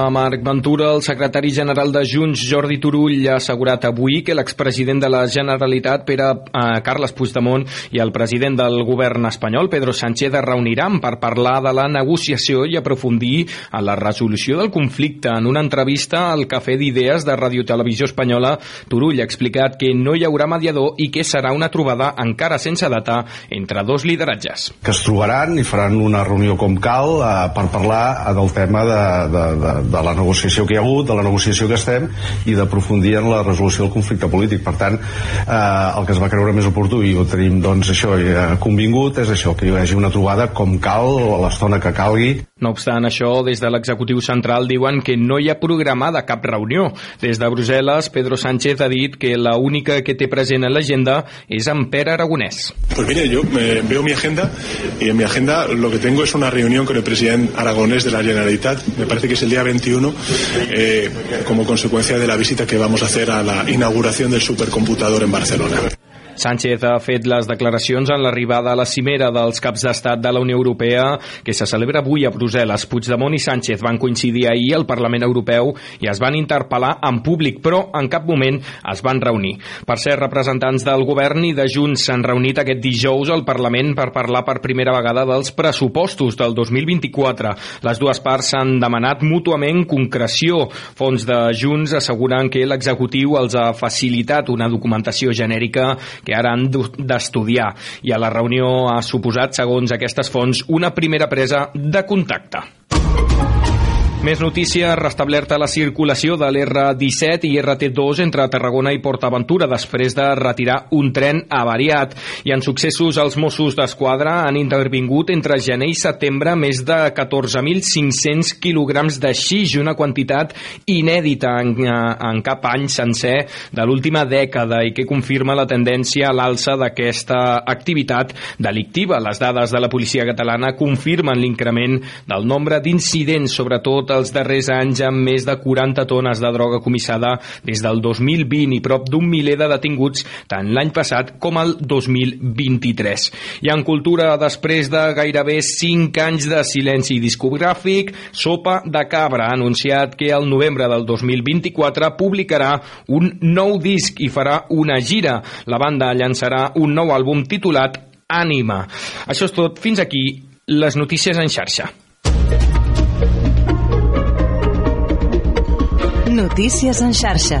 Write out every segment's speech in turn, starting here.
parla Marc Ventura. El secretari general de Junts, Jordi Turull, ha assegurat avui que l'expresident de la Generalitat, Pere eh, Carles Puigdemont, i el president del govern espanyol, Pedro Sánchez, es reuniran per parlar de la negociació i aprofundir en la resolució del conflicte. En una entrevista al Cafè d'Idees de Radio Televisió Espanyola, Turull ha explicat que no hi haurà mediador i que serà una trobada encara sense data entre dos lideratges. Que es trobaran i faran una reunió com cal eh, per parlar del tema de, de, de, de la negociació que hi ha hagut, de la negociació que estem i d'aprofundir en la resolució del conflicte polític. Per tant, eh, el que es va creure més oportú i ho tenim doncs això eh, convingut és això, que hi hagi una trobada com cal a l'estona que calgui. No obstant això, des de l'executiu central diuen que no hi ha programada cap reunió. Des de Brussel·les, Pedro Sánchez ha dit que la única que té present en l'agenda és en Pere Aragonès. Pues mire, yo eh, veo mi agenda y en mi agenda lo que tengo es una reunión con el presidente aragonés de la Generalitat, me parece que es el día 21, eh, como consecuencia de la visita que vamos a hacer a la inauguración del supercomputador en Barcelona. Sánchez ha fet les declaracions en l'arribada a la cimera dels caps d'estat de la Unió Europea que se celebra avui a Brussel·les. Puigdemont i Sánchez van coincidir ahir al Parlament Europeu i es van interpel·lar en públic, però en cap moment es van reunir. Per ser representants del govern i de Junts s'han reunit aquest dijous al Parlament per parlar per primera vegada dels pressupostos del 2024. Les dues parts s'han demanat mútuament concreció. Fons de Junts asseguren que l'executiu els ha facilitat una documentació genèrica que ara han d'estudiar i a la reunió ha suposat, segons aquestes fonts, una primera presa de contacte. Més notícies, restablerta la circulació de l'R17 i RT2 entre Tarragona i PortAventura després de retirar un tren avariat. I en successos, els Mossos d'Esquadra han intervingut entre gener i setembre més de 14.500 quilograms de xix, una quantitat inèdita en, en cap any sencer de l'última dècada i que confirma la tendència a l'alça d'aquesta activitat delictiva. Les dades de la policia catalana confirmen l'increment del nombre d'incidents, sobretot els darrers anys amb més de 40 tones de droga comissada des del 2020 i prop d'un miler de detinguts tant l'any passat com el 2023. I en cultura, després de gairebé 5 anys de silenci discogràfic, Sopa de Cabra ha anunciat que el novembre del 2024 publicarà un nou disc i farà una gira. La banda llançarà un nou àlbum titulat Ànima. Això és tot. Fins aquí les notícies en xarxa. Notícies en xarxa.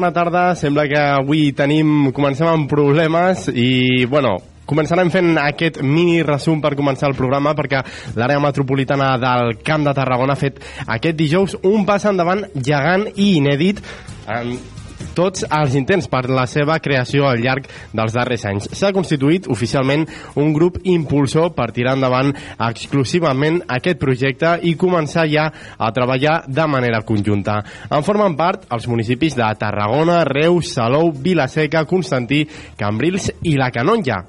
Bona tarda. Sembla que avui tenim, comencem amb problemes i, bueno, començarem fent aquest mini resum per començar el programa perquè l'àrea metropolitana del Camp de Tarragona ha fet aquest dijous un pas endavant gegant i inèdit en tots els intents per la seva creació al llarg dels darrers anys. S'ha constituït oficialment un grup impulsor per tirar endavant exclusivament aquest projecte i començar ja a treballar de manera conjunta. En formen part els municipis de Tarragona, Reus, Salou, Vilaseca, Constantí, Cambrils i la Canonja.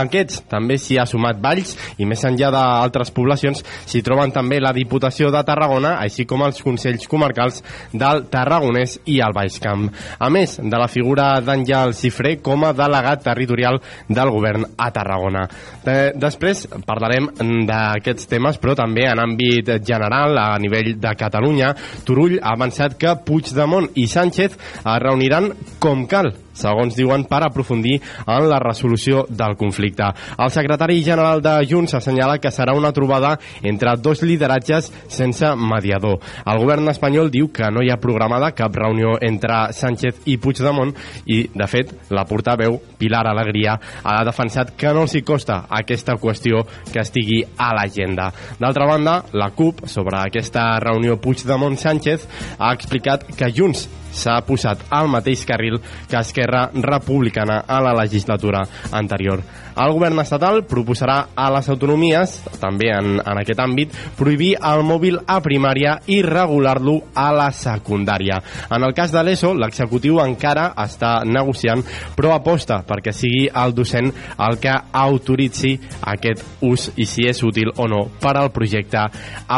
Aquests també s'hi ha sumat Valls i més enllà d'altres poblacions s'hi troben també la Diputació de Tarragona, així com els Consells Comarcals del Tarragonès i el Baix Camp. A més de la figura d'Àngel Cifré com a delegat territorial del govern a Tarragona. De després parlarem d'aquests temes, però també en àmbit general, a nivell de Catalunya. Turull ha avançat que Puigdemont i Sánchez es reuniran com cal segons diuen, per aprofundir en la resolució del conflicte. El secretari general de Junts assenyala que serà una trobada entre dos lideratges sense mediador. El govern espanyol diu que no hi ha programada cap reunió entre Sánchez i Puigdemont i, de fet, la portaveu Pilar Alegria ha defensat que no els hi costa aquesta qüestió que estigui a l'agenda. D'altra banda, la CUP, sobre aquesta reunió Puigdemont-Sánchez, ha explicat que Junts s'ha posat al mateix carril que Esquerra Republicana a la legislatura anterior. El govern estatal proposarà a les autonomies, també en, en aquest àmbit, prohibir el mòbil a primària i regular-lo a la secundària. En el cas de l'ESO, l'executiu encara està negociant, però aposta perquè sigui el docent el que autoritzi aquest ús i si és útil o no per al projecte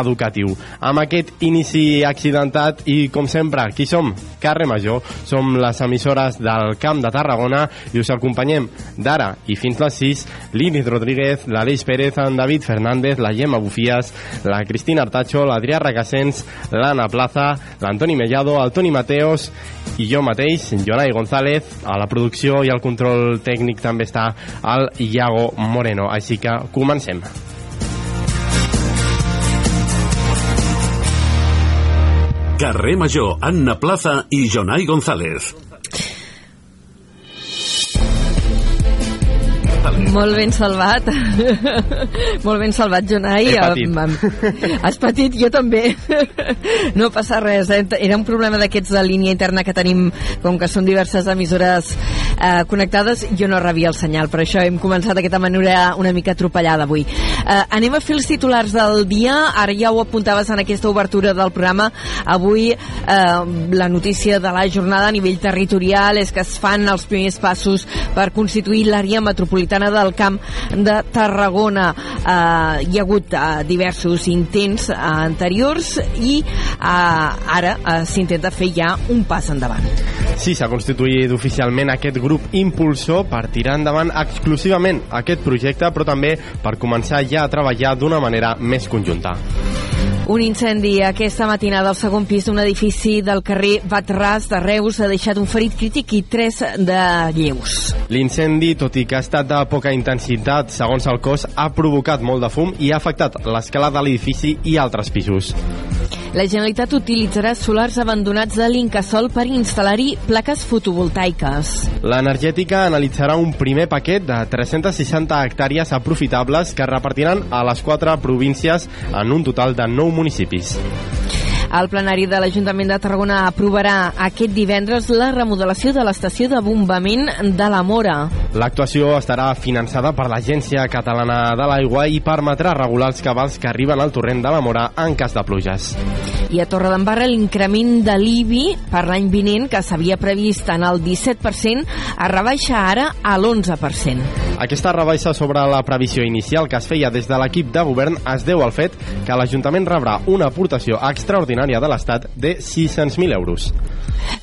educatiu. Amb aquest inici accidentat i, com sempre, qui som? Carre Major, som les emissores del Camp de Tarragona i us acompanyem d'ara i fins les 6 l'Init Rodríguez, l'Aleix Pérez, en David Fernández, la Gemma Bufies, la Cristina Artacho, l'Adrià Regasens, l'Anna Plaza, l'Antoni Mellado, el Toni Mateos i jo mateix, Jonai González, a la producció i al control tècnic també està el Iago Moreno. Així que comencem. Carrer Major, Anna Plaza i Jonai González. Molt ben salvat. Molt ben salvat, Jonai. He patit. Has patit, jo també. No passa res. eh? Era un problema d'aquests de línia interna que tenim, com que són diverses emissores eh, connectades, jo no rebia el senyal. Per això hem començat d'aquesta manera una mica atropellada avui. Eh, anem a fer els titulars del dia. Ara ja ho apuntaves en aquesta obertura del programa. Avui eh, la notícia de la jornada a nivell territorial és que es fan els primers passos per constituir l'àrea metropolitana del Camp de Tarragona. Eh, hi ha hagut eh, diversos intents eh, anteriors i eh, ara eh, s'intenta fer ja un pas endavant. Sí, s'ha constituït oficialment aquest grup impulsor per tirar endavant exclusivament aquest projecte, però també per començar ja a treballar d'una manera més conjunta. Un incendi aquesta matinada al segon pis d'un edifici del carrer Batràs de Reus ha deixat un ferit crític i tres de lleus. L'incendi, tot i que ha estat de poca intensitat, segons el cos, ha provocat molt de fum i ha afectat l'escala de l'edifici i altres pisos. La Generalitat utilitzarà solars abandonats de l'Incasol per instal·lar-hi plaques fotovoltaiques. L'energètica analitzarà un primer paquet de 360 hectàrees aprofitables que repartiran a les quatre províncies en un total de 9 municipis. El plenari de l'Ajuntament de Tarragona aprovarà aquest divendres la remodelació de l'estació de bombament de la Mora. L'actuació estarà finançada per l'Agència Catalana de l'Aigua i permetrà regular els cabals que arriben al torrent de la Mora en cas de pluges. I a Torredembarra l'increment de l'IBI per l'any vinent, que s'havia previst en el 17%, es rebaixa ara a l'11%. Aquesta rebaixa sobre la previsió inicial que es feia des de l'equip de govern es deu al fet que l'Ajuntament rebrà una aportació extraordinària de l'Estat de 600.000 euros.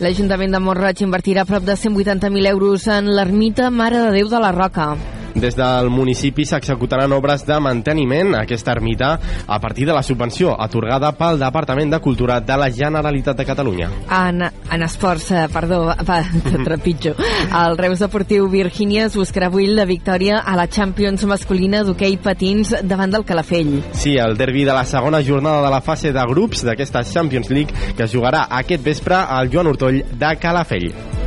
L'Ajuntament de Montroig invertirà prop de 180.000 euros en l'ermita Mare de Déu de la Roca. Des del municipi s'executaran obres de manteniment a aquesta ermita a partir de la subvenció atorgada pel Departament de Cultura de la Generalitat de Catalunya. En, en esports, eh, perdó, va, trepitjo. El Reus Deportiu Virgínies buscarà avui la victòria a la Champions masculina d'hoquei patins davant del Calafell. Sí, el derbi de la segona jornada de la fase de grups d'aquesta Champions League que es jugarà aquest vespre al Joan Hortoll de Calafell.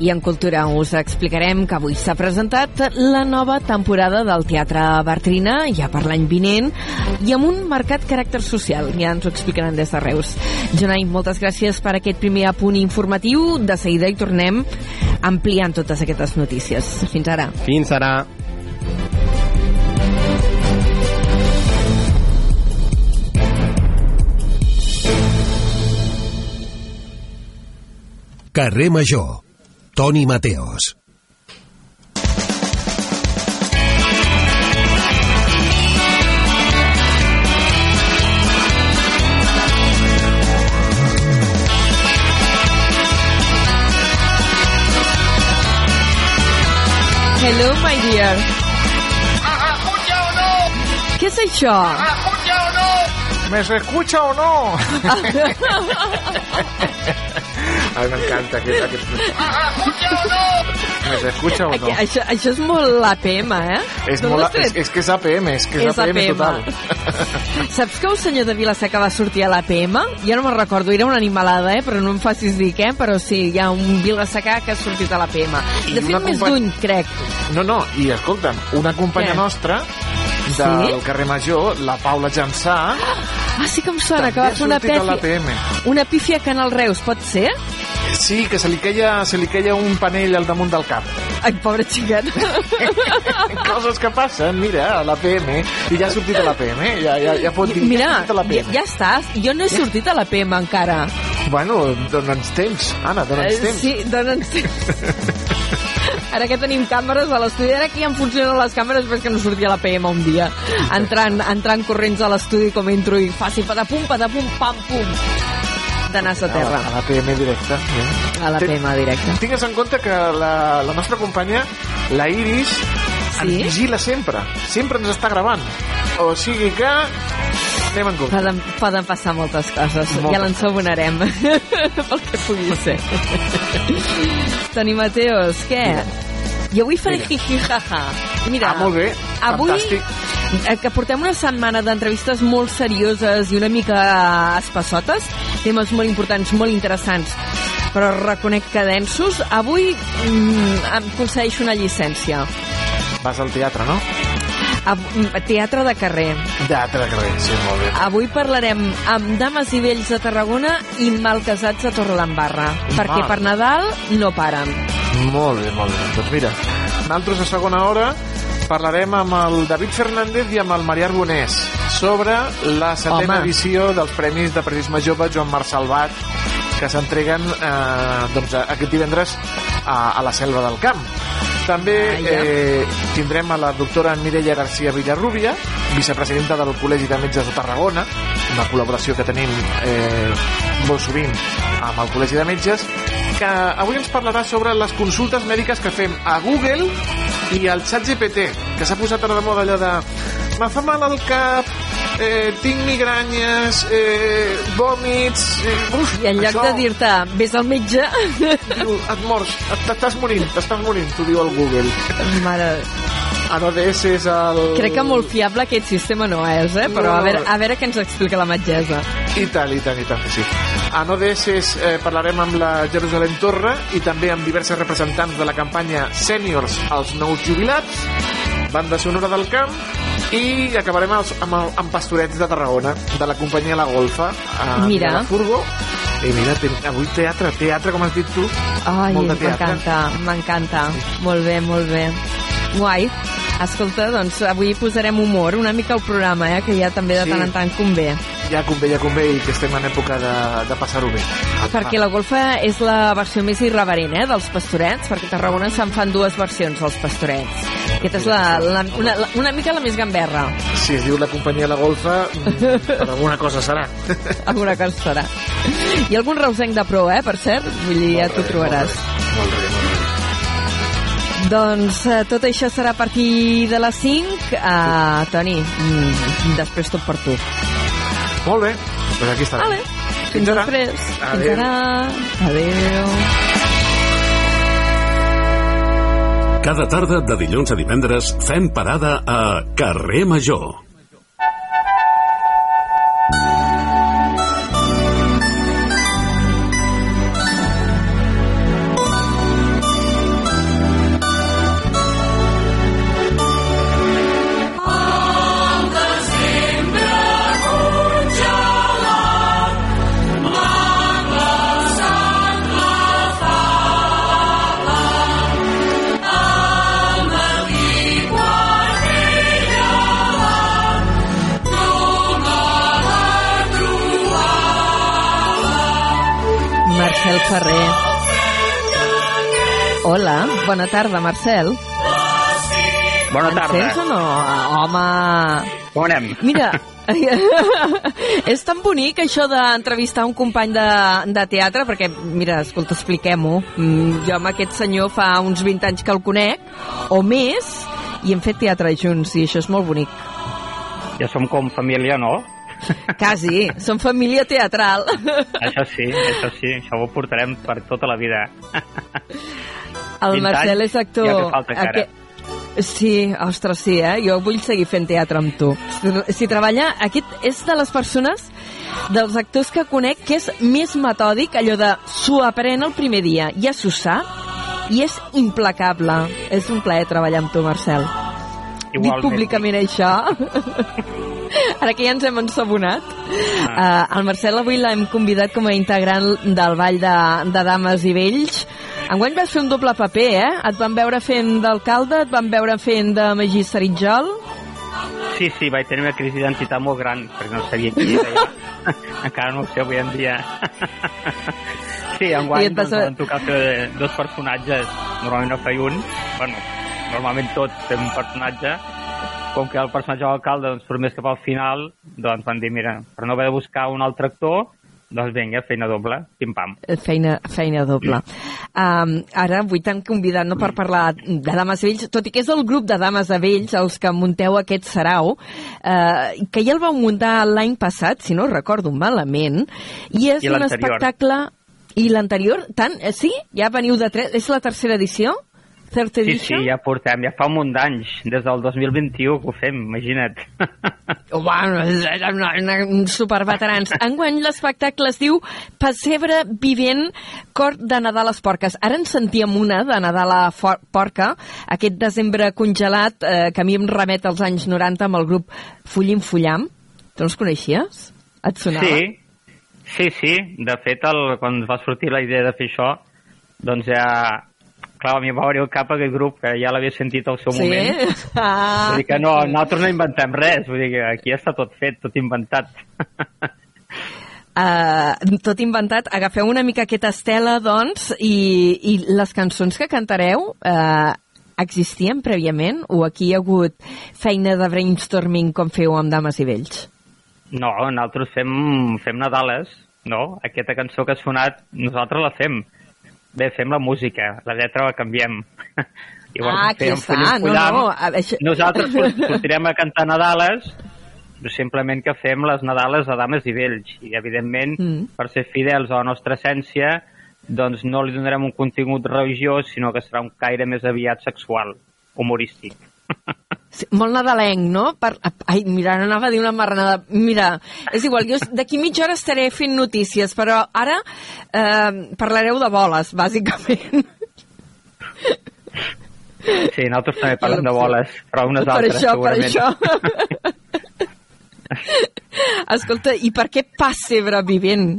I en cultura us explicarem que avui s'ha presentat la nova temporada del Teatre Bartrina, ja per l'any vinent, i amb un marcat caràcter social. Ja ens ho explicaran des de Reus. Jonai, moltes gràcies per aquest primer apunt informatiu. De seguida hi tornem ampliant totes aquestes notícies. Fins ara. Fins ara. Carrer Major. Tony Mateos. Hello, my dear. o no? ¿Qué soy yo? o no? ¿Me se escucha o no? Ay, me encanta aquest... aquest... ¿Me se escucha o no? Això, això és molt l'APM, eh? És, molt, és, és que és APM, és que és, És APM, APM. total. Saps que el senyor de Vilaseca va sortir a l'APM? Jo no me'n recordo, era una animalada, eh? però no em facis dir què, però sí, hi ha un Vilaseca que ha sortit a l'APM. I De fet, una més company- d'un, crec. No, no, i escolta'm, una companya Què? nostra del Sí? carrer Major, la Paula Jansà, Ah, sí que em sona, que va fer una pèfia, una pífia a Canal Reus, pot ser? Sí, que se li queia, se li queia un panell al damunt del cap. Ai, pobre xiquet. Coses que passen, mira, a l'APM, i ja ha sortit a l'APM, ja, ja, ja pot dir, ja Mira, sortit a ja, l'APM. ja estàs. Jo no he sortit a l'APM encara. Bueno, dona'ns temps, Anna, dona'ns Eh, temps. Sí, dona'ns temps. Ara que tenim càmeres a l'estudi, ara que ja em funcionen les càmeres, ves que no sortia la PM un dia. Entrant, entrant corrents a l'estudi com entro i faci patapum, patapum, pam, pum. De nas a terra. A l'APM directe. A la PM directe. Tingues en compte que la, la nostra companya, la Iris, Sí? ens vigila sempre. Sempre ens està gravant. O sigui que... Anem en compte. Poden, poden passar moltes coses. Moltes ja l'ensabonarem. Pel que pugui ser. Toni Mateos, què? Jo avui faré Mira. jiji jaja. Mira, Ah, molt bé. avui Fantàstic. eh, que portem una setmana d'entrevistes molt serioses i una mica espassotes, temes molt importants, molt interessants, però reconec que densos. Avui mm, em concedeixo una llicència. Vas al teatre, no? Av teatre de carrer. Teatre de carrer, sí, molt bé. Avui parlarem amb dames i vells de Tarragona i malcasats a Torredembarra, perquè Ah. per Nadal no paren. Molt bé, molt bé. Doncs mira, nosaltres a segona hora parlarem amb el David Fernández i amb el Marià Arbonès sobre la setena Home. edició dels Premis de Periodisme Jove Joan Marc Salvat que s'entreguen eh, doncs, aquest divendres a, a la Selva del Camp. També Ah, eh, tindrem a la doctora Mireia García Villarrubia, vicepresidenta del Col·legi de Metges de Tarragona, una col·laboració que tenim eh, molt sovint amb el Col·legi de Metges, que avui ens parlarà sobre les consultes mèdiques que fem a Google i al xat GPT, que s'ha posat ara de moda allò de me fa mal al cap, eh, tinc migranyes, eh, vòmits... Eh, uf, I en lloc això, de dir-te, vés al metge, Diu, et mors, t'estàs morint, t'estàs morint, t'ho diu el Google. mare, Ah, no, DS és el... crec que molt fiable aquest sistema no és, eh? però No, a no. veure, a veure què ens explica la metgessa. I tant, i tant, i tant sí. A no DS eh, parlarem amb la Jerusalem Torre i també amb diversos representants de la campanya Sèniors als nous jubilats, banda sonora del camp, i acabarem amb, els- amb, el, amb Pastorets de Tarragona, de la companyia La Golfa, a Mira. la Furgo. I mira, ten, avui teatre, teatre, com has dit tu. Ai, m'encanta, m'encanta. Molt bé, molt bé. Guai. Escolta, doncs avui posarem humor una mica al programa, eh? que ja també de Sí. tant en tant convé. Ja convé, ja convé, i que estem en època de, de passar-ho bé. Perquè la golfa és la versió més irreverent eh, dels pastorets, perquè a Tarragona se'n fan dues versions dels pastorets. Aquesta és la, la, una, la, una mica la més gamberra. Si es diu la companyia La Golfa, mm, per alguna cosa serà. Alguna cosa serà. Ha algun reusenc de pro, eh, per cert? Vull dir, ja t'ho trobaràs. Molt bé, molt bé. Doncs eh, tot això serà a partir de les 5. Uh, Toni, mm, després tot per tu. Molt bé, doncs aquí estarem. Vale. Fins ara. després. Fins Adéu. ara. Adéu. Cada tarda de dilluns a divendres fem parada a Carrer Major. Ferrer. Hola, bona tarda, Marcel. Bona tarda. sents o no? Home... Com anem? Mira, és tan bonic això d'entrevistar un company de, de teatre, perquè, mira, escolta, expliquem-ho. Mm, Jo amb aquest senyor fa uns 20 anys que el conec, o més, i hem fet teatre junts, i això és molt bonic. Ja som com família, no? Quasi, som família teatral. Això sí, això sí, això ho portarem per tota la vida. El 20 Marcel anys, és actor... ja que falta encara. Sí, ostres, sí, eh? Jo vull seguir fent teatre amb tu. Si, treballa... Aquest és de les persones dels actors que conec que és més metòdic, allò de s'ho aprèn el primer dia, ja s'ho sap, i és implacable. És un plaer treballar amb tu, Marcel. Dic Igualment. públicament això. Ara que ja ens hem ensabonat. Uh, el Marcel avui l'hem convidat com a integrant del Ball de, de Dames i Vells. Enguany vas fer un doble paper, eh? Et van veure fent d'alcalde, et van veure fent de Magí Saritjol. Sí, sí, vaig tenir una crisi d'identitat molt gran, perquè no sabia qui era. Encara no ho sé avui en dia. sí, enguany doncs, a- em tocar fer dos personatges. Normalment no feia un. Bueno, normalment tots fem un personatge. Com que el personatge de l'alcalde doncs, surt més cap al final, doncs van dir, mira, per no haver de buscar un altre actor, doncs vinga, feina doble, pim-pam. Eh, Feina, feina doble. Um, ara avui t'han convidat no per parlar de Dames de Vells, tot i que és el grup de Dames de Vells els que munteu aquest sarau, uh, que ja el vau muntar l'any passat, si no recordo malament, i és I un espectacle... I l'anterior? Tant? Eh, sí? Ja veniu de tres? És la tercera edició? Third Sí, sí, edition? ja portem, ja fa un munt d'anys, des del 2021 que ho fem, imagina't. Oh, bueno, superveterans. Enguany l'espectacle es diu Pessebre vivent, cor de Nadal a les porques. Ara en sentíem una de Nadal a porca, aquest desembre congelat, eh, que a mi em remet als anys 90 amb el grup Fullim Fullam. Tu no els coneixies? Et sonava? Sí, sí, sí. De fet, el, quan va sortir la idea de fer això, doncs ja... Clar, a mi em va venir al cap aquest grup, que ja l'havia sentit al seu Sí? moment. Ah. Vull dir que no, nosaltres no inventem res, vull dir que aquí està tot fet, tot inventat. Uh, tot inventat, agafeu una mica aquesta estela, doncs, i, i les cançons que cantareu uh, existien prèviament o aquí hi ha hagut feina de brainstorming com feu amb Dames i Vells? No, nosaltres fem, fem Nadales, no? Aquesta cançó que ha sonat, nosaltres la fem. Bé, fem la música, la lletra la canviem. Ah, aquí fem està, Fullim no, no, a- això- Nosaltres sort- sortirem a cantar Nadales, simplement que fem les Nadales a dames i vells. I, evidentment, Mm. per ser fidels a la nostra essència, doncs no li donarem un contingut religiós, sinó que serà un caire més aviat sexual, humorístic. Sí, molt nadalenc, no? Per... Ai, mira, no anava a dir una marranada. Mira, és igual, jo d'aquí mitja hora estaré fent notícies, però ara eh, parlareu de boles, bàsicament. Sí, nosaltres també parlem de boles, però unes per altres, això, per segurament. això. Escolta, i per què Passebre Vivent?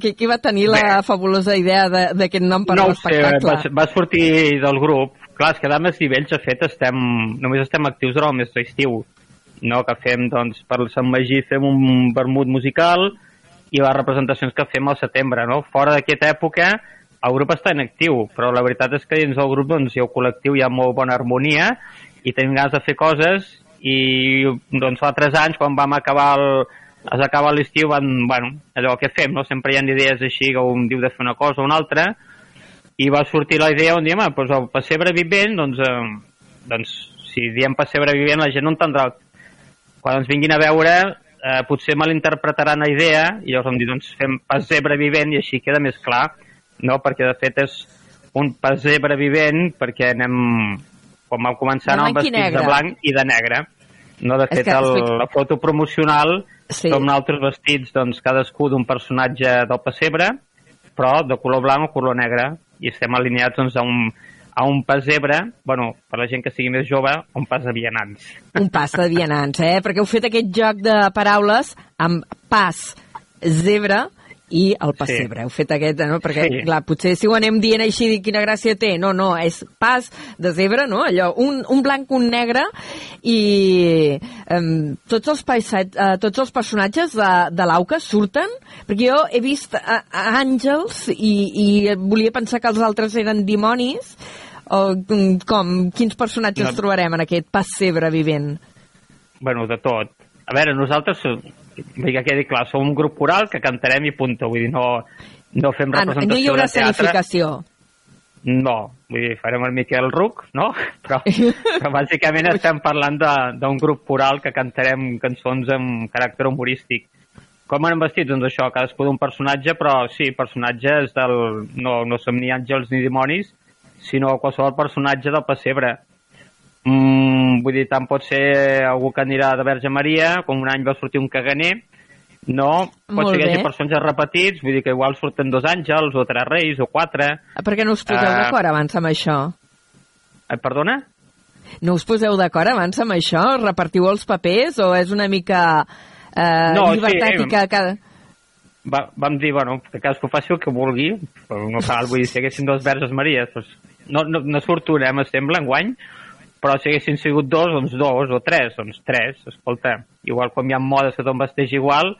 Qui, qui va tenir la fabulosa idea de- d'aquest nom per no ho sé, l'espectacle? va, va sortir del grup. Clar, és que Dames i Vells, de fet, estem, només estem actius durant el mes d'estiu. No? Que fem, doncs, per Sant Magí fem un vermut musical i les representacions que fem al setembre, no? Fora d'aquesta època, el grup està en actiu, però la veritat és que dins del grup doncs, ha un col·lectiu, hi ha molt bona harmonia i tenim ganes de fer coses i doncs fa tres anys quan vam acabar el, es acaba l'estiu van, bueno, allò que fem, no? sempre hi ha idees així que un diu de fer una cosa o una altra i va sortir la idea un dia, home, doncs el pessebre vivent, doncs, eh, doncs si diem pessebre vivent la gent no entendrà quan ens vinguin a veure eh, potser malinterpretaran la idea i llavors vam dir, doncs fem pessebre vivent i així queda més clar, no? perquè de fet és un pessebre vivent perquè anem, quan vam començar blanc i vestits negre. de blanc i de negre no, de fet, que el, la foto promocional Sí. som nosaltres vestits, doncs, cadascú d'un personatge del pessebre, però de color blanc o color negre, i estem alineats doncs, a un, a un pessebre, bueno, per la gent que sigui més jove, un pas de vianants. Un pas de vianants, eh? Perquè heu fet aquest joc de paraules amb pas, zebra i el pessebre. Sí. Heu fet aquest, no? Perquè, Sí. clar, potser si ho anem dient així, dic, quina gràcia té. No, no, és pas de zebra, no? Allò, un, un blanc, un negre i um, tots, els paisat, uh, tots els personatges de, de l'Auca surten? Perquè jo he vist uh, àngels i, i volia pensar que els altres eren dimonis o mm, com? Quins personatges No. trobarem en aquest pessebre vivent? Bueno, de tot. A veure, nosaltres, eh, vull que quedi clar, som un grup coral que cantarem i punto. Vull dir, no, no fem Ah, no, representació no hi haurà de escenificació. No, vull dir, farem el Miquel Ruc, no? Però, però bàsicament estem parlant de- d'un grup coral que cantarem cançons amb caràcter humorístic. Com anem vestits? Doncs això, cadascú d'un personatge, però sí, personatges del... No, no som ni àngels ni dimonis, sinó qualsevol personatge del pessebre. Mm, vull dir, tant pot ser algú que anirà de Verge Maria, com un any va sortir un caganer, no? Pot Molt ser que hi hagi personatges repetits, vull dir que igual surten dos àngels, o tres reis, o quatre. Ah, Per què no us poseu Ah. d'acord abans amb això? Eh, perdona? No us poseu d'acord abans amb això? Repartiu els papers o és una mica eh, No, sí, llibertat eh, i que cada... va, vam dir, bueno, que cadascú faci el que vulgui, però no cal, vull dir, si haguessin dos verges Maries, doncs no, no, no surt una, eh, m'assembla, enguany, però si haguessin sigut dos, doncs dos, o tres, doncs tres, escolta, igual quan hi ha modes que tothom vesteix igual,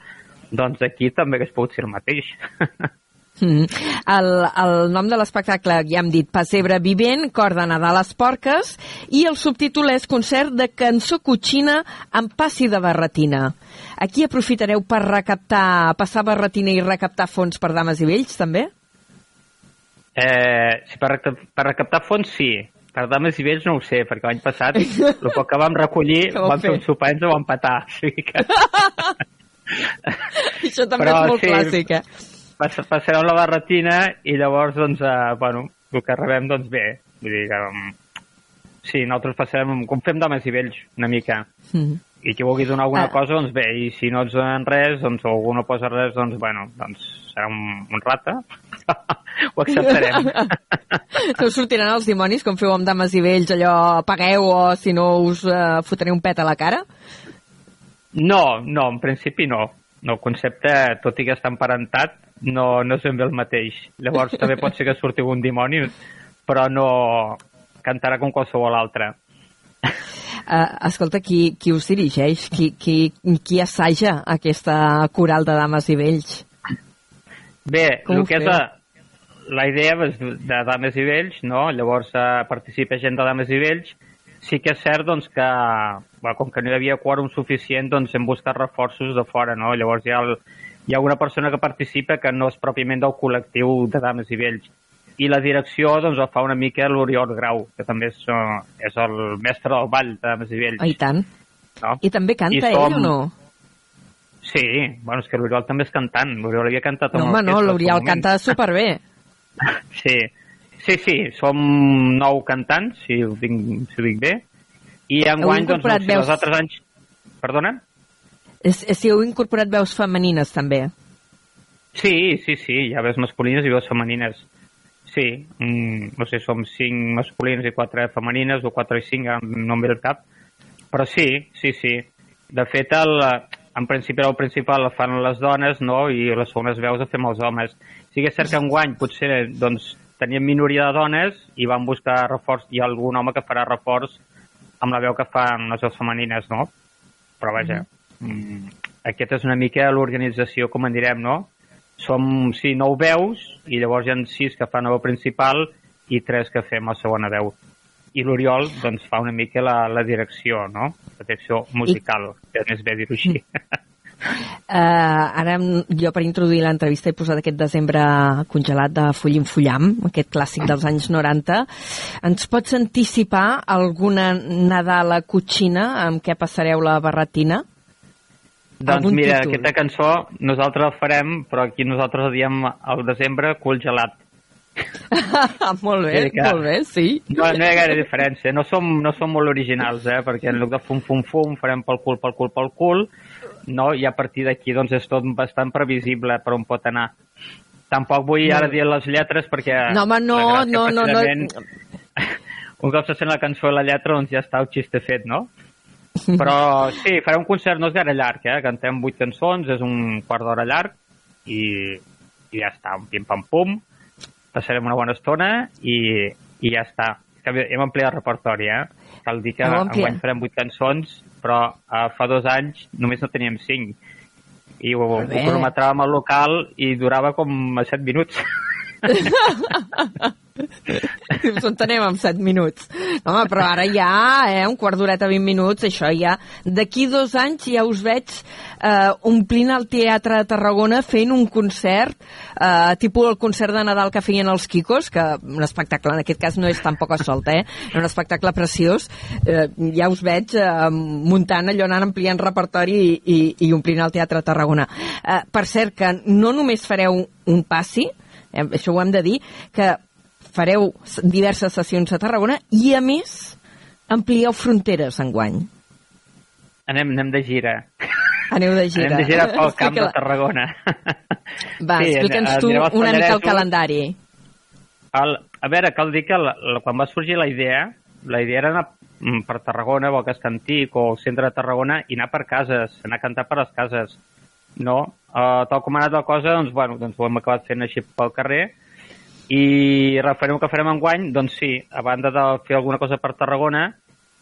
doncs aquí també hagués pogut ser el mateix. Mm. El, el nom de l'espectacle, ja hem dit, Passebre Vivent, Cor de Nadal les Porques, i el subtítol és Concert de cançó cotxina amb passi de barretina. Aquí aprofitareu per recaptar, passar barretina i recaptar fons per dames i vells, també? Eh, si per, per recaptar fons, sí. Per dames i vells no ho sé, perquè l'any passat el poc que vam recollir vau vam fer un sopar i ens ho vam petar. O sigui que... Això també Però és molt sí. clàssic, eh? Pass passarem la barretina i llavors, doncs, eh, bueno, el que rebem, doncs bé. Vull dir que, um, sí, nosaltres passarem, com fem dames i vells, una mica. Mm. I qui vulgui donar alguna Ah. cosa, doncs bé, i si no ens donen res, doncs, o algú no posa res, doncs, bueno, doncs serà un, un rata. Ho acceptarem. No us sortiran els dimonis, com feu amb dames i vells, allò pagueu o si no us eh, fotré un pet a la cara? No, no, en principi no. No, el concepte, tot i que està emparentat, no, no és ben bé el mateix. Llavors també pot ser que surti un dimoni, però no cantarà com qualsevol altre. Uh, escolta, qui, qui us dirigeix? Qui, qui, qui assaja aquesta coral de dames i vells? Bé, Com el que és la, la idea és de dames i vells, no? Llavors eh, participa gent de dames i vells. Sí que és cert doncs, que, bueno, com que no hi havia quòrum suficient, doncs hem buscat reforços de fora, no? Llavors hi ha, el, hi ha una persona que participa que no és pròpiament del col·lectiu de dames i vells. I la direcció doncs, la fa una mica l'Oriol Grau, que també és, eh, és el mestre del ball de dames i vells. Oh, I tant. No? I també canta I ell som- o no? Sí, bueno, és que l'Oriol també és cantant. L'Oriol havia cantat No, home, no, l'Oriol canta superbé. Sí, sí, sí, som nou cantants, si ho dic, si ho dic bé, i enguany, doncs, no, si els veus- altres anys... Perdona? És, és, si heu incorporat veus femenines, també. Sí, sí, sí, hi ha veus masculines i veus femenines. Sí, mm, no sé, som cinc masculins i quatre femenines, o quatre i cinc, no em ve el cap, però sí, sí, sí. De fet, el, en principi el principal el fan les dones, no?, i les segones veus les fem els homes. Sí que és cert que enguany potser doncs, teníem minoria de dones i van buscar reforç, hi ha algun home que farà reforç amb la veu que fan les veus femenines, no? Però vaja, mm, aquesta és una mica l'organització, com en direm, no? Som, sí, nou veus, i llavors hi ha sis que fan la veu principal i tres que fem la segona veu. I l'Oriol, doncs, fa una mica la, la direcció, no? La direcció musical, que és més bé dir-ho així. Uh, ara, jo per introduir l'entrevista he posat aquest desembre congelat de Full in Fullam, aquest clàssic dels anys 90. Ens pots anticipar alguna Nadal a cotxina amb què passareu la barretina? doncs Algun mira, títol? aquesta cançó nosaltres la farem, però aquí nosaltres la diem al desembre cul gelat. Molt bé, Sí, que- molt bé, sí. No, no hi ha gaire diferència. No som, no som molt originals, eh? perquè en lloc de fum, fum, fum, farem pel cul, pel cul, pel cul, no? i a partir d'aquí doncs, és tot bastant previsible per on pot anar. Tampoc vull ara dir les lletres perquè... No, home, no, no, no, no. Un cop se sent la cançó i la lletra, doncs ja està el xiste fet, no? Però sí, farem un concert, no és gaire llarg, eh? Cantem vuit cançons, és un quart d'hora llarg i, i ja està, un pim-pam-pum. Passarem una bona estona i, i ja està. Que hem ampliat el repertori, eh? Cal dir que enguany farem vuit cançons, però eh, fa dos anys només no teníem cinc. I ho, ho cronometràvem al local i durava com a set minuts. Ens entenem en 7 minuts. Home, però ara ja, eh, un quart d'horeta, 20 minuts, això ja... D'aquí dos anys ja us veig eh, omplint el Teatre de Tarragona fent un concert, eh, tipus el concert de Nadal que feien els Kikos, que un espectacle, en aquest cas no és tampoc a solta, eh? Un espectacle preciós. Eh, ja us veig eh, muntant allò, anant ampliant repertori i, i, i omplint el Teatre de Tarragona. Eh, per cert, que no només fareu un passi, això ho hem de dir, que fareu diverses sessions a Tarragona i, a més, amplieu fronteres enguany. Anem, anem de gira. Aneu de gira. Anem de gira pel camp de Tarragona. Va, sí, explica'ns tu una mica el calendari. El, a veure, cal dir que la, la, quan va sorgir la idea, la idea era anar mm, per Tarragona, o el Antic, o el centre de Tarragona, i anar per cases, anar a cantar per les cases. No? Uh, tal com ha anat la cosa, doncs, bueno, doncs ho hem acabat fent així pel carrer, i referent que farem enguany, doncs sí, a banda de fer alguna cosa per Tarragona,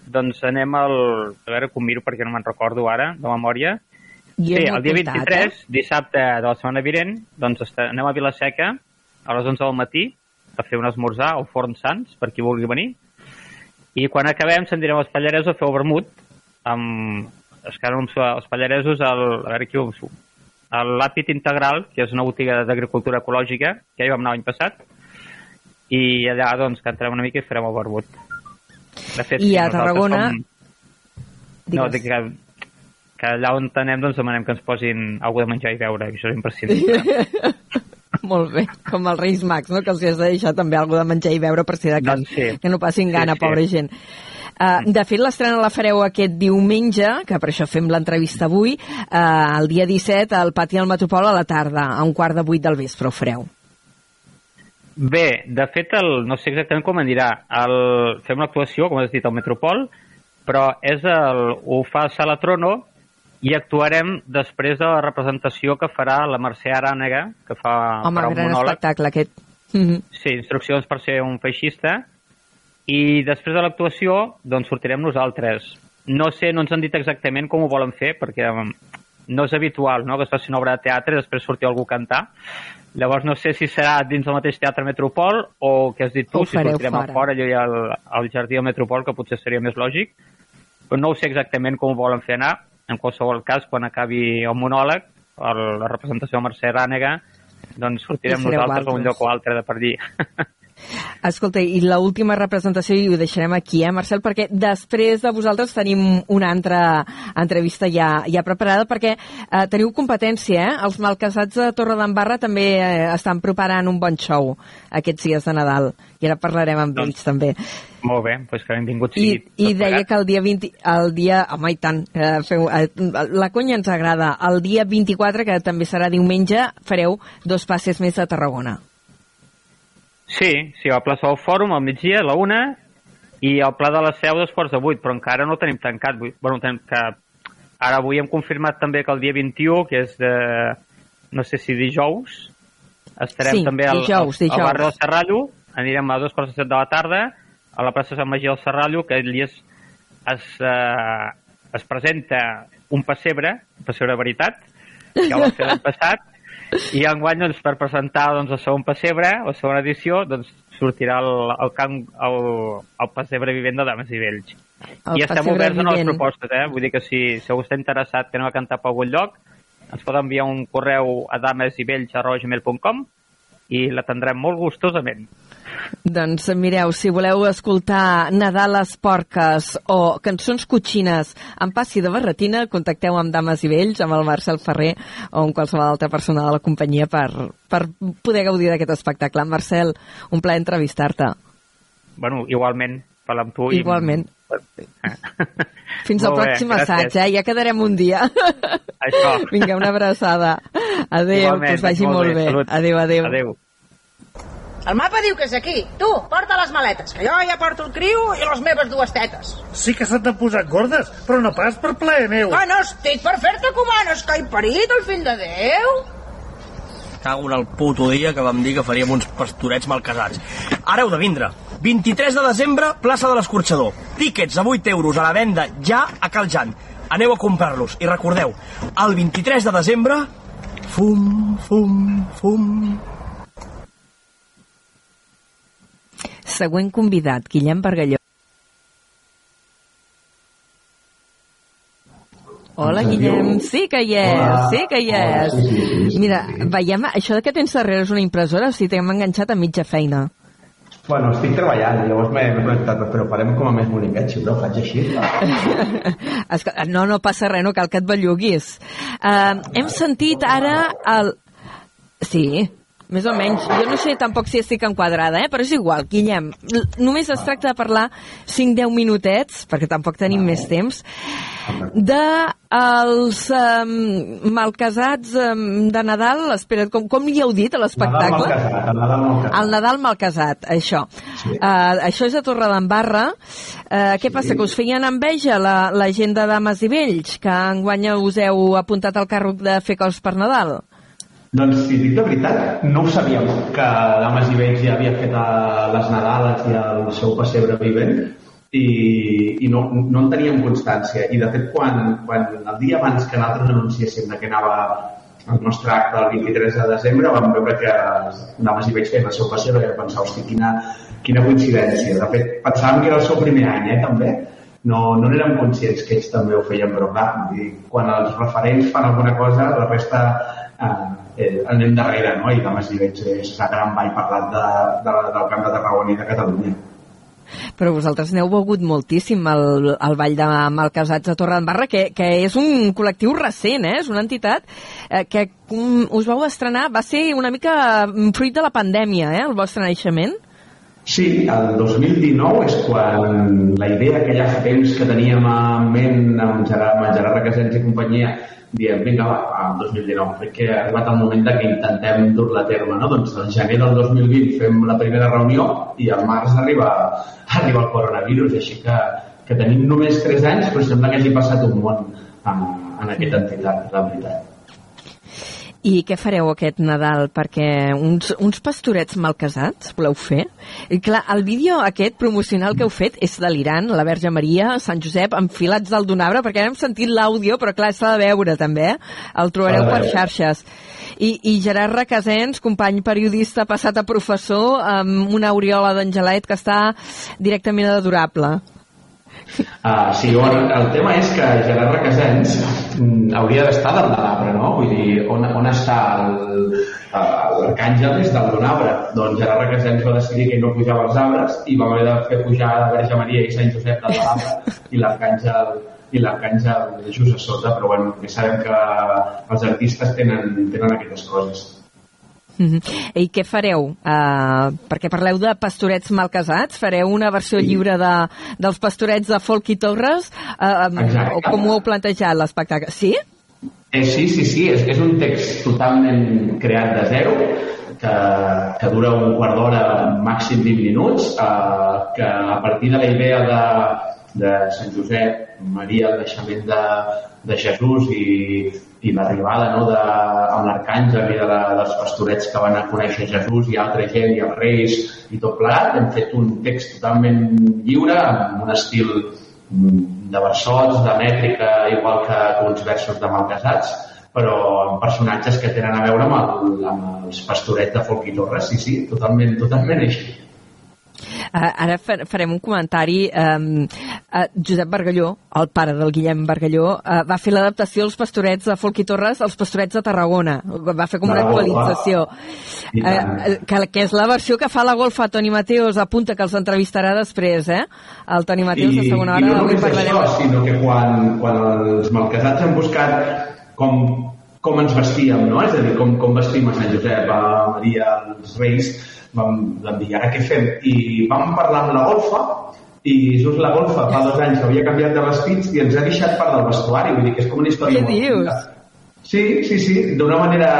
doncs anem al... A veure, com miro perquè no me'n recordo ara, de memòria. Sí, el dia 23, eh? dissabte de la setmana vinent, doncs anem a Vilaseca a les 11 del matí a fer un esmorzar al Forn Sants, per qui vulgui venir. I quan acabem se'n direm als Pallaresos a fer el vermut amb... Es els Pallaresos al... A veure qui ho l'Àpid Integral, que és una botiga d'agricultura ecològica, que hi vam anar l'any passat, i allà doncs cantarem una mica i farem el barbut. De fet, I a Tarragona... Som... No, dic que, que allà on anem doncs demanem que ens posin alguna de menjar i beure, que això és imprescindible. Molt bé, com els Reis Mags, no? que els has de deixar també alguna de menjar i beure per si de cas, doncs sí. que no passin gana, sí, sí. pobra gent. Uh, de fet, l'estrena la fareu aquest diumenge, que per això fem l'entrevista avui, uh, el dia 17, al Pati del Metropol a la tarda, a un quart de vuit del vespre, ho fareu. Bé, de fet, el, no sé exactament com en dirà. El, fem una actuació, com has dit, al Metropol, però és el, ho fa Sala Trono i actuarem després de la representació que farà la Mercè Arànega, que fa, Home, farà un gran monòleg. espectacle aquest. Mm -hmm. Sí, instruccions per ser un feixista. I després de l'actuació, doncs sortirem nosaltres. No sé, no ens han dit exactament com ho volen fer, perquè um, no és habitual no? que es faci una obra de teatre i després surti algú a cantar Llavors no sé si serà dins del mateix Teatre Metropol o que has dit tu, si sortirem fora. a fora, allò el, el Jardí del Metropol, que potser seria més lògic. Però no ho sé exactament com ho volen fer anar. En qualsevol cas, quan acabi el monòleg, el, la representació de Mercè Rànega, doncs sortirem nosaltres a un lloc o altre de per dir. Escolta, i l última representació, i ho deixarem aquí, eh, Marcel, perquè després de vosaltres tenim una altra entrevista ja, ja preparada, perquè eh, teniu competència, eh? Els malcasats de Torre d'Embarra també eh, estan preparant un bon show aquests dies de Nadal, i ara parlarem amb doncs, ells també. Molt bé, doncs que benvingut I, I deia que el dia 20, el dia, home i tant, eh, feu, eh, la conya ens agrada, el dia 24, que també serà diumenge, fareu dos passes més a Tarragona. Sí, sí, a la plaça del Fòrum al migdia, a la una, i al Pla de la Seu dos quarts de vuit, però encara no tenim tancat. Bueno, tenim que... Ara avui hem confirmat també que el dia 21, que és de, no sé si dijous, estarem sí, també al, dijous, dijous. al barri del Serrallo, anirem a dos quarts de set de la tarda, a la plaça Sant Magí del Serrallo, que allí es, es, eh, es presenta un pessebre, un pessebre de veritat, que va fer l'any passat, i enguany, doncs, per presentar doncs, el segon pessebre, la segona edició, doncs, sortirà el, el, camp, el, el pessebre vivent de Dames i Vells. El I estem oberts a les propostes, eh? Vull dir que si, si algú està interessat que anem a cantar per algun lloc, ens pot enviar un correu a damesibells.com i l'atendrem molt gustosament. Doncs mireu, si voleu escoltar Nadal a les porques o cançons cotxines en passi de barretina, contacteu amb Dames i Vells, amb el Marcel Ferrer o amb qualsevol altra persona de la companyia per, per poder gaudir d'aquest espectacle. Marcel, un plaer entrevistar-te. Bueno, igualment, parlar amb tu. Igualment. I... Fins al pròxim bé, assaig, eh? Ja quedarem un dia. Això. Vinga, una abraçada. Adéu, que us vagi molt, molt bé. bé. Adéu, adéu. Adéu. El mapa diu que és aquí. Tu, porta les maletes, que jo ja porto el criu i les meves dues tetes. Sí que s'han de posar gordes, però no pas per plaer meu. Que no estic per fer-te comanes, que he parit el fill de Déu. Cago en el puto dia que vam dir que faríem uns pastorets mal casats. Ara heu de vindre. 23 de desembre, plaça de l'Escorxador. Tíquets a 8 euros a la venda ja a Cal Jan. Aneu a comprar-los. I recordeu, el 23 de desembre, fum, fum, fum, següent convidat, Guillem Bargalló. Hola, Guillem. Sí que hi és, Hola. sí que hi és. Hola, sí, sí, sí, Mira, veiem, això que tens darrere és una impressora o si t'hem enganxat a mitja feina? Bueno, estic treballant, llavors m'he connectat, però farem com a més boniquet, si no, faig així. Escolta, no, no passa res, no cal que et belluguis. Uh, hem sentit ara el... Sí, més o menys. Jo no sé tampoc si estic enquadrada, eh? però és igual, Guillem. Només es tracta de parlar 5-10 minutets, perquè tampoc tenim més temps, de els um, malcasats um, de Nadal. Espera, com, com li heu dit a l'espectacle? malcasat, el Nadal malcasat. El Nadal mal casat, això. Sí. Uh, això és a Torredembarra. Uh, què passa, que us feien enveja la, la gent de Dames i Vells, que enguany us heu apuntat al carro de fer coses per Nadal? Doncs, si dic de veritat, no ho sabíem, que Dames i Vells ja havia fet a les Nadales i el seu pessebre vivent, i, i no, no en teníem constància. I, de fet, quan, quan el dia abans que nosaltres anunciéssim que anava el nostre acte el 23 de desembre, vam veure que Dames i Vells feien el seu pessebre i vam pensar, hosti, quina, quina coincidència. De fet, pensàvem que era el seu primer any, eh, també. No, no érem conscients que ells també ho feien, però clar, quan els referents fan alguna cosa, la resta eh, eh, anem darrere, no? I Dames i Vells és la gran ball parlat de, de, del Camp de Tarragona i de Catalunya. Però vosaltres n'heu begut moltíssim al, al Vall de Malcasats de Torredembarra, que, que és un col·lectiu recent, eh? és una entitat eh, que um, us vau estrenar, va ser una mica mm, fruit de la pandèmia, eh? el vostre naixement. Sí, el 2019 és quan la idea que ja fa temps que teníem en ment amb Gerard, amb Gerard Requesens i companyia, diem, vinga, va, el 2019, crec que ha arribat el moment de que intentem dur-la a terme, no? Doncs al gener del 2020 fem la primera reunió i al març arriba, arriba el coronavirus, així que, que tenim només 3 anys, però sembla que hagi passat un món en, en aquesta entitat, la veritat. I què fareu aquest Nadal? Perquè uns, uns pastorets mal casats voleu fer? I clar, el vídeo aquest promocional que heu fet és delirant, la Verge Maria, Sant Josep, enfilats del Donabre, perquè ara hem sentit l'àudio, però clar, s'ha de veure també, eh? El trobareu per xarxes. I, I Gerard Requesens, company periodista passat a professor, amb una aureola d'Angelet que està directament adorable. Uh, sí, bueno, el tema és que Gerard Requesens mm, hauria d'estar dalt de l'arbre, no? Vull dir, on, on està el- el- l'arcàngel és dalt d'un arbre. Doncs Gerard Requesens va decidir que no pujava als arbres i va haver de fer pujar la Verge Maria i Sant Josep dalt de l'arbre i l'arcàngel i l'arcàngel just a sota, però bueno, ja sabem que els artistes tenen, tenen aquestes coses. Mhm. I què fareu? Uh, perquè parleu de pastorets mal casats, fareu una versió lliure de, dels pastorets de Folk i Torres? Uh, Exacte. com ho heu plantejat, l'espectacle? Sí? Eh, sí, sí, sí, és, és un text totalment creat de zero, que, que dura un quart d'hora, màxim 20 minuts, eh, que a partir de la idea de, de Sant Josep, Maria, el naixement de, de Jesús i, i l'arribada no, de, amb l'arcàngel i de la, dels pastorets que van a conèixer Jesús i altra gent i els reis i tot plegat, hem fet un text totalment lliure, amb un estil mm, de versots, de mètrica, igual que, uns versos de malcasats, però amb personatges que tenen a veure amb, el, amb els pastorets de Folk i Torres, sí, sí, totalment, totalment així. Uh, ara fa- farem un comentari. Um, uh, Josep Bargalló, el pare del Guillem Bargalló, uh, va fer l'adaptació als pastorets de Folk i Torres als pastorets de Tarragona. Va fer com una Ah, actualització. I. Uh, que, que és la versió que fa la golfa Toni Mateos, apunta que els entrevistarà després, eh? El Toni Mateos, a segona i hora, no avui només parlarem... això, sinó que quan, quan els malcasats han buscat com, com ens vestíem, no? És a dir, com, com vestim a Sant Josep, a Maria, als Reis, vam, vam dir, ara què fem? I vam parlar amb la golfa, i just la golfa fa dos anys havia canviat de vestits i ens ha deixat part del vestuari, vull dir que és com una història Què molt dius? bonica. Sí, sí, sí, d'una manera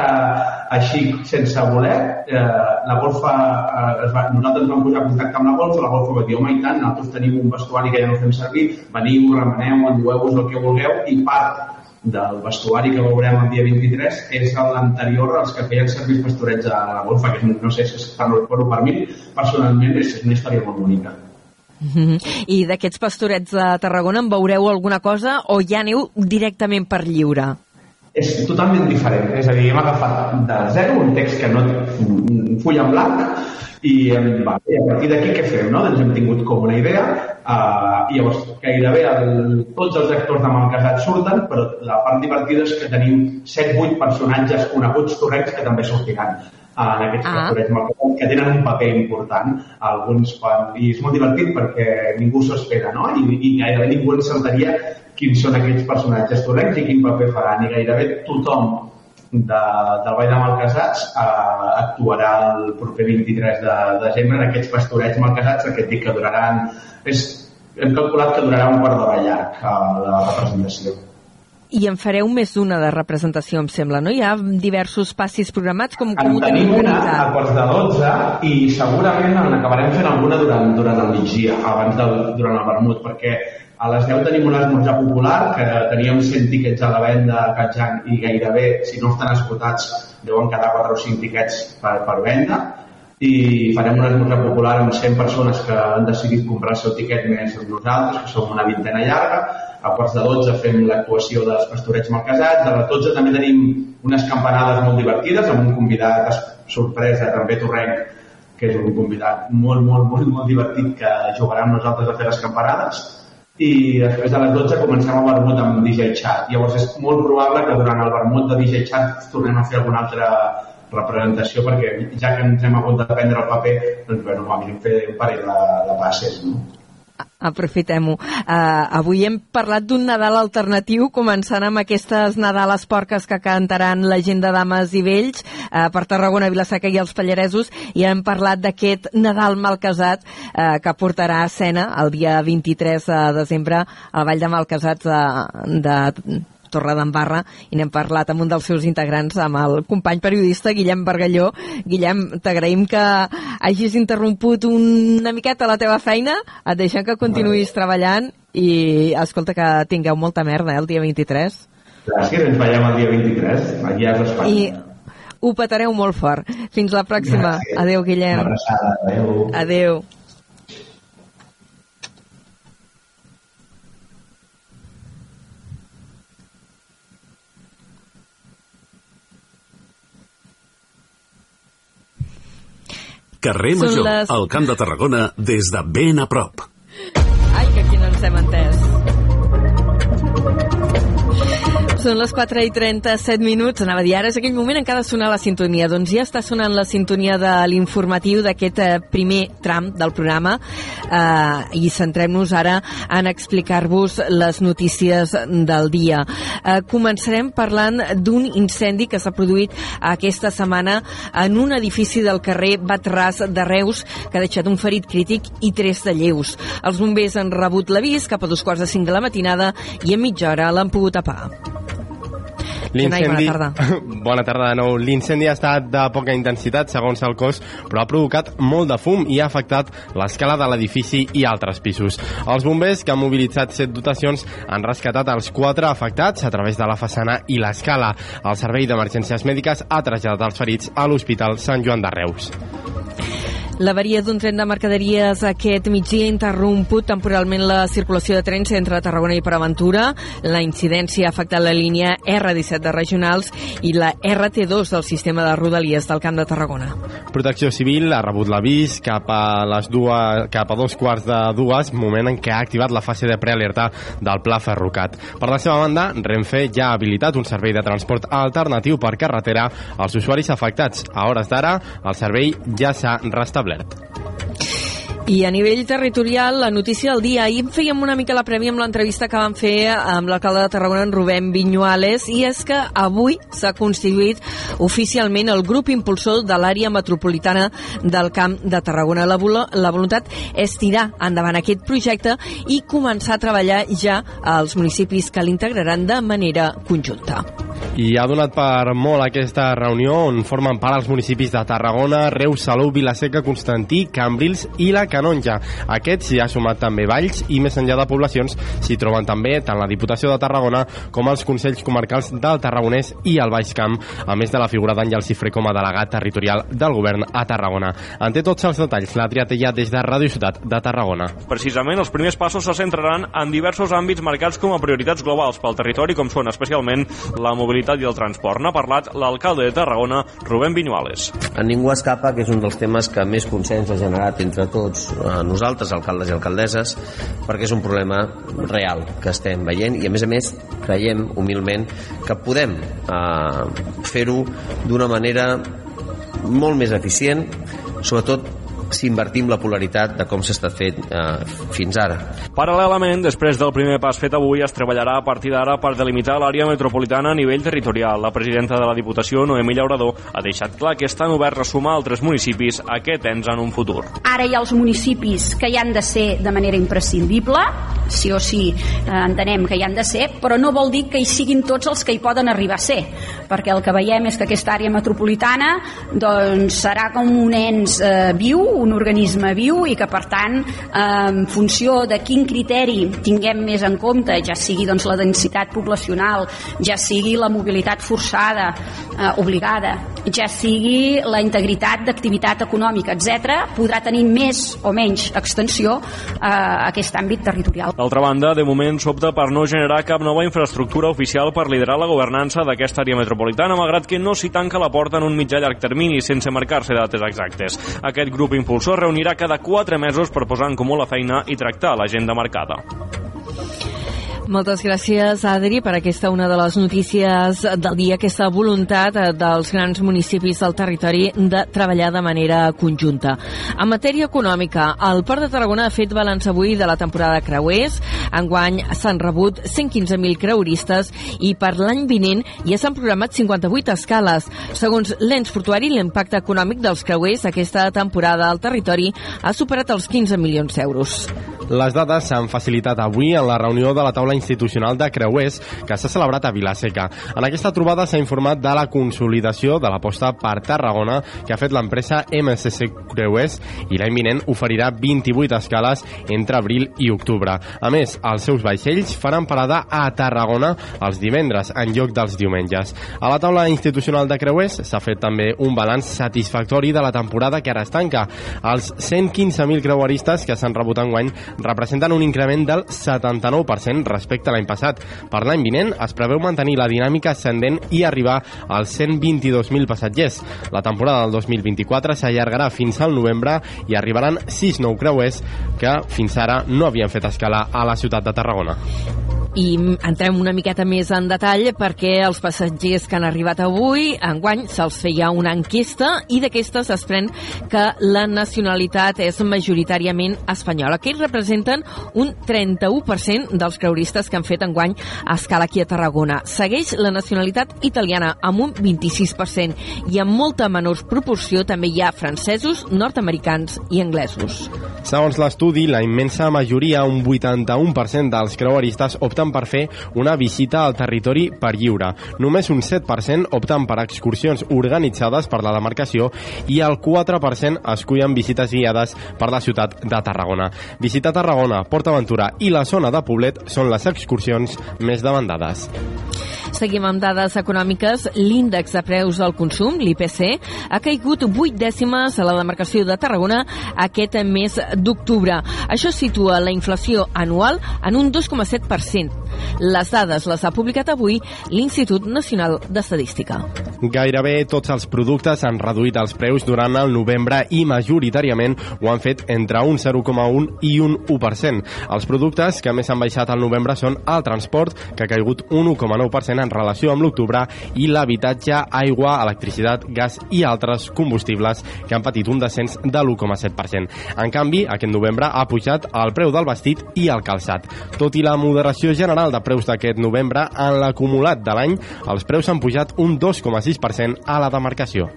així, sense voler, eh, la golfa, eh, es va, nosaltres vam posar en contacte amb la golfa, la golfa va dir, home, i tant, nosaltres tenim un vestuari que ja no fem servir, veniu, remeneu, endueu-vos el que vulgueu, i part del vestuari que veurem el dia 23 és l'anterior als que feien servir els pastorets a la golfa, que no sé, és, per, per, per mi, personalment, és una història molt bonica. I d'aquests pastorets de Tarragona en veureu alguna cosa o ja aneu directament per lliure? És totalment diferent. És a dir, hem agafat de zero un text que no un full en blanc i, va, i a partir d'aquí què fem? No? Doncs hem tingut com una idea uh, i llavors gairebé el, tots els actors de Malcasat surten però la part divertida és que tenim 7-8 personatges coneguts torrencs que també sortiran en aquests ah. pastorets que tenen un paper important alguns quan, i és molt divertit perquè ningú s'ho espera no? I, i gairebé ningú encertaria quins són aquests personatges torrencs i quin paper faran i gairebé tothom de, del Vall de Malcasats eh, actuarà el proper 23 de, de desembre en aquests pastorets malcasats aquest dic que duraran és, hem calculat que durarà un quart d'hora llarg eh, la representació i en fareu més d'una de representació, em sembla, no? Hi ha diversos passis programats, com, com en ho tenim una a quarts de 12 i segurament en acabarem fent alguna durant, durant el migdia, abans del, durant el vermut, perquè a les 10 tenim un esmorzar popular que teníem 100 tiquets a la venda a Catjang i gairebé, si no estan esgotats, deuen quedar 4 o 5 tiquets per, per venda i farem un esmorzar popular amb 100 persones que han decidit comprar el seu tiquet més amb nosaltres, que som una vintena llarga. A quarts de 12 fem l'actuació dels pastorets malcasats. A les 12 també tenim unes campanades molt divertides amb un convidat sorpresa, també torrenc, que és un convidat molt, molt, molt, molt divertit que jugarà amb nosaltres a fer les campanades i després de les 12 comencem el vermut amb DJ Chat. Llavors és molt probable que durant el vermut de DJ Chat tornem a fer alguna altra representació perquè ja que ens hem hagut de prendre el paper doncs bueno, a mi fer un parell de, de passes no? Aprofitem-ho. Uh, avui hem parlat d'un Nadal alternatiu, començant amb aquestes Nadales porques que cantaran la gent de Dames i Vells uh, per Tarragona, Vilaseca i els Pallaresos, i hem parlat d'aquest Nadal mal casat uh, que portarà a escena el dia 23 de desembre al Vall de Malcasats de, de Torredembarra i n'hem parlat amb un dels seus integrants, amb el company periodista Guillem Bargalló. Guillem, t'agraïm que hagis interromput una miqueta la teva feina, et deixem que continuïs treballant i escolta que tingueu molta merda eh, el dia 23. Gràcies, ens veiem el dia 23, aquí a l'Espai. I ho petareu molt fort. Fins la pròxima. Gràcies. Adéu, Guillem. Una abraçada. Adéu. Adéu. Carrer Major, les... al Camp de Tarragona, des de ben a prop. Ai, que aquí no ens hem entès. Són les 4 i 37 minuts. Anava a dir, ara és aquell moment en què ha de sonar la sintonia. Doncs ja està sonant la sintonia de l'informatiu d'aquest eh, primer tram del programa eh, i centrem-nos ara en explicar-vos les notícies del dia. Eh, començarem parlant d'un incendi que s'ha produït aquesta setmana en un edifici del carrer Batràs de Reus que ha deixat un ferit crític i tres de lleus. Els bombers han rebut l'avís cap a dos quarts de cinc de la matinada i en mitja hora l'han pogut apar. L'incendi... Bona tarda. bona tarda de nou. L'incendi ha estat de poca intensitat, segons el cos, però ha provocat molt de fum i ha afectat l'escala de l'edifici i altres pisos. Els bombers, que han mobilitzat set dotacions, han rescatat els quatre afectats a través de la façana i l'escala. El Servei d'Emergències Mèdiques ha traslladat els ferits a l'Hospital Sant Joan de Reus. L'averia d'un tren de mercaderies aquest migdia ha interromput temporalment la circulació de trens entre Tarragona i Preventura. La incidència ha afectat la línia R17 de regionals i la RT2 del sistema de rodalies del Camp de Tarragona. Protecció Civil ha rebut l'avís cap a les dues, cap a dos quarts de dues, moment en què ha activat la fase de prealerta del Pla Ferrocat. Per la seva banda, Renfe ja ha habilitat un servei de transport alternatiu per carretera als usuaris afectats. A hores d'ara, el servei ja s'ha restablert hablar. I a nivell territorial, la notícia del dia. Ahir fèiem una mica la prèvia amb l'entrevista que vam fer amb l'alcalde de Tarragona, en Rubén Viñuales, i és que avui s'ha constituït oficialment el grup impulsor de l'àrea metropolitana del Camp de Tarragona. La, la voluntat és tirar endavant aquest projecte i començar a treballar ja als municipis que l'integraran de manera conjunta. I ha donat per molt aquesta reunió on formen part els municipis de Tarragona, Reus, Salou, Vilaseca, Constantí, Cambrils i la Canonja. Aquest s'hi ha sumat també Valls i més enllà de poblacions s'hi troben també tant la Diputació de Tarragona com els Consells Comarcals del Tarragonès i el Baix Camp, a més de la figura d'Àngel Cifré com a delegat territorial del govern a Tarragona. En té tots els detalls la Triatella des de Ràdio Ciutat de Tarragona. Precisament, els primers passos se centraran en diversos àmbits marcats com a prioritats globals pel territori, com són especialment la mobilitat i el transport. N'ha parlat l'alcalde de Tarragona, Rubén Viñuales. A ningú escapa que és un dels temes que més consens ha generat entre tots eh, nosaltres, alcaldes i alcaldesses, perquè és un problema real que estem veient i a més a més creiem humilment que podem eh, fer-ho d'una manera molt més eficient, sobretot si invertim la polaritat de com s'ha estat fet eh, fins ara. Paral·lelament, després del primer pas fet avui, es treballarà a partir d'ara per delimitar l'àrea metropolitana a nivell territorial. La presidenta de la Diputació, Noemí Llaurador, ha deixat clar que estan oberts a sumar altres municipis a aquest ens en un futur. Ara hi ha els municipis que hi han de ser de manera imprescindible, sí o sí eh, entenem que hi han de ser, però no vol dir que hi siguin tots els que hi poden arribar a ser, perquè el que veiem és que aquesta àrea metropolitana doncs, serà com un ens eh, viu, un organisme viu i que per tant en funció de quin criteri tinguem més en compte, ja sigui doncs, la densitat poblacional, ja sigui la mobilitat forçada, eh, obligada, ja sigui la integritat d'activitat econòmica, etc, podrà tenir més o menys extensió a eh, aquest àmbit territorial. D'altra banda, de moment s'opta per no generar cap nova infraestructura oficial per liderar la governança d'aquesta àrea metropolitana, malgrat que no s'hi tanca la porta en un mitjà llarg termini, sense marcar-se dates exactes. Aquest grup impulsor reunirà cada 4 mesos per posar en comú la feina i tractar l'agenda marcada. Moltes gràcies, Adri, per aquesta una de les notícies del dia, aquesta voluntat eh, dels grans municipis del territori de treballar de manera conjunta. En matèria econòmica, el Port de Tarragona ha fet balanç avui de la temporada de creuers. Enguany s'han rebut 115.000 creueristes i per l'any vinent ja s'han programat 58 escales. Segons l'ens portuari, l'impacte econòmic dels creuers aquesta temporada al territori ha superat els 15 milions d'euros. Les dades s'han facilitat avui en la reunió de la taula institucional de creuers que s'ha celebrat a Vilaseca. En aquesta trobada s'ha informat de la consolidació de l'aposta per Tarragona que ha fet l'empresa MSC Creuers i l'any vinent oferirà 28 escales entre abril i octubre. A més, els seus vaixells faran parada a Tarragona els divendres en lloc dels diumenges. A la taula institucional de creuers s'ha fet també un balanç satisfactori de la temporada que ara es tanca. Els 115.000 creueristes que s'han rebut enguany representen un increment del 79% respecte a l'any passat. Per l'any vinent es preveu mantenir la dinàmica ascendent i arribar als 122.000 passatgers. La temporada del 2024 s'allargarà fins al novembre i arribaran 6 nous creuers que fins ara no havien fet escala a la ciutat de Tarragona i entrem una miqueta més en detall perquè els passatgers que han arribat avui, enguany, se'ls feia una enquesta i d'aquestes es pren que la nacionalitat és majoritàriament espanyola, que ells representen un 31% dels creuristes que han fet enguany a escala aquí a Tarragona. Segueix la nacionalitat italiana amb un 26% i amb molta menor proporció també hi ha francesos, nord-americans i anglesos. Segons l'estudi, la immensa majoria, un 81% dels creueristes opten per fer una visita al territori per lliure. Només un 7% opten per excursions organitzades per la demarcació i el 4% escullen visites guiades per la ciutat de Tarragona. Visitar Tarragona, Port Aventura i la zona de Poblet són les excursions més demandades. Seguim amb dades econòmiques. L'índex de preus del consum, l'IPC, ha caigut 8 dècimes a la demarcació de Tarragona aquest mes d'octubre. Això situa la inflació anual en un 2,7%. Les dades les ha publicat avui l'Institut Nacional d'Estadística. Gairebé tots els productes han reduït els preus durant el novembre i majoritàriament ho han fet entre un 0,1 i un 1%. Els productes que més han baixat al novembre són el transport, que ha caigut un 1,9% en relació amb l'octubre, i l'habitatge, aigua, electricitat, gas i altres combustibles que han patit un descens de l'1,7%. En canvi, aquest novembre ha pujat el preu del vestit i el calçat. Tot i la moderació general de preus d'aquest novembre, en l'acumulat de l'any, els preus han pujat un 2,6% a la demarcació.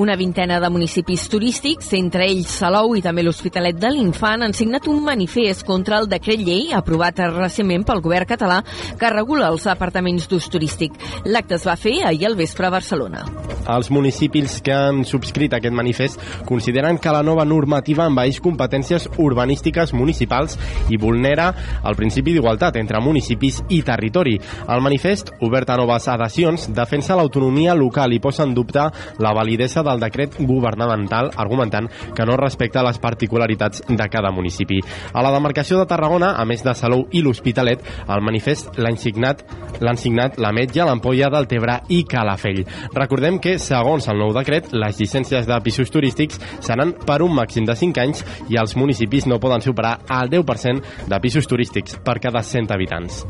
Una vintena de municipis turístics, entre ells Salou i també l'Hospitalet de l'Infant, han signat un manifest contra el decret llei aprovat recentment pel govern català que regula els apartaments d'ús turístic. L'acte es va fer ahir al vespre a Barcelona. Els municipis que han subscrit aquest manifest consideren que la nova normativa envaeix competències urbanístiques municipals i vulnera el principi d'igualtat entre municipis i territori. El manifest, obert a noves adhesions, defensa l'autonomia local i posa en dubte la validesa del decret governamental, argumentant que no respecta les particularitats de cada municipi. A la demarcació de Tarragona, a més de Salou i l'Hospitalet, el manifest l'han signat l'han signat la Metja, l'Ampolla del Tebre i Calafell. Recordem que, segons el nou decret, les llicències de pisos turístics seran per un màxim de 5 anys i els municipis no poden superar el 10% de pisos turístics per cada 100 habitants.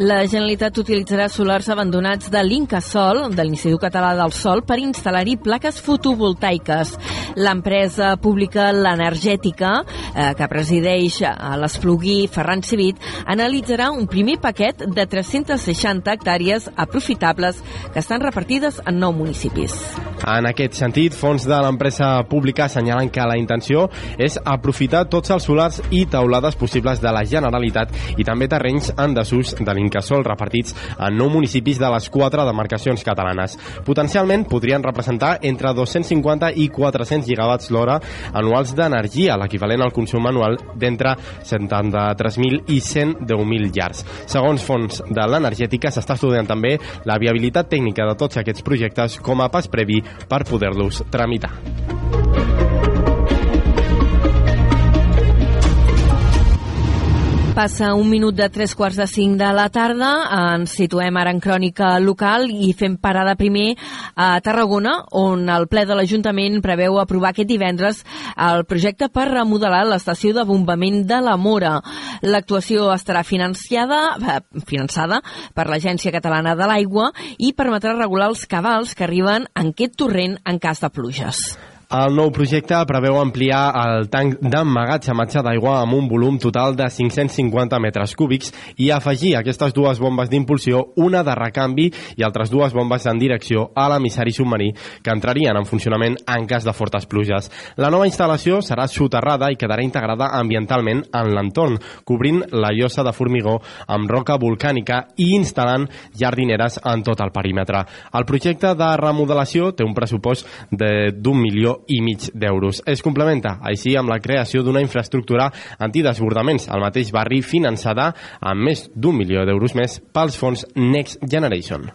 La Generalitat utilitzarà solars abandonats de l'Incasol, de l'Institut Català del Sol, per instal·lar-hi plaques fotovoltaiques. L'empresa pública L'Energètica, eh, que presideix a l'Espluguí Ferran Civit, analitzarà un primer paquet de 360 hectàrees aprofitables que estan repartides en nou municipis. En aquest sentit, fons de l'empresa pública assenyalen que la intenció és aprofitar tots els solars i taulades possibles de la Generalitat i també terrenys en desús de l'Incasol repartits en nou municipis de les quatre demarcacions catalanes. Potencialment podrien representar entre 250 i 400 gigawatts l'hora anuals d'energia, l'equivalent al consum anual d'entre 73.000 i 110.000 llars. Segons fons de l'energètica, s'està estudiant també la viabilitat tècnica de tots aquests projectes com a pas previ per poder-los tramitar. Passa un minut de tres quarts de cinc de la tarda, ens situem ara en crònica local i fem parada primer a Tarragona, on el ple de l'Ajuntament preveu aprovar aquest divendres el projecte per remodelar l'estació de bombament de la Mora. L'actuació estarà financiada, eh, finançada per l'Agència Catalana de l'Aigua i permetrà regular els cabals que arriben en aquest torrent en cas de pluges. El nou projecte preveu ampliar el tanc d'emmagatzematge d'aigua amb un volum total de 550 metres cúbics i afegir aquestes dues bombes d'impulsió, una de recanvi i altres dues bombes en direcció a l'emissari submarí que entrarien en funcionament en cas de fortes pluges. La nova instal·lació serà soterrada i quedarà integrada ambientalment en l'entorn, cobrint la llosa de formigó amb roca volcànica i instal·lant jardineres en tot el perímetre. El projecte de remodelació té un pressupost d'un milió i mig d'euros. Es complementa així amb la creació d'una infraestructura antidesbordaments al mateix barri finançada amb més d'un milió d'euros més pels fons Next Generation.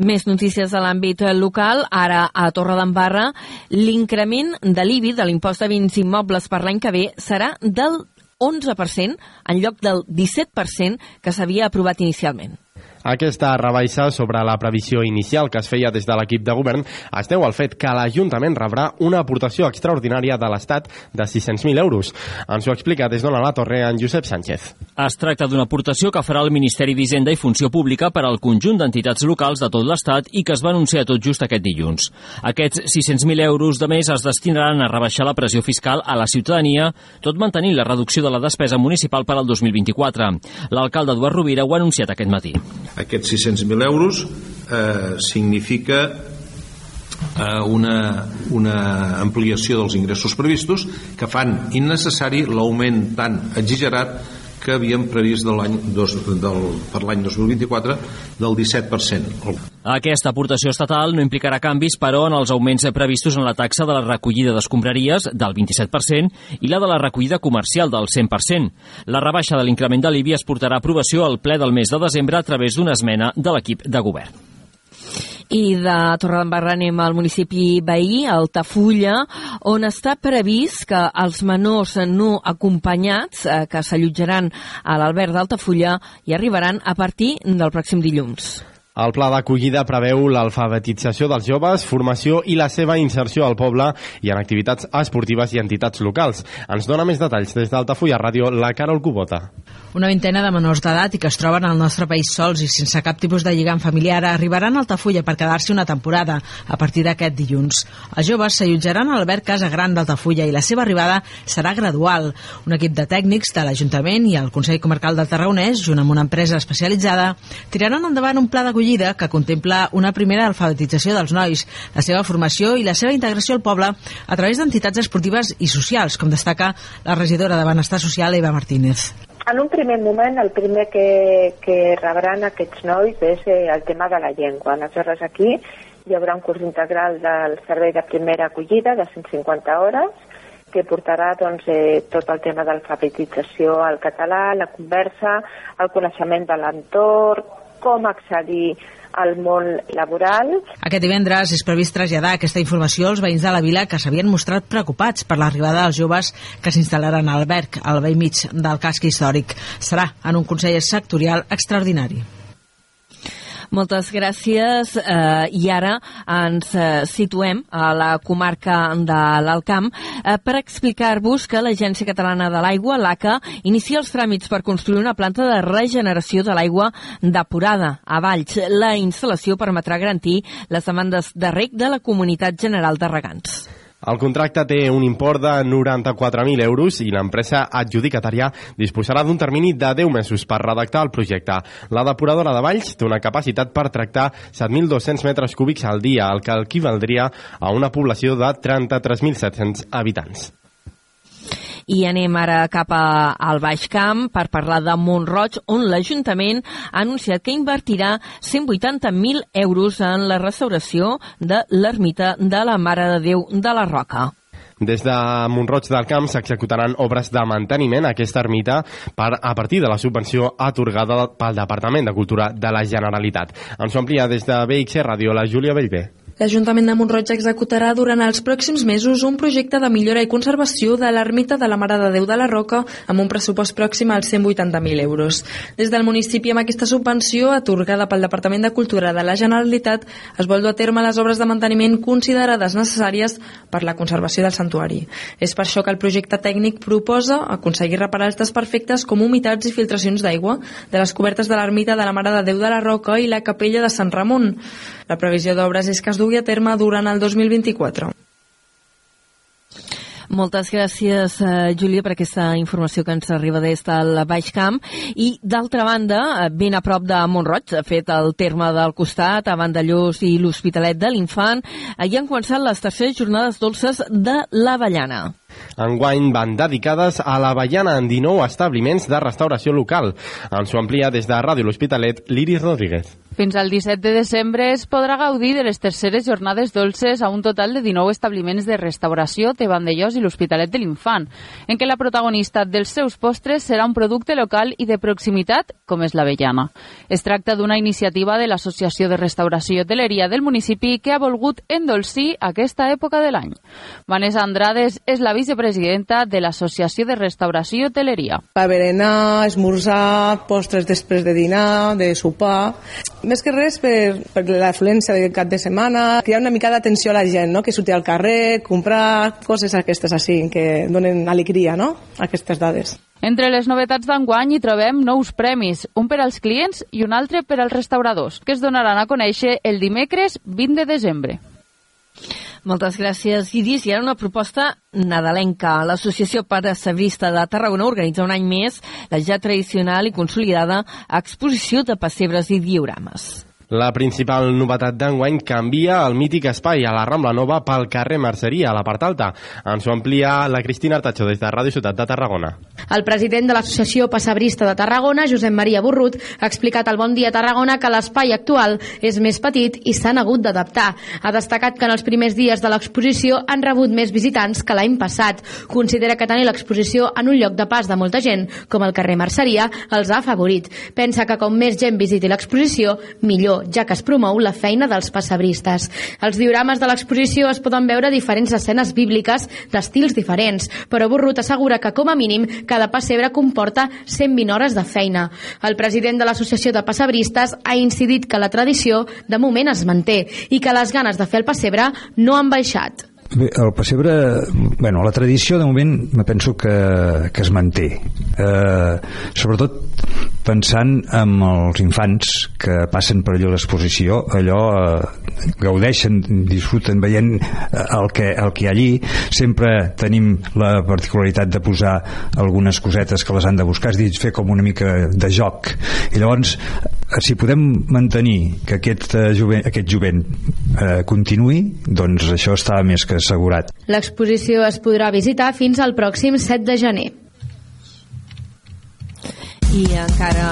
Més notícies de l'àmbit local. Ara, a Torredembarra, l'increment de l'IBI, de l'impost de vins immobles per l'any que ve, serà del 11% en lloc del 17% que s'havia aprovat inicialment. Aquesta rebaixa sobre la previsió inicial que es feia des de l'equip de govern es deu al fet que l'Ajuntament rebrà una aportació extraordinària de l'Estat de 600.000 euros. Ens ho explica des d'on la Torre en Josep Sánchez. Es tracta d'una aportació que farà el Ministeri d'Hisenda i Funció Pública per al conjunt d'entitats locals de tot l'Estat i que es va anunciar tot just aquest dilluns. Aquests 600.000 euros de més es destinaran a rebaixar la pressió fiscal a la ciutadania, tot mantenint la reducció de la despesa municipal per al 2024. L'alcalde Eduard Rovira ho ha anunciat aquest matí. Aquests 600.000 euros eh, significa eh, una, una ampliació dels ingressos previstos que fan innecessari l'augment tan exagerat que havíem previst de l'any del, per l'any 2024 del 17%. Aquesta aportació estatal no implicarà canvis, però, en els augments previstos en la taxa de la recollida d'escombraries del 27% i la de la recollida comercial del 100%. La rebaixa de l'increment de l'IBI es portarà a aprovació al ple del mes de desembre a través d'una esmena de l'equip de govern. I de Torredembarra anem al municipi veí, Altafulla, on està previst que els menors no acompanyats eh, que s'allotjaran a l'Albert d'Altafulla hi arribaran a partir del pròxim dilluns. El pla d'acollida preveu l'alfabetització dels joves, formació i la seva inserció al poble i en activitats esportives i entitats locals. Ens dona més detalls des d'Altafulla Ràdio la Carol Cubota. Una vintena de menors d'edat i que es troben al nostre país sols i sense cap tipus de lligam familiar arribaran a Altafulla per quedar-se una temporada a partir d'aquest dilluns. Els joves s'allotjaran a l'Albert Casa Gran d'Altafulla i la seva arribada serà gradual. Un equip de tècnics de l'Ajuntament i el Consell Comarcal del Tarragonès, junt amb una empresa especialitzada, tiraran endavant un pla d'acollida que contempla una primera alfabetització dels nois, la seva formació i la seva integració al poble a través d'entitats esportives i socials, com destaca la regidora de Benestar Social, Eva Martínez. En un primer moment, el primer que, que rebran aquests nois és eh, el tema de la llengua. Aleshores, aquí hi haurà un curs integral del servei de primera acollida de 150 hores que portarà doncs, eh, tot el tema d'alfabetització al català, la conversa, el coneixement de l'entorn, com accedir al món laboral. Aquest divendres és previst traslladar aquesta informació als veïns de la vila que s'havien mostrat preocupats per l'arribada dels joves que s'instal·laran al Berg, al vell mig del casc històric. Serà en un Consell sectorial extraordinari. Moltes gràcies. Eh, I ara ens eh, situem a la comarca de l'Alcamp eh, per explicar-vos que l'Agència Catalana de l'Aigua, l'ACA, inicia els tràmits per construir una planta de regeneració de l'aigua depurada a Valls. La instal·lació permetrà garantir les demandes de rec de la Comunitat General de Regants. El contracte té un import de 94.000 euros i l'empresa adjudicatària disposarà d'un termini de 10 mesos per redactar el projecte. La depuradora de Valls té una capacitat per tractar 7.200 metres cúbics al dia, el que equivaldria a una població de 33.700 habitants. I anem ara cap a, al Baix Camp per parlar de Montroig, on l'Ajuntament ha anunciat que invertirà 180.000 euros en la restauració de l'ermita de la Mare de Déu de la Roca. Des de Montroig del Camp s'executaran obres de manteniment a aquesta ermita per, a partir de la subvenció atorgada pel Departament de Cultura de la Generalitat. Ens ho amplia des de BXC Ràdio la Júlia Bellver. L'Ajuntament de Montroig executarà durant els pròxims mesos un projecte de millora i conservació de l'ermita de la Mare de Déu de la Roca amb un pressupost pròxim als 180.000 euros. Des del municipi amb aquesta subvenció, atorgada pel Departament de Cultura de la Generalitat, es vol dur a terme les obres de manteniment considerades necessàries per la conservació del santuari. És per això que el projecte tècnic proposa aconseguir reparar els desperfectes com humitats i filtracions d'aigua de les cobertes de l'ermita de la Mare de Déu de la Roca i la capella de Sant Ramon. La previsió d'obres és que es dugui a terme durant el 2024. Moltes gràcies, eh, Júlia, per aquesta informació que ens arriba des del Baix Camp. I, d'altra banda, eh, ben a prop de Montroig, ha fet el terme del costat, a Vandellós i l'Hospitalet de l'Infant, eh, hi han començat les terceres jornades dolces de l'Avellana. Enguany van dedicades a l'Avellana en 19 establiments de restauració local. Ens ho amplia des de Ràdio L'Hospitalet, l'Iris Rodríguez. Fins al 17 de desembre es podrà gaudir de les terceres jornades dolces a un total de 19 establiments de restauració de Vandellós i l'Hospitalet de l'Infant, en què la protagonista dels seus postres serà un producte local i de proximitat, com és l'avellana. Es tracta d'una iniciativa de l'Associació de Restauració i Hoteleria del municipi que ha volgut endolcir aquesta època de l'any. Vanessa Andrades és la vicepresidenta de l'Associació de Restauració i Hoteleria. Per berenar, esmorzar, postres després de dinar, de sopar... Més que res per, per l'afluència del cap de setmana, crear una mica d'atenció a la gent, no? que surti al carrer, comprar coses aquestes així, que donen alegria, no? aquestes dades. Entre les novetats d'enguany hi trobem nous premis, un per als clients i un altre per als restauradors, que es donaran a conèixer el dimecres 20 de desembre. Moltes gràcies, Iris. I ara una proposta nadalenca. L'Associació Pare Sabrista de Tarragona organitza un any més la ja tradicional i consolidada exposició de pessebres i diorames. La principal novetat d'enguany canvia el mític espai a la Rambla Nova pel carrer Merceria, a la part alta. Ens ho amplia la Cristina Artacho des de Ràdio Ciutat de Tarragona. El president de l'Associació Passabrista de Tarragona, Josep Maria Borrut, ha explicat al Bon Dia Tarragona que l'espai actual és més petit i s'han hagut d'adaptar. Ha destacat que en els primers dies de l'exposició han rebut més visitants que l'any passat. Considera que tenir l'exposició en un lloc de pas de molta gent, com el carrer Merceria, els ha afavorit. Pensa que com més gent visiti l'exposició, millor ja que es promou la feina dels passabristes. Els diorames de l'exposició es poden veure diferents escenes bíbliques d'estils diferents, però Borrut assegura que, com a mínim, cada pessebre comporta 120 hores de feina. El president de l'Associació de Passabristes ha incidit que la tradició de moment es manté i que les ganes de fer el pessebre no han baixat. Bé, el pessebre, bueno, la tradició de moment me penso que, que es manté. Eh, sobretot pensant en els infants que passen per allò l'exposició, allò eh, gaudeixen, disfruten veient eh, el, que, el que hi ha allí. Sempre tenim la particularitat de posar algunes cosetes que les han de buscar, és dir, fer com una mica de joc. I llavors, eh, si podem mantenir que aquest, eh, aquest jovent eh, continuï, doncs això està més que assegurat. L'exposició es podrà visitar fins al pròxim 7 de gener. I encara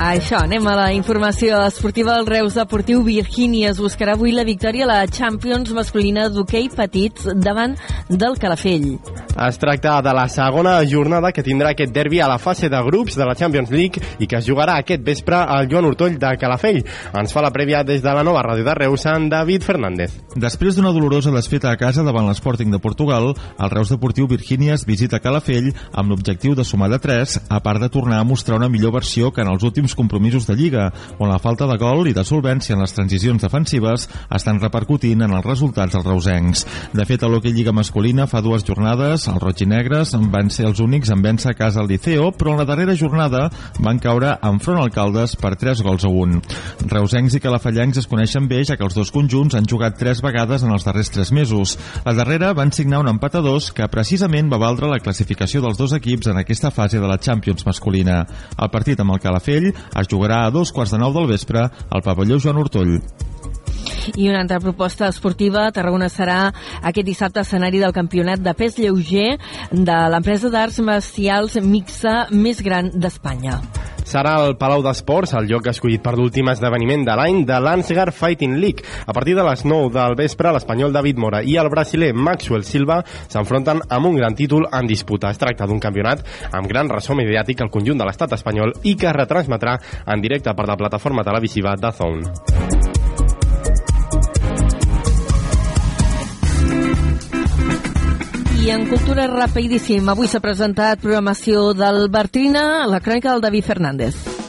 això, anem a la informació esportiva del Reus Deportiu Virgínia. Es buscarà avui la victòria a la Champions masculina d'hoquei petits davant del Calafell. Es tracta de la segona jornada que tindrà aquest derbi a la fase de grups de la Champions League i que es jugarà aquest vespre al Joan Hortoll de Calafell. Ens fa la prèvia des de la nova ràdio de Reus, en David Fernández. Després d'una dolorosa desfeta a casa davant l'Sporting de Portugal, el Reus Deportiu Virgínia es visita Calafell amb l'objectiu de sumar de 3, a part de tornar a mostrar una millor versió que en els últims compromisos de Lliga, on la falta de gol i de solvència en les transicions defensives estan repercutint en els resultats dels reusencs. De fet, a l'Hockey Lliga masculina fa dues jornades els roig i negres van ser els únics en vèncer a casa al Liceo, però en la darrera jornada van caure enfront al Caldes per 3 gols a 1. Reusencs i calafallencs es coneixen bé, ja que els dos conjunts han jugat 3 vegades en els darrers 3 mesos. La darrera van signar un empat a 2 que precisament va valdre la classificació dels dos equips en aquesta fase de la Champions masculina. El partit amb el Calafell es jugarà a dos quarts de nou del vespre al pavelló Joan Hortoll. I una altra proposta esportiva, Tarragona serà aquest dissabte escenari del campionat de pes lleuger de l'empresa d'arts marcials mixa més gran d'Espanya. Serà el Palau d'Esports, el lloc escollit per l'últim esdeveniment de l'any de l'Ansgar Fighting League. A partir de les 9 del vespre, l'espanyol David Mora i el brasiler Maxwell Silva s'enfronten amb un gran títol en disputa. Es tracta d'un campionat amb gran ressò mediàtic al conjunt de l'estat espanyol i que es retransmetrà en directe per la plataforma televisiva Zone. En cultura rapidíssim, avui s'ha presentat programació del Bertrina, la crònica del David Fernández.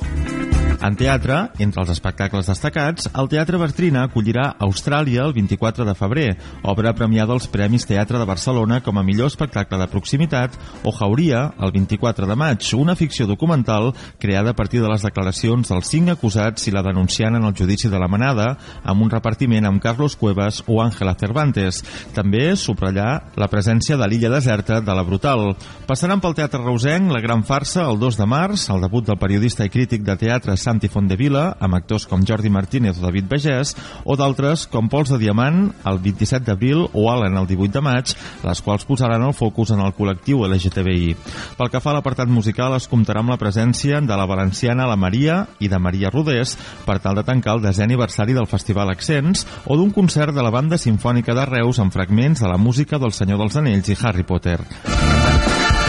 En teatre, entre els espectacles destacats, el Teatre Bertrina acollirà Austràlia el 24 de febrer, obra premiada als Premis Teatre de Barcelona com a millor espectacle de proximitat, o Jauria el 24 de maig, una ficció documental creada a partir de les declaracions dels cinc acusats i la denunciant en el judici de la manada, amb un repartiment amb Carlos Cuevas o Ángela Cervantes. També subratllar la presència de l'illa deserta de la Brutal. Passaran pel Teatre Reusenc la gran farsa el 2 de març, el debut del periodista i crític de teatre Santi Fondevila, amb actors com Jordi Martínez o David Begès, o d'altres com Pols de Diamant, el 27 d'abril, o Allen el 18 de maig, les quals posaran el focus en el col·lectiu LGTBI. Pel que fa a l'apartat musical, es comptarà amb la presència de la valenciana La Maria i de Maria Rodés per tal de tancar el desè aniversari del Festival Accents o d'un concert de la banda sinfònica de Reus amb fragments de la música del Senyor dels Anells i Harry Potter.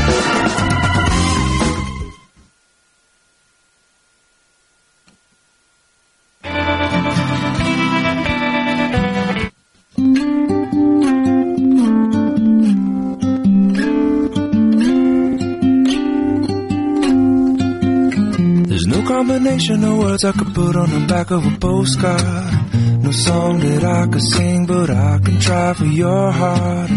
There's no of words I could put on the back of a postcard. No song that I could sing, but I can try for your heart.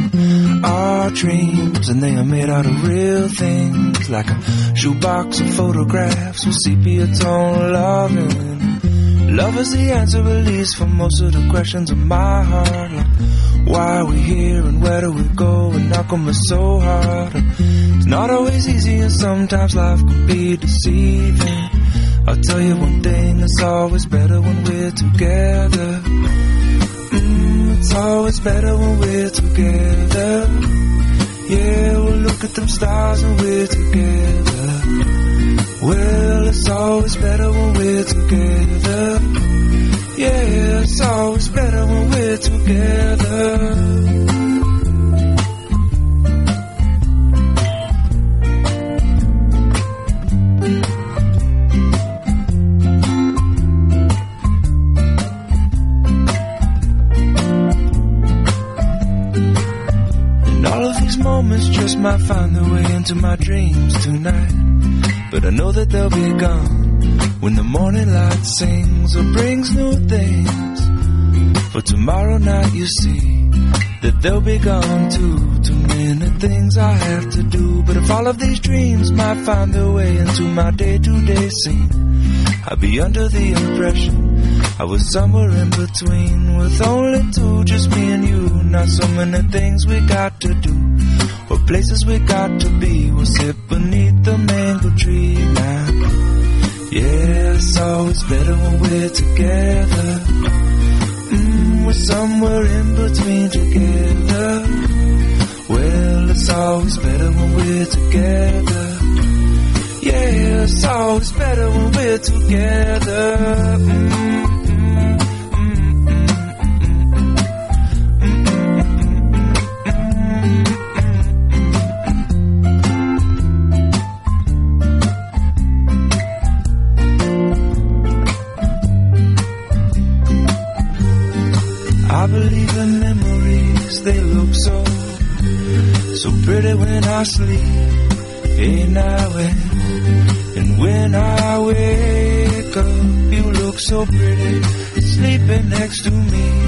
Our dreams, and they are made out of real things, like a shoebox of photographs with sepia tone loving. Love is the answer, at least, for most of the questions of my heart. Like, why are we here and where do we go? And how come it's so hard? It's not always easy, and sometimes life can be deceiving. I'll tell you one thing, it's always better when we're together. Mm, it's always better when we're together. Yeah, we'll look at them stars when we're together. Well, it's always better when we're together. Yeah, it's always better when we're together. Moments just might find their way into my dreams tonight. But I know that they'll be gone when the morning light sings or brings new things. For tomorrow night you see that they'll be gone too. Too many things I have to do. But if all of these dreams might find their way into my day-to-day scene, I'd be under the impression I was somewhere in between with only two, just me and you. Not so many things we got to do, or places we got to be. We'll sit beneath the mango tree now. Yeah, it's always better when we're together. Mm, we're somewhere in between together. Well, it's always better when we're together. Yeah, it's always better when we're together. Mm. I sleep. Hey now and, and when I wake up, you look so pretty, sleeping next to me.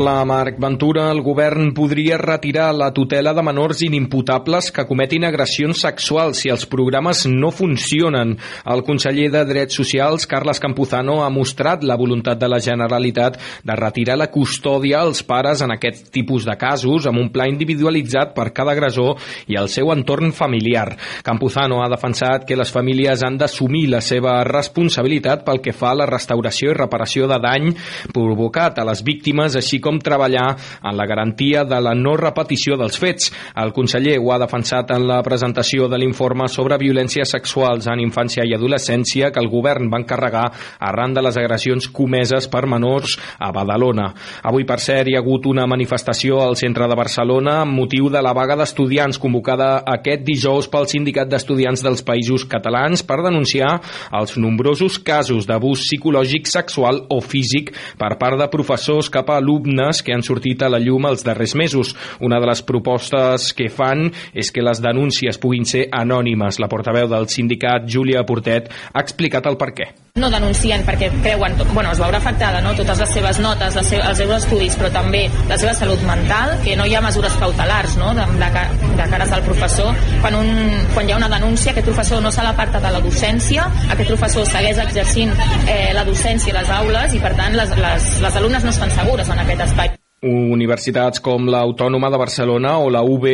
La Marc Ventura, el govern podria retirar la tutela de menors inimputables que cometin agressions sexuals si els programes no funcionen. El conseller de Drets Socials, Carles Campuzano, ha mostrat la voluntat de la Generalitat de retirar la custòdia als pares en aquest tipus de casos amb un pla individualitzat per cada agressor i el seu entorn familiar. Campuzano ha defensat que les famílies han d'assumir la seva responsabilitat pel que fa a la restauració i reparació de dany provocat a les víctimes, així com treballar en la garantia de la no repetició dels fets. El conseller ho ha defensat en la presentació de l'informe sobre violències sexuals en infància i adolescència que el govern va encarregar arran de les agressions comeses per menors a Badalona. Avui, per cert, hi ha hagut una manifestació al centre de Barcelona amb motiu de la vaga d'estudiants convocada aquest dijous pel Sindicat d'Estudiants dels Països Catalans per denunciar els nombrosos casos d'abús psicològic, sexual o físic per part de professors cap a alumnes que han sortit a la llum els darrers mesos. Una de les propostes que fan és que les denúncies puguin ser anònimes. La portaveu del sindicat, Júlia Portet, ha explicat el per què. No denuncien perquè creuen, bueno, es veurà afectada no? totes les seves notes, les seves, els seus estudis, però també la seva salut mental, que no hi ha mesures cautelars no? de, de, de cares al professor. Quan, un, quan hi ha una denúncia, aquest professor no se l'aparta de la docència, aquest professor segueix exercint eh, la docència a les aules i, per tant, les, les, les alumnes no estan segures en aquest espai. Universitats com l'Autònoma de Barcelona o la UB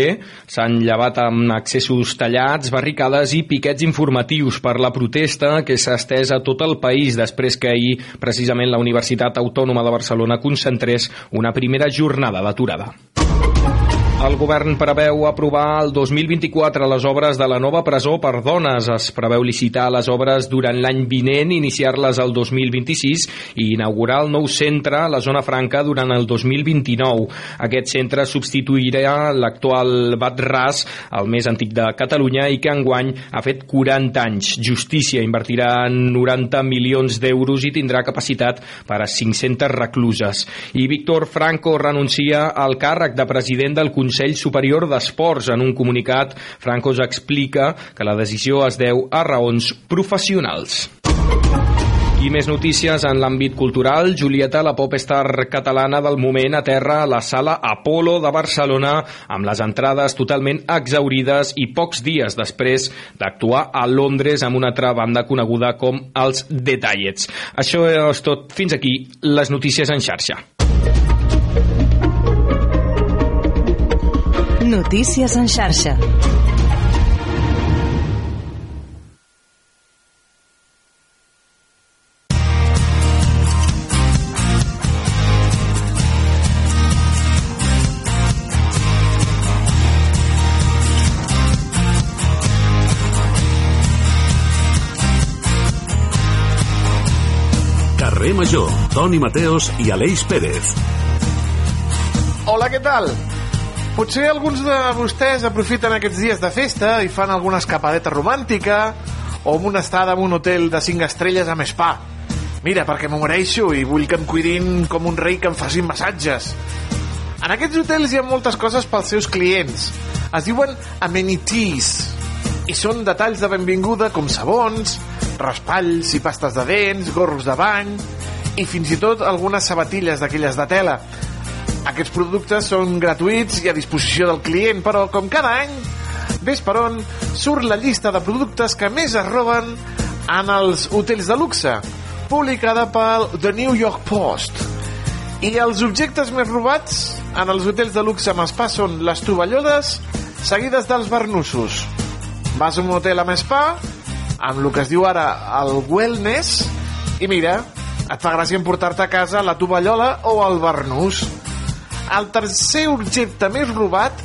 s'han llevat amb accessos tallats, barricades i piquets informatius per la protesta que s'ha estès a tot el país després que ahir precisament la Universitat Autònoma de Barcelona concentrés una primera jornada d'aturada. El govern preveu aprovar el 2024 les obres de la nova presó per dones. Es preveu licitar les obres durant l'any vinent, iniciar-les el 2026 i inaugurar el nou centre a la zona franca durant el 2029. Aquest centre substituirà l'actual Bat Ras, el més antic de Catalunya i que enguany ha fet 40 anys. Justícia invertirà 90 milions d'euros i tindrà capacitat per a 500 recluses. I Víctor Franco renuncia al càrrec de president del Consell Superior d'Esports. En un comunicat, Franco ja explica que la decisió es deu a raons professionals. I més notícies en l'àmbit cultural. Julieta, la popstar catalana del moment, aterra a la sala Apolo de Barcelona amb les entrades totalment exaurides i pocs dies després d'actuar a Londres amb una altra banda coneguda com els Detallets. Això és tot. Fins aquí les notícies en xarxa. Notícies en xarxa. Carrer Major, Toni Mateos i Aleix Pérez. Hola, què tal? Potser alguns de vostès aprofiten aquests dies de festa i fan alguna escapadeta romàntica o amb una estada en un hotel de 5 estrelles amb spa. Mira, perquè m'ho mereixo i vull que em cuidin com un rei que em facin massatges. En aquests hotels hi ha moltes coses pels seus clients. Es diuen amenities i són detalls de benvinguda com sabons, raspalls i pastes de dents, gorros de bany i fins i tot algunes sabatilles d'aquelles de tela. Aquests productes són gratuïts i a disposició del client, però com cada any, ves per on surt la llista de productes que més es roben en els hotels de luxe, publicada pel The New York Post. I els objectes més robats en els hotels de luxe amb spa són les tovalloles seguides dels barnussos. Vas a un hotel amb spa, amb el que es diu ara el wellness, i mira, et fa gràcia emportar-te a casa la tovallola o el barnús. El tercer objecte més robat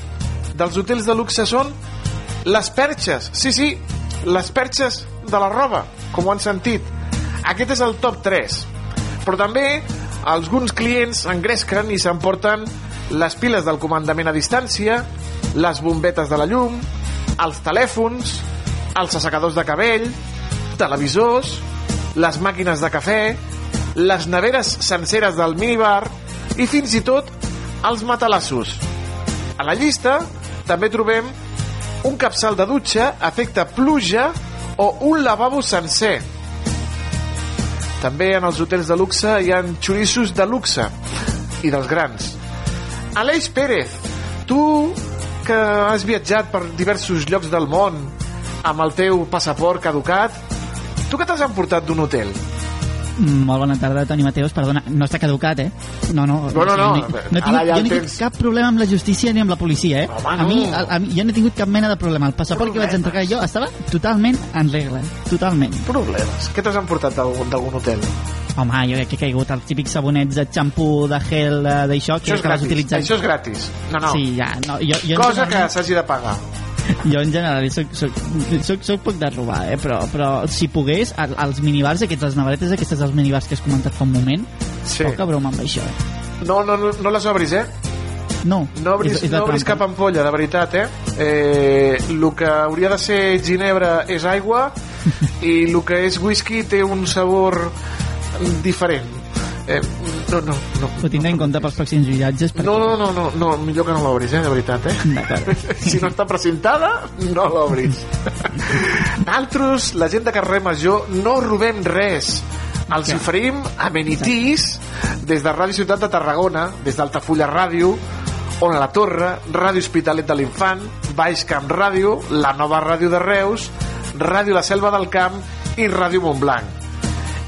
dels hotels de luxe són les perxes. Sí, sí, les perxes de la roba, com ho han sentit. Aquest és el top 3. Però també alguns clients engresquen i s'emporten les piles del comandament a distància, les bombetes de la llum, els telèfons, els assecadors de cabell, televisors, les màquines de cafè, les neveres senceres del minibar i fins i tot els matalassos. A la llista també trobem un capçal de dutxa, efecte pluja o un lavabo sencer. També en els hotels de luxe hi ha xorissos de luxe i dels grans. Aleix Pérez, tu que has viatjat per diversos llocs del món amb el teu passaport caducat, tu què t'has emportat d'un hotel? Molt bona tarda, Toni Mateus. Perdona, no està caducat, eh? No, no. No, no, no. no, he tingut, Ara ja jo no he tingut cap problema amb la justícia ni amb la policia, eh? Home, a, mi, no. a, a mi, jo no he tingut cap mena de problema. El passaport que vaig entregar jo estava totalment en regla. Totalment. Problemes. Què t'has emportat d'algun hotel? Home, jo crec que he caigut els típics sabonets de xampú, de gel, d'això, que, Això és que gratis. Això és gratis. No, no. Sí, ja, no. Jo, jo Cosa que general- s'hagi de pagar. Jo en general soc, soc, soc, soc poc de robar, eh? però, però si pogués, als minibars aquests, les navaretes aquestes dels minibars que has comentat fa un moment, Sí. poca broma amb això, eh? No, no, no, no les obris, eh? No, No obris, és, és no obris cap ampolla, de veritat, eh? eh? El que hauria de ser ginebra és aigua i el que és whisky té un sabor diferent. Eh, no, no, no. Ho tindré en compte pels pròxims viatges. Perquè... No, no, no, no, no, millor que no l'obris, eh, de veritat, eh? si no està precintada, no l'obris. Nosaltres, la gent de carrer Major, no robem res. Els oferim amenities des de Ràdio Ciutat de Tarragona, des d'Altafulla Ràdio, on a la Torre, Ràdio Hospitalet de l'Infant, Baix Camp Ràdio, la nova ràdio de Reus, Ràdio La Selva del Camp i Ràdio Montblanc.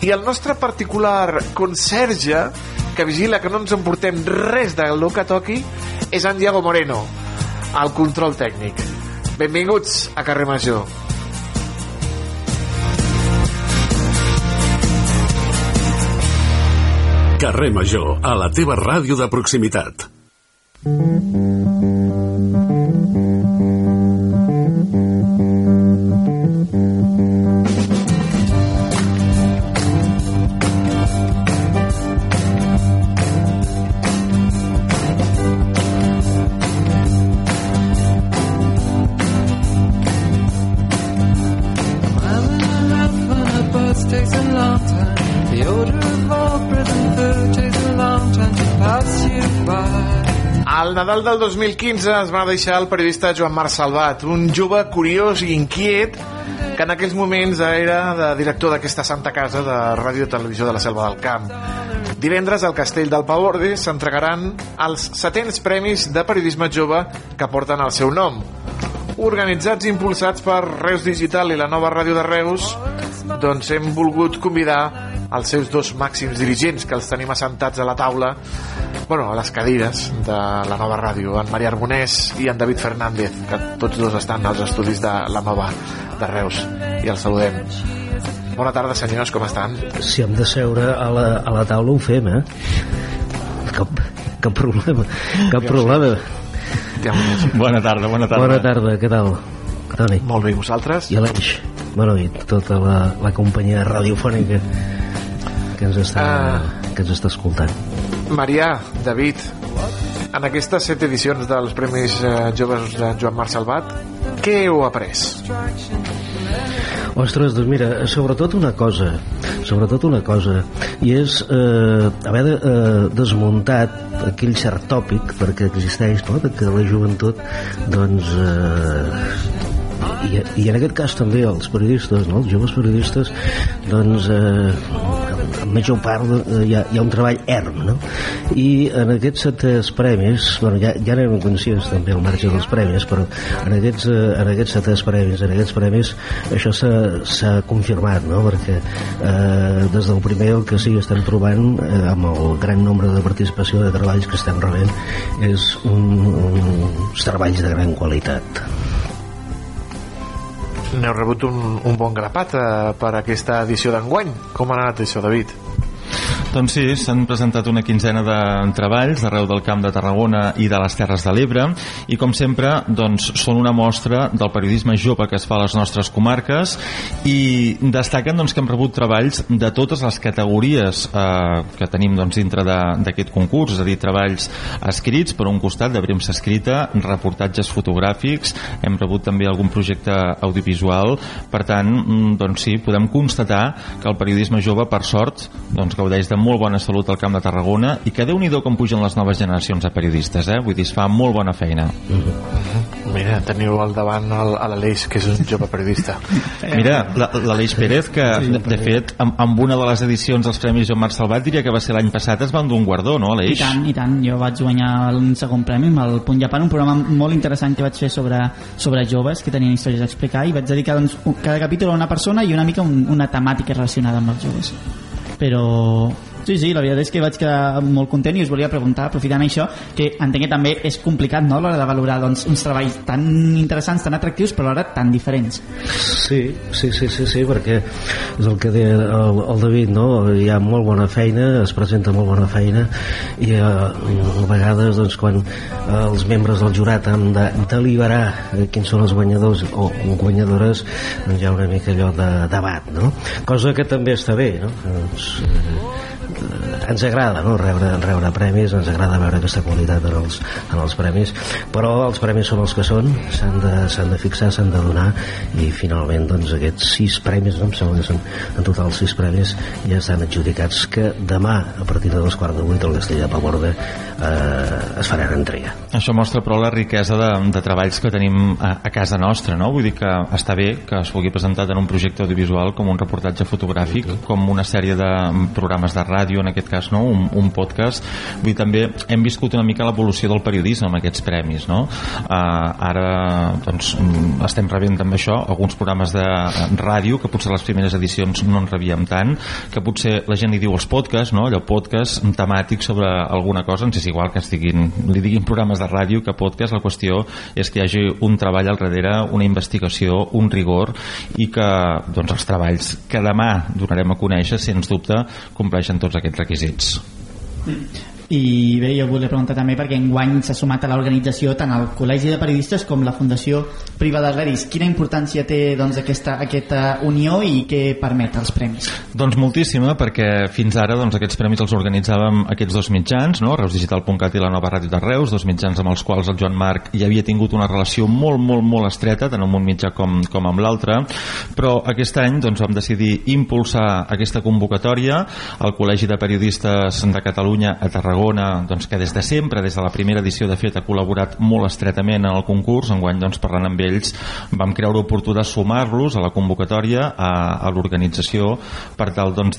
I el nostre particular conserge, que vigila que no ens emportem res del que toqui, és en Diego Moreno, al control tècnic. Benvinguts a Carrer Major. Carrer Major, a la teva ràdio de proximitat. The Nadal del 2015 es va deixar el periodista Joan Marc Salvat, un jove curiós i inquiet que en aquells moments era de director d'aquesta santa casa de ràdio televisió de la Selva del Camp. Divendres al Castell del Pavorde s'entregaran els setents premis de periodisme jove que porten el seu nom. Organitzats i impulsats per Reus Digital i la nova ràdio de Reus, doncs hem volgut convidar els seus dos màxims dirigents que els tenim assentats a la taula bueno, a les cadires de la nova ràdio, en Maria Arbonès i en David Fernández, que tots dos estan als estudis de la nova de Reus i els saludem. Bona tarda, senyors, com estan? Si hem de seure a la, a la taula ho fem, eh? Cap, cap problema, cap problema. Bona tarda, bona tarda. Bona tarda, què tal? Toni? Molt bé, vosaltres? I Aleix? Bueno, i tota la, la companyia radiofònica que ens està, que ens està escoltant. Marià, David, en aquestes set edicions dels Premis eh, Joves de Joan Marc Salvat, què heu après? Ostres, doncs mira, sobretot una cosa, sobretot una cosa, i és eh, haver de, eh, desmuntat aquell cert tòpic, perquè existeix, no?, que la joventut, doncs, eh, i, i en aquest cas també els periodistes, no? els joves periodistes doncs eh, en major part eh, hi, ha, hi ha un treball erm no? i en aquests setès premis bueno, ja, ja n'érem conscients també al marge dels premis però en aquests, eh, en aquests setès premis en aquests premis això s'ha confirmat no? perquè eh, des del primer el que sí estem trobant eh, amb el gran nombre de participació de treballs que estem rebent és un, uns treballs de gran qualitat n'heu rebut un, un bon grapat eh, per aquesta edició d'enguany. Com ha anat això, David? Doncs sí, s'han presentat una quinzena de treballs d'arreu del Camp de Tarragona i de les Terres de l'Ebre i com sempre doncs, són una mostra del periodisme jove que es fa a les nostres comarques i destaquen doncs, que hem rebut treballs de totes les categories eh, que tenim doncs, dintre d'aquest concurs, és a dir, treballs escrits per un costat de premsa escrita, reportatges fotogràfics, hem rebut també algun projecte audiovisual, per tant, mm, doncs sí, podem constatar que el periodisme jove, per sort, doncs, gaudeix de molt bona salut al Camp de Tarragona i que déu nhi com pugen les noves generacions de periodistes, eh? Vull dir, es fa molt bona feina. -huh. Mira, teniu al davant l'Aleix, que és un jove periodista. Mira, l'Aleix Pérez, que de, de fet, amb, amb una de les edicions dels Premis Joan Marc Salvat, diria que va ser l'any passat, es van dur un guardó, no, Aleix? I tant, i tant. Jo vaig guanyar un segon premi amb el Punt Japan, un programa molt interessant que vaig fer sobre, sobre joves que tenien històries a explicar i vaig dedicar doncs, cada capítol a una persona i una mica un, una temàtica relacionada amb els joves però Sí, sí, la veritat és que vaig quedar molt content i us volia preguntar, aprofitant això, que entenc que també és complicat no, a l'hora de valorar doncs, uns treballs tan interessants, tan atractius, però alhora tan diferents. Sí, sí, sí, sí, sí perquè és el que deia el, el David, no? hi ha molt bona feina, es presenta molt bona feina i eh, a vegades doncs, quan eh, els membres del jurat han de deliberar eh, quins són els guanyadors o guanyadores, doncs hi ha una mica allò de debat, no? cosa que també està bé, no? Doncs, eh, ens agrada no? rebre, rebre premis, ens agrada veure aquesta qualitat en els, en els premis, però els premis són els que són, s'han de, de fixar, s'han de donar, i finalment doncs, aquests sis premis, no? em sembla que són en total sis premis, ja estan adjudicats que demà, a partir de dos quarts de vuit, al Castell de Paborde eh, es faran entrega. Això mostra però la riquesa de, de treballs que tenim a, a casa nostra, no? Vull dir que està bé que es pugui presentar en un projecte audiovisual com un reportatge fotogràfic, com una sèrie de programes de ràdio, en aquest cas no? un, un podcast vull dir, també hem viscut una mica l'evolució del periodisme amb aquests premis no? uh, ara doncs, mm, estem rebent també això alguns programes de ràdio que potser les primeres edicions no en rebíem tant que potser la gent li diu els podcasts no? allò podcast temàtic sobre alguna cosa ens és igual que estiguin, li diguin programes de ràdio que podcast, la qüestió és que hi hagi un treball al darrere, una investigació un rigor i que doncs, els treballs que demà donarem a conèixer sens dubte compleixen tots aquests requisits i bé, jo volia preguntar també perquè enguany s'ha sumat a l'organització tant el Col·legi de Periodistes com la Fundació Privada Redis. Quina importància té doncs, aquesta, aquesta unió i què permet els premis? Doncs moltíssima, perquè fins ara doncs, aquests premis els organitzàvem aquests dos mitjans, no? reusdigital.cat i la nova ràdio de Reus, dos mitjans amb els quals el Joan Marc hi havia tingut una relació molt, molt, molt estreta, tant amb un mitjà com, com amb l'altre, però aquest any doncs, vam decidir impulsar aquesta convocatòria al Col·legi de Periodistes de Catalunya a Tarragona Tarragona, doncs, que des de sempre, des de la primera edició, de fet, ha col·laborat molt estretament en el concurs. Enguany, doncs, parlant amb ells, vam creure oportú de sumar-los a la convocatòria, a, a l'organització, per tal doncs,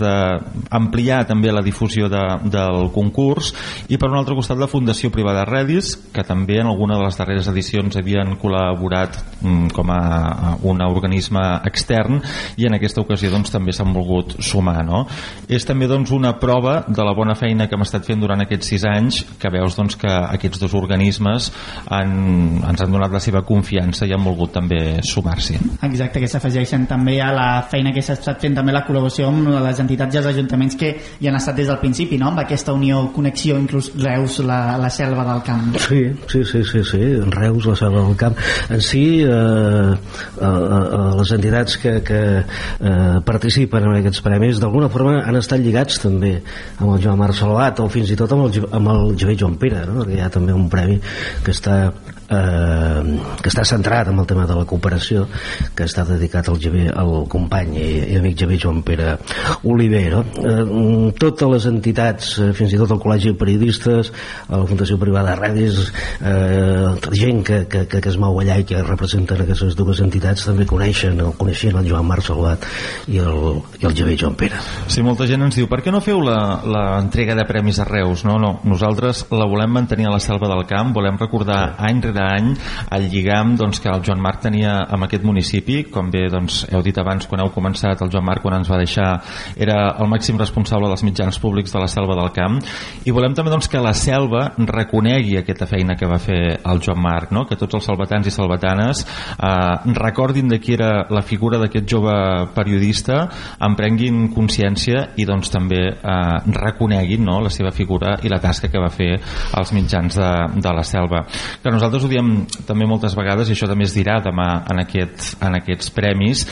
també la difusió de, del concurs. I, per un altre costat, la Fundació Privada Redis, que també en alguna de les darreres edicions havien col·laborat mm, com a, un organisme extern i en aquesta ocasió doncs, també s'han volgut sumar. No? És també doncs, una prova de la bona feina que hem estat fent durant aquests sis anys que veus doncs, que aquests dos organismes han, ens han donat la seva confiança i han volgut també sumar-s'hi. Exacte, que s'afegeixen també a la feina que s'ha estat fent també la col·laboració amb les entitats i els ajuntaments que hi han estat des del principi, no? amb aquesta unió, connexió, inclús Reus, la, la selva del camp. Sí, sí, sí, sí, sí. Reus, la selva del camp. En si, eh, eh, eh, les entitats que, que eh, participen en aquests premis d'alguna forma han estat lligats també amb el Joan Marc Salvat o fins i tot amb amb el Javé Joan Pere no? perquè hi ha també un premi que està eh, que està centrat en el tema de la cooperació que està dedicat al, Javier, al company i, i amic Javier Joan Pere Olivera eh, totes les entitats eh, fins i tot el Col·legi de Periodistes la Fundació Privada Redis eh, gent que, que, que, que es mou allà i que representen aquestes dues entitats també coneixen o coneixien el Joan Marc Salvat i el, i el Javier Joan Pere. Sí, molta gent ens diu, per què no feu l'entrega de premis a Reus? No, no, nosaltres la volem mantenir a la selva del camp, volem recordar any rere any el lligam doncs, que el Joan Marc tenia amb aquest municipi, com bé doncs, heu dit abans quan heu començat, el Joan Marc quan ens va deixar era el màxim responsable dels mitjans públics de la selva del camp i volem també doncs, que la selva reconegui aquesta feina que va fer el Joan Marc, no? que tots els salvatans i salvatanes eh, recordin de qui era la figura d'aquest jove periodista, en prenguin consciència i doncs també eh, reconeguin no? la seva figura i la tasca que va fer als mitjans de, de la selva. Que nosaltres ho diem també moltes vegades, i això també es dirà demà en, aquest, en aquests premis,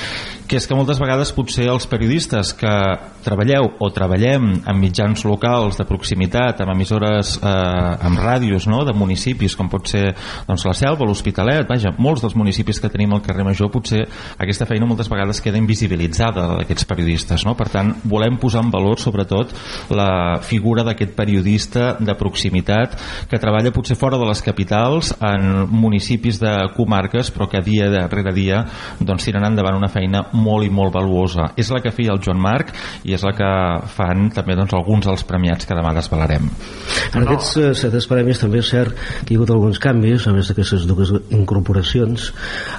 que és que moltes vegades potser els periodistes que treballeu o treballem en mitjans locals de proximitat, amb emissores eh, amb ràdios no? de municipis com pot ser doncs, la Selva, l'Hospitalet vaja, molts dels municipis que tenim al carrer Major potser aquesta feina moltes vegades queda invisibilitzada d'aquests periodistes no? per tant volem posar en valor sobretot la figura d'aquest periodista de proximitat que treballa potser fora de les capitals en municipis de comarques però que dia darrere dia doncs tiren endavant una feina molt i molt valuosa. És la que feia el Joan Marc i és la que fan també doncs, alguns dels premiats que demà desvelarem. En aquests eh, set premis també és cert que hi ha hagut alguns canvis a més d'aquestes dues incorporacions.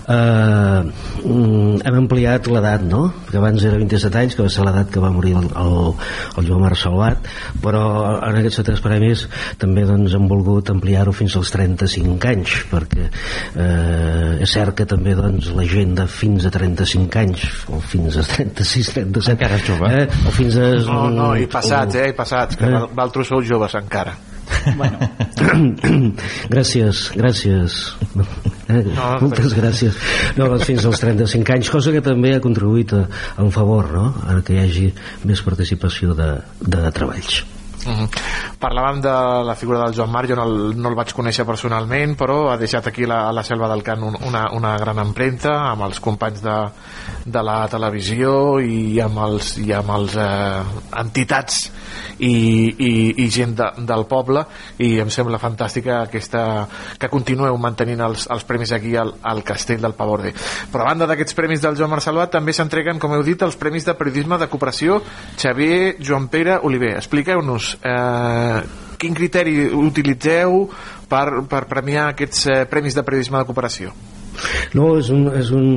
Eh, mm, hem ampliat l'edat no? que abans era 27 anys que va ser l'edat que va morir el, el, el Joan Marc Salvat però en aquests set premis també doncs, hem volgut ampliar-ho fins als 35 anys perquè eh, és cert que també doncs, la gent de fins a 35 anys o fins a 36, 37 encara és jove eh, o fins a... No, no, i passats, eh, i passats que eh? valtros sou joves encara bueno. gràcies, gràcies eh, no, moltes gràcies no, doncs fins als 35 anys cosa que també ha contribuït a, a un favor no? a que hi hagi més participació de, de treballs Uh -huh. Parlàvem de la figura del Joan Marc, jo no el, no el vaig conèixer personalment, però ha deixat aquí la, a la Selva del Camp una, una gran empremta amb els companys de, de la televisió i amb els, i amb els eh, entitats i, i, i gent de, del poble i em sembla fantàstica aquesta, que continueu mantenint els, els premis aquí al, al Castell del Pavorde. Però a banda d'aquests premis del Joan Marc Salvat també s'entreguen, com heu dit, els premis de periodisme de cooperació Xavier Joan Pere Oliver. Expliqueu-nos eh, quin criteri utilitzeu per, per premiar aquests eh, premis de periodisme de cooperació? No, és un, és un,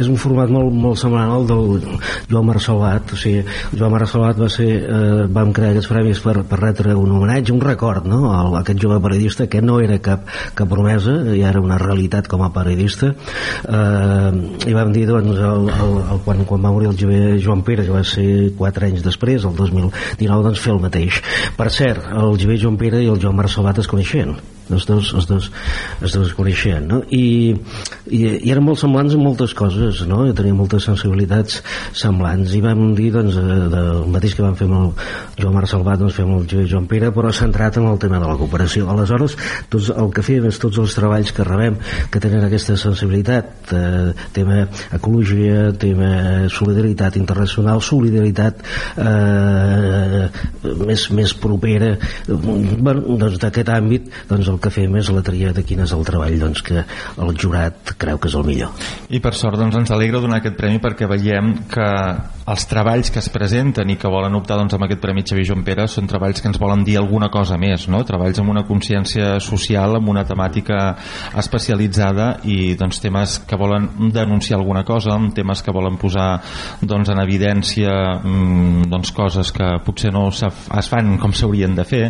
és un format molt, molt semblant al del Joan Marcelat. O sigui, Joan Marcelat va ser, eh, vam crear aquests premis per, per retre un homenatge, un record, no?, a, aquest jove periodista que no era cap, cap promesa, ja era una realitat com a periodista. Eh, I vam dir, doncs, el, el, el, quan, quan va morir el jove Joan Pere, que va ser quatre anys després, el 2019, doncs fer el mateix. Per cert, el jove Joan Pere i el Joan Marcelat es coneixien els dos, els dos, els dos coneixien no? I, i, i eren molt semblants en moltes coses no? I tenien moltes sensibilitats semblants i vam dir doncs, del mateix que vam fer amb el Joan Marc Salvat doncs fem el Joan Pere però centrat en el tema de la cooperació aleshores tots, el que fèiem és tots els treballs que rebem que tenen aquesta sensibilitat eh, tema ecologia tema solidaritat internacional solidaritat eh, més, més propera bueno, doncs d'aquest àmbit doncs el que fem és la tria de quin és el treball doncs, que el jurat creu que és el millor. I per sort doncs, ens alegra donar aquest premi perquè veiem que els treballs que es presenten i que volen optar doncs, amb aquest Premi Xavier Joan Pere són treballs que ens volen dir alguna cosa més, no? treballs amb una consciència social, amb una temàtica especialitzada i doncs, temes que volen denunciar alguna cosa, temes que volen posar doncs, en evidència mmm, doncs, coses que potser no es fan com s'haurien de fer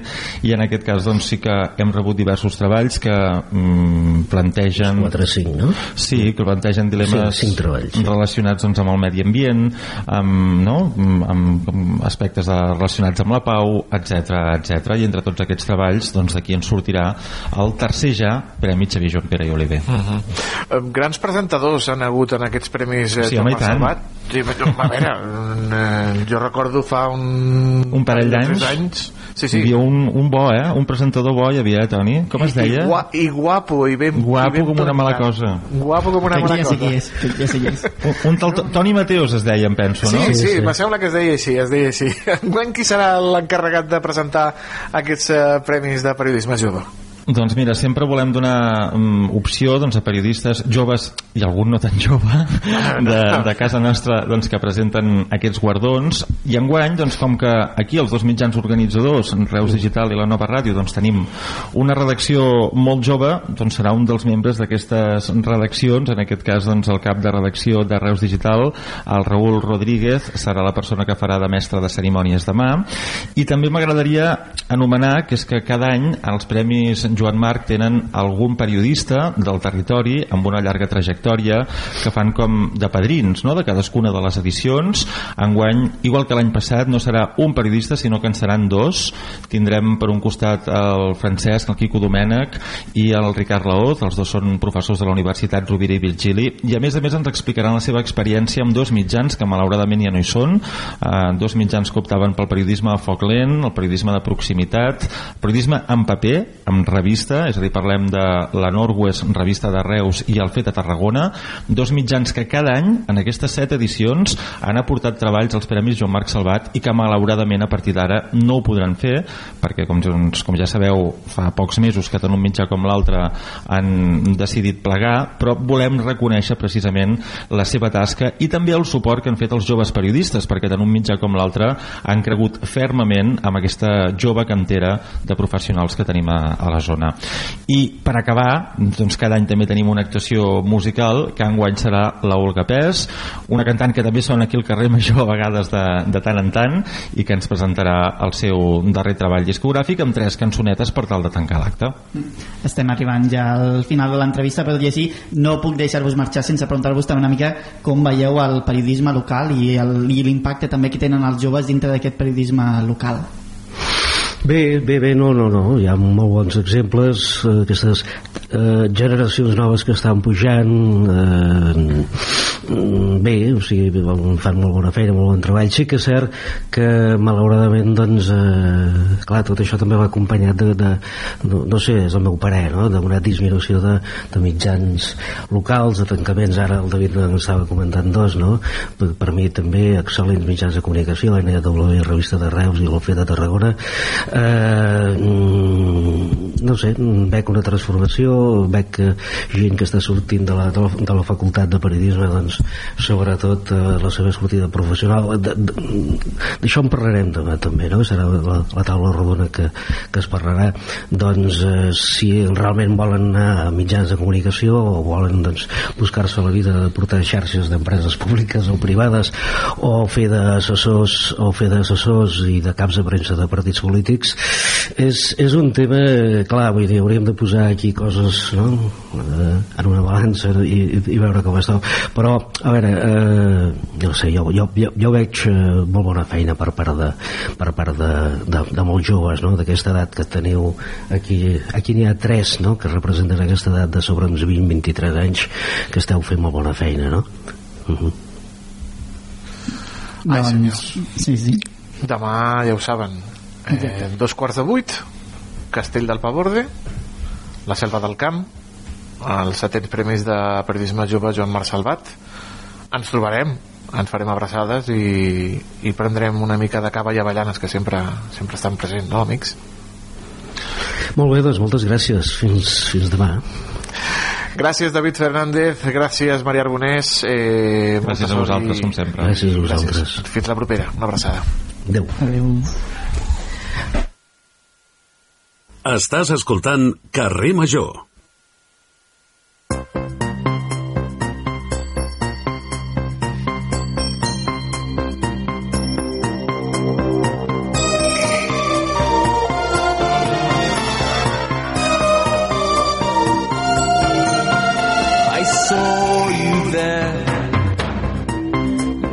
i en aquest cas doncs, sí que hem rebut diversos treballs que mmm, plantegen 4 5, no? Sí, que plantegen dilemes sí, relacionats doncs, amb el medi ambient amb no? amb, amb aspectes de, relacionats amb la pau, etc etc. i entre tots aquests treballs doncs d'aquí en sortirà el tercer ja Premi Xavier Joan Pere i Oliver. Uh -huh. Grans presentadors han hagut en aquests premis eh, sí, home, Salvat? Sí, però, a veure, eh, jo recordo fa un... Un parell de d'anys. Sí, sí. Hi havia un, un bo, eh? Un presentador bo hi havia, eh, Com es deia? I, gua, i guapo, i ben... Guapo i ben com una mala cosa. Guapo com una mala ja sé cosa. qui és, ja sé qui és. Un, un tal To- Toni Mateos es deia, em penso, Sí, no? sí, sí, me sembla que es deia així, es deia així. Enguany qui serà l'encarregat de presentar aquests eh, premis de periodisme jove? Doncs mira, sempre volem donar um, opció doncs, a periodistes joves i algun no tan jove de, de casa nostra doncs, que presenten aquests guardons. I enguany, doncs, com que aquí els dos mitjans organitzadors, Reus Digital i la Nova Ràdio, doncs, tenim una redacció molt jove, doncs serà un dels membres d'aquestes redaccions, en aquest cas doncs, el cap de redacció de Reus Digital, el Raül Rodríguez, serà la persona que farà de mestre de cerimònies demà. I també m'agradaria anomenar que és que cada any els Premis Joan Marc tenen algun periodista del territori amb una llarga trajectòria que fan com de padrins no? de cadascuna de les edicions. Enguany, igual que l'any passat no serà un periodista sinó que en seran dos. Tindrem per un costat el Francesc, el Quico Domènech i el Ricard Laoz, els dos són professors de la Universitat Rovira i Virgili. I a més a més ens explicaran la seva experiència amb dos mitjans que malauradament ja no hi són. Eh, dos mitjans que optaven pel periodisme a foc lent, el periodisme de proximitat el periodisme en paper, en revista és a dir, parlem de la Norwest revista de Reus i el Fet a Tarragona dos mitjans que cada any en aquestes set edicions han aportat treballs als Premis Joan Marc Salvat i que malauradament a partir d'ara no ho podran fer perquè com, doncs, com ja sabeu fa pocs mesos que tant un mitjà com l'altre han decidit plegar però volem reconèixer precisament la seva tasca i també el suport que han fet els joves periodistes perquè tant un mitjà com l'altre han cregut fermament amb aquesta jove cantera de professionals que tenim a, a la zona i per acabar doncs cada any també tenim una actuació musical que enguany serà la Olga Pes una cantant que també sona aquí al carrer Major a vegades de, de tant en tant i que ens presentarà el seu darrer treball discogràfic amb tres cançonetes per tal de tancar l'acte Estem arribant ja al final de l'entrevista, però i així no puc deixar-vos marxar sense preguntar-vos també una mica com veieu el periodisme local i l'impacte també que tenen els joves dintre d'aquest periodisme local. Bé, bé, bé, no, no, no, hi ha molt bons exemples, eh, aquestes eh, generacions noves que estan pujant, eh, bé, o sigui, fan molt bona feina, molt bon treball. Sí que és cert que, malauradament, doncs, eh, clar, tot això també va acompanyat de, de no, no sé, és el meu parer, no?, d'una disminució de, de mitjans locals, de tancaments, ara el David en estava comentant dos, no?, per, per mi també excel·lents mitjans de comunicació, la NW Revista de Reus i l'Ofet de Tarragona, eh, mm, no sé, veig una transformació, veig que gent que està sortint de la, de la, de la facultat de periodisme, doncs, sobretot eh, la seva sortida professional, d'això en parlarem demà també, no? Serà la, la taula rodona que, que es parlarà, doncs, eh, si realment volen anar a mitjans de comunicació o volen, doncs, buscar-se la vida de portar xarxes d'empreses públiques o privades o fer d'assessors o fer d'assessors i de caps de premsa de partits polítics és, és un tema clar, vull dir, hauríem de posar aquí coses no? eh, en una balança i, i veure com està però, a veure, eh, jo no sé jo, jo, jo, jo veig eh, molt bona feina per part de, per part de, de, de molts joves, no? d'aquesta edat que teniu aquí, aquí n'hi ha tres no? que representen aquesta edat de sobre uns 20-23 anys que esteu fent molt bona feina no? Uh -huh. Ai, senyors. Sí, sí. Demà, ja ho saben, eh, dos quarts de vuit, Castell del Paborde, la Selva del Camp, els setents premis de periodisme jove Joan Marc Salvat. Ens trobarem, ens farem abraçades i, i prendrem una mica de cava i avellanes que sempre, sempre estan presents, no, amics? Molt bé, doncs moltes gràcies fins, fins demà Gràcies, David Fernández, gràcies, Maria Arbonés. Eh, Gràcies a vosaltres, i- com sempre. Gràcies a vosaltres. Gràcies. Fins la propera, una abraçada. Adéu. Adéu. Estàs escoltant Carrer Major.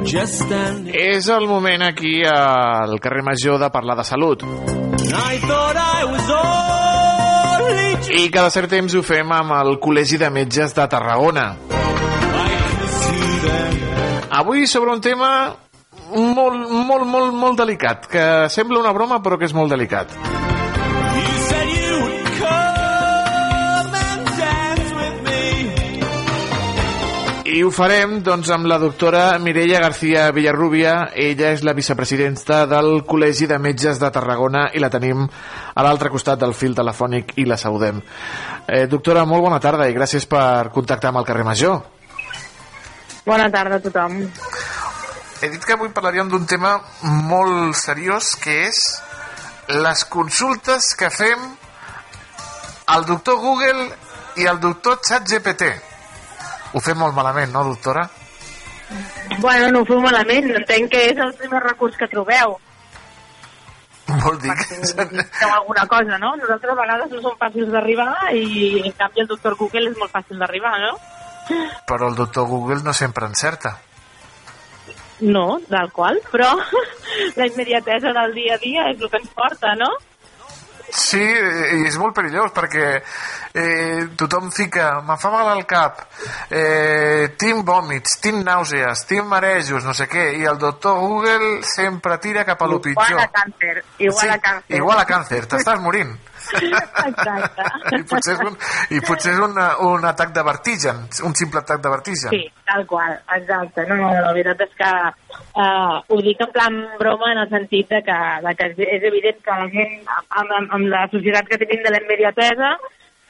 És el moment aquí al carrer Major de parlar de salut. I cada cert temps ho fem amb el Col·legi de Metges de Tarragona. Avui sobre un tema molt, molt, molt, molt delicat, que sembla una broma però que és molt delicat. I ho farem doncs, amb la doctora Mireia García Villarrubia. Ella és la vicepresidenta del Col·legi de Metges de Tarragona i la tenim a l'altre costat del fil telefònic i la saludem. Eh, doctora, molt bona tarda i gràcies per contactar amb el carrer Major. Bona tarda a tothom. He dit que avui parlaríem d'un tema molt seriós que és les consultes que fem al doctor Google i al doctor ChatGPT. Ho fem molt malament, no, doctora? Bueno, no ho feu malament, entenc que és el primer recurs que trobeu. Vol dir que... Feu alguna cosa, no? Nosaltres a vegades no som fàcils d'arribar i en canvi el doctor Google és molt fàcil d'arribar, no? Però el doctor Google no sempre encerta. No, del qual, però la immediatesa del dia a dia és el que ens porta, no? Sí, i és molt perillós perquè eh, tothom fica, me fa mal al cap, eh, tinc vòmits, tinc nàusees, tinc marejos, no sé què, i el doctor Google sempre tira cap a lo pitjor. Igual a càncer, igual sí, a càncer. Igual a càncer, t'estàs morint. Exacte. I potser és un, i potser és un, un atac de vertigen, un simple atac de vertigen. Sí, tal qual, exacte. No, no, la veritat és que uh, ho dic en plan broma en el sentit de que, de que és evident que la gent, amb, amb, amb la societat que tenim de la immediatesa,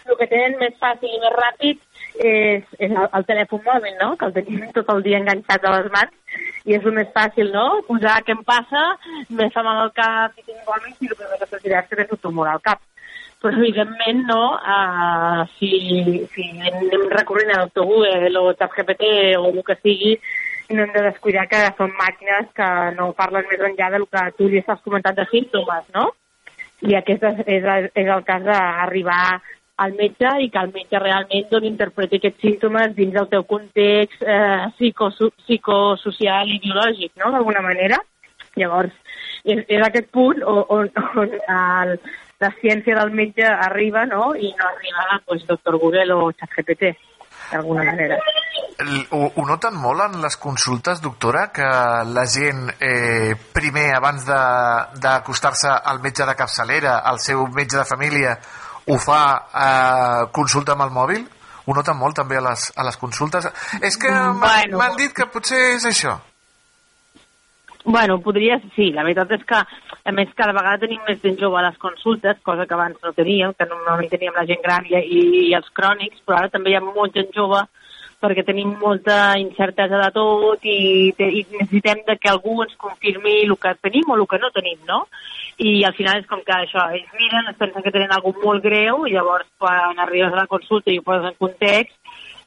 el que tenen més fàcil i més ràpid és, és el, el telèfon mòbil, no? Que el tenim tot el dia enganxat a les mans i és el més fàcil, no? Posar què em passa, me fa mal al cap i tinc vòmits i el primer que t'ho és que tens un tumor al cap però evidentment no, uh, si, si anem recorrent doctor Google o ChatGPT o el que sigui, no hem de descuidar que són màquines que no parlen més enllà del que tu li estàs comentant de símptomes, no? I aquest és, és, és el cas d'arribar al metge i que el metge realment doncs, interpreti aquests símptomes dins del teu context eh, psicoso psicosocial i biològic, no?, d'alguna manera. Llavors, és, és aquest punt on, on, on el, la ciència del metge arriba, no?, i no arriba, pues, doctor Google o ChatGPT, d'alguna manera. Ho, ho noten molt en les consultes, doctora, que la gent eh, primer, abans d'acostar-se al metge de capçalera, al seu metge de família, ho fa eh, consulta amb el mòbil? Ho noten molt també a les, a les consultes? És que m'han Bueno. dit que potser és això. Bueno, podria, sí, la veritat és que, a més, cada vegada tenim més gent jove a les consultes, cosa que abans no teníem, que normalment teníem la gent gran i, i, i els crònics, però ara també hi ha molta gent jove perquè tenim molta incertesa de tot i, i necessitem de que algú ens confirmi el que tenim o el que no tenim, no? I al final és com que això, ells miren, es pensen que tenen alguna molt greu i llavors quan arribes a la consulta i ho poses en context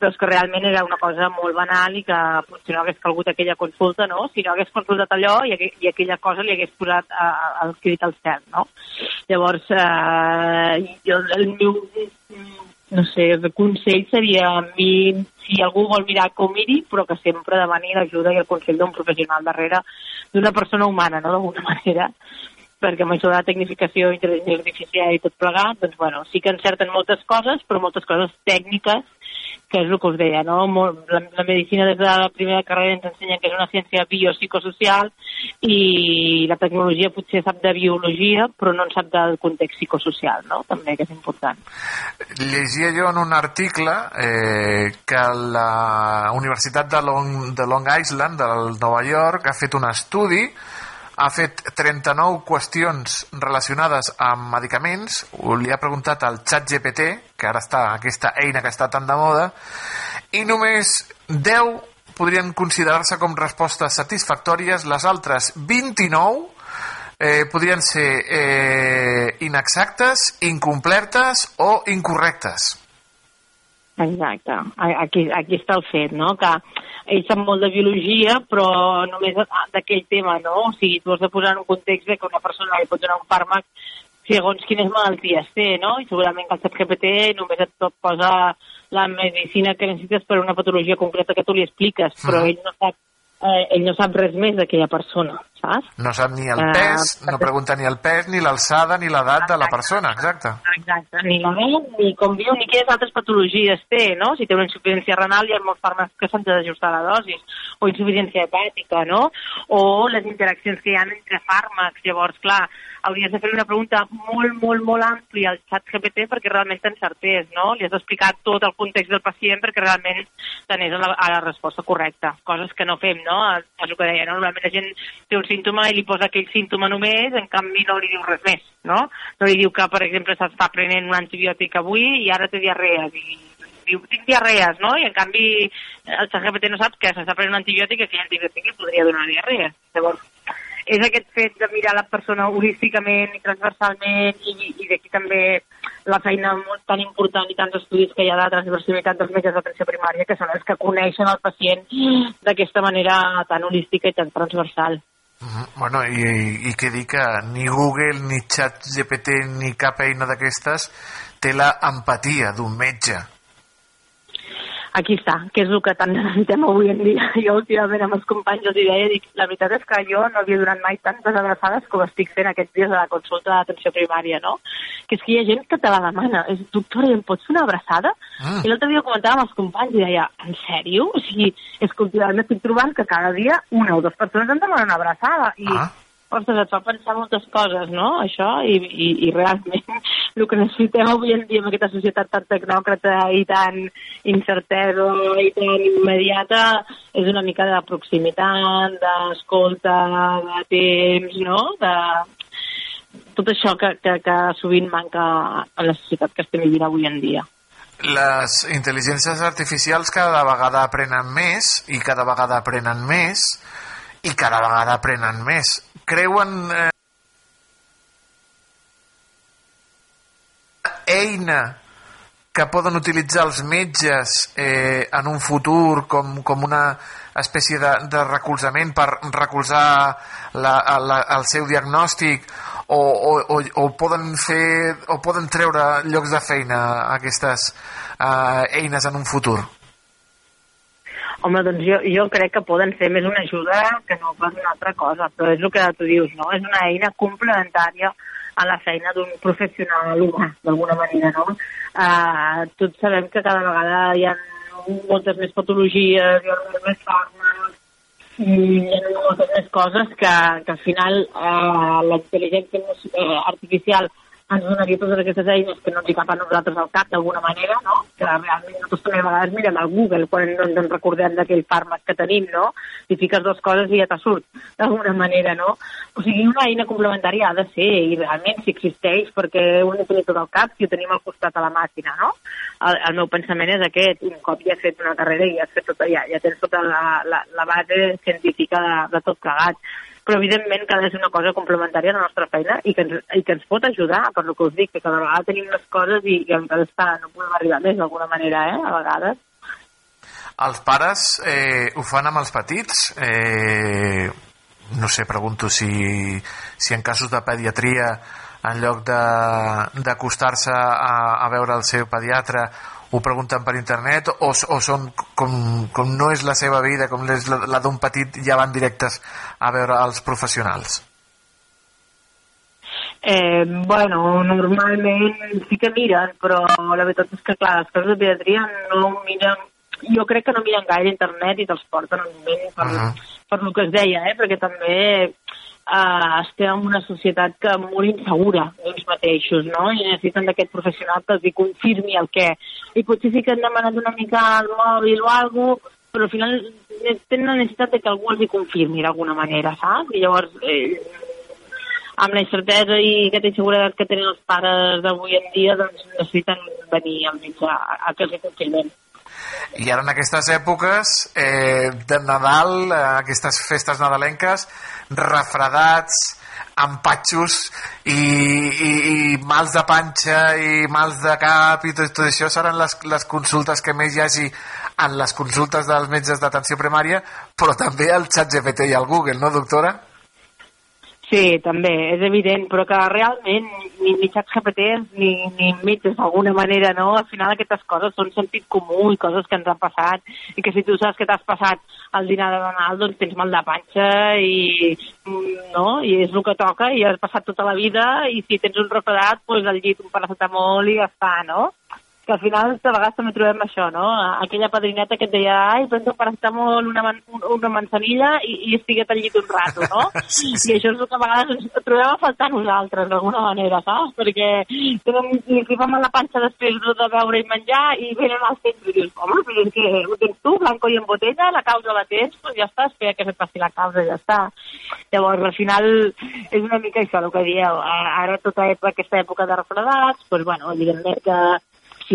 però és que realment era una cosa molt banal i que potser no hagués calgut aquella consulta, no? Si no hagués consultat allò i, i aquella cosa li hagués posat uh, el crit al cel, no? Llavors, eh, jo, el meu, no sé, el consell seria a mi, si algú vol mirar ho miri, però que sempre demani l'ajuda i el consell d'un professional darrere, d'una persona humana, no?, d'alguna manera, perquè amb això de la tecnificació, intel·ligència artificial i tot plegat, doncs, bueno, sí que encerten moltes coses, però moltes coses tècniques que és el que us deia, no? Molt, la, la medicina des de la primera carrera ens ensenya que és una ciència biopsicosocial i la tecnologia potser sap de biologia però no en sap del context psicosocial, no? També, que és important. Llegia jo en un article eh, que la Universitat de Long, de Long Island, del Nova York, ha fet un estudi ha fet 39 qüestions relacionades amb medicaments, li ha preguntat al xat GPT, que ara està aquesta eina que està tan de moda, i només 10 podrien considerar-se com respostes satisfactòries, les altres 29 eh, podrien ser eh, inexactes, incomplertes o incorrectes. Exacte. Aquí, aquí està el fet, no? Que ell sap molt de biologia, però només d'aquell tema, no? O sigui, tu has de posar en un context de que una persona li pot donar un fàrmac segons quines malalties té, no? I segurament que el ChatGPT només et posa la medicina que necessites per una patologia concreta que tu li expliques, però ell no sap, eh, ell no sap res més d'aquella persona. saps? No sap ni el Eh, pes, no perquè- pregunta ni el pes, ni l'alçada, ni l'edat de la persona, exacte. Exacte, ni la veu, ni com viu, ni quines altres patologies té, no? Si té una insuficiència renal hi ha molts fàrmacs que s'han d'ajustar la dosi, o insuficiència hepàtica, no? O les interaccions que hi ha entre fàrmacs. Llavors, clar, hauries de fer una pregunta molt, molt, molt àmplia al xat GPT perquè realment t'encertés, no? Li has d'explicar tot el context del pacient perquè realment t'anés a la, a la resposta correcta. Coses que no fem, no? És el que deia, no? Normalment la gent té un símptoma i li posa aquell símptoma només, en canvi no li diu res més, no? No li diu que, per exemple, s'està prenent un antibiòtic avui i ara té diarrees i diu, tinc diarrees, no? I en canvi el ChatGPT no sap que s'està prenent un antibiòtic i aquell antibiòtic li podria donar diarrees. Llavors, és aquest fet de mirar la persona holísticament i transversalment i, i d'aquí també la feina molt tan important i tants estudis que hi ha de transversalitat dels metges d'atenció primària que són els que coneixen el pacient d'aquesta manera tan holística i tan transversal. Mhm. Bueno, i, i què dir que ni Google, ni ChatGPT, ni cap eina d'aquestes té la empatia d'un metge. Aquí està, que és el que tant necessitem avui en dia. Jo últimament amb els companys els deia, dic, la veritat és que jo no havia donat mai tantes abraçades com estic fent aquests dies a la consulta d'atenció primària, no? Que és que hi ha gent que te la demana. És, doctora, i em pots fer una abraçada? Ah. I l'altre dia ho comentava amb els companys i deia, en sèrio? O sigui, és que últimament estic trobant que cada dia una o dues persones em demanen una abraçada. I, Ah. Ostres, et fa pensar moltes coses, no?, això, i, i, i realment el que necessitem avui en dia en aquesta societat tan tecnòcrata i tan incertesa i tan immediata és una mica de proximitat, d'escolta, de temps, no?, de tot això que, que, que sovint manca a la societat que estem vivint avui en dia. Les intel·ligències artificials cada vegada aprenen més i cada vegada aprenen més i cada vegada aprenen més. Creuen eh, eina que poden utilitzar els metges eh, en un futur com, com una espècie de, de recolzament per recolzar la, la, el seu diagnòstic o, o, o, o poden fer o poden treure llocs de feina aquestes eh, eines en un futur Home, doncs jo, jo crec que poden ser més una ajuda que no pas una altra cosa, però és el que tu dius, no? És una eina complementària a la feina d'un professional humà, d'alguna manera, no? Uh, tots sabem que cada vegada hi ha moltes més patologies, hi ha molts més fàrmacs, i hi ha moltes més coses que, que al final uh, la intel·ligència eh, artificial ens donaria totes aquestes eines que no ens hi cap a nosaltres al cap d'alguna manera, no? Que realment nosaltres també a vegades mirem al Google quan no ens en recordem d'aquell fàrmac que tenim, no? I fiques dues coses i ja te surt, d'alguna manera, no? O sigui, una eina complementària ha de ser, i realment si existeix, perquè ho hem tot al cap si ho tenim al costat a la màquina, no? El, el meu pensament és aquest, un cop ja has fet una carrera i ja, has fet tota, ja, ja tens tota la, la, la base científica de, de tot plegat però evidentment que ha de ser una cosa complementària a la nostra feina i que ens, i que ens pot ajudar, per lo que us dic, que cada vegada tenim més coses i, i encara està, no podem arribar més d'alguna manera, eh, a vegades. Els pares eh, ho fan amb els petits? Eh, no sé, pregunto si, si en casos de pediatria en lloc d'acostar-se a, a veure el seu pediatre ho pregunten per internet o, o són com, com no és la seva vida com és la, la d'un petit ja van directes a veure els professionals Eh, bueno, normalment sí que miren, però la veritat és que, clar, les coses de pediatria no miren... Jo crec que no miren gaire internet i te'ls porten un moment per, uh -huh. per el que es deia, eh? perquè també eh, estem en una societat que molt insegura d'ells mateixos, no? I necessiten d'aquest professional que els hi confirmi el què. I potser sí que han demanat una mica al mòbil o alguna cosa, però al final tenen la necessitat de que algú els hi confirmi d'alguna manera, saps? I llavors eh, amb la incertesa i aquesta inseguretat que tenen els pares d'avui en dia, doncs necessiten venir al metge a, a que els hi confirmen. I ara en aquestes èpoques eh, de Nadal, eh, aquestes festes nadalenques refredats empatxos i, i, i mals de panxa i mals de cap i tot, tot això seran les, les consultes que més hi hagi en les consultes dels metges d'atenció primària però també al xat GPT i al Google, no doctora? Sí, també, és evident, però que realment ni mitjans GPTs ni, ni metges d'alguna manera, no? Al final aquestes coses són sentit comú i coses que ens han passat i que si tu saps que t'has passat el dinar de Nadal, doncs tens mal de panxa i, no? I és el que toca i has passat tota la vida i si tens un refredat, doncs al llit un paracetamol i ja està, no? Que al final de vegades també trobem això, no? Aquella padrineta que et deia, ai, prens un paracetamol, una, man una manzanilla i, i estiguet al llit un rato, no? sí, sí. I això és el que a vegades ens trobem a faltar nosaltres, d'alguna manera, saps? Perquè tenen, li a la panxa després de beure i menjar i venen als temps i dius, home, però és que ho tens tu, blanco i en botella, la causa la tens, doncs ja està, espera que se passi la causa, ja està. Llavors, al final, és una mica això el que dieu. Ara, tota aquesta època de refredats, doncs, bueno, evidentment que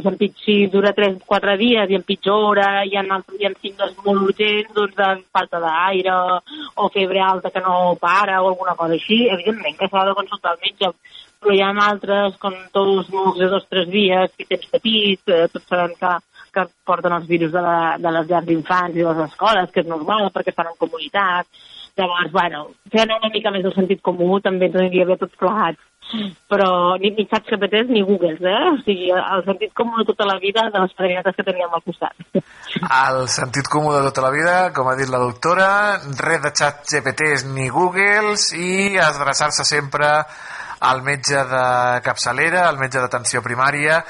si, si dura 3-4 dies i empitjora, hi ha, hi ha signes molt urgents doncs, de falta d'aire o febre alta que no para o alguna cosa així, evidentment que s'ha de consultar el metge, però hi ha altres com tots els de dos o tres dies, que tens petits, eh, tots sabem que, que porten els virus de, la, de les llars d'infants i de les escoles, que és normal perquè estan en comunitat. Llavors, bueno, fent una mica més el sentit comú també ens aniria bé tots plegats però ni, ni xats GPTs ni Googles, eh? O sigui, el sentit comú de tota la vida de les padrinetes que teníem al costat. El sentit comú de tota la vida, com ha dit la doctora, res de xats GPTs ni Googles i adreçar-se sempre al metge de capçalera, al metge d'atenció primària,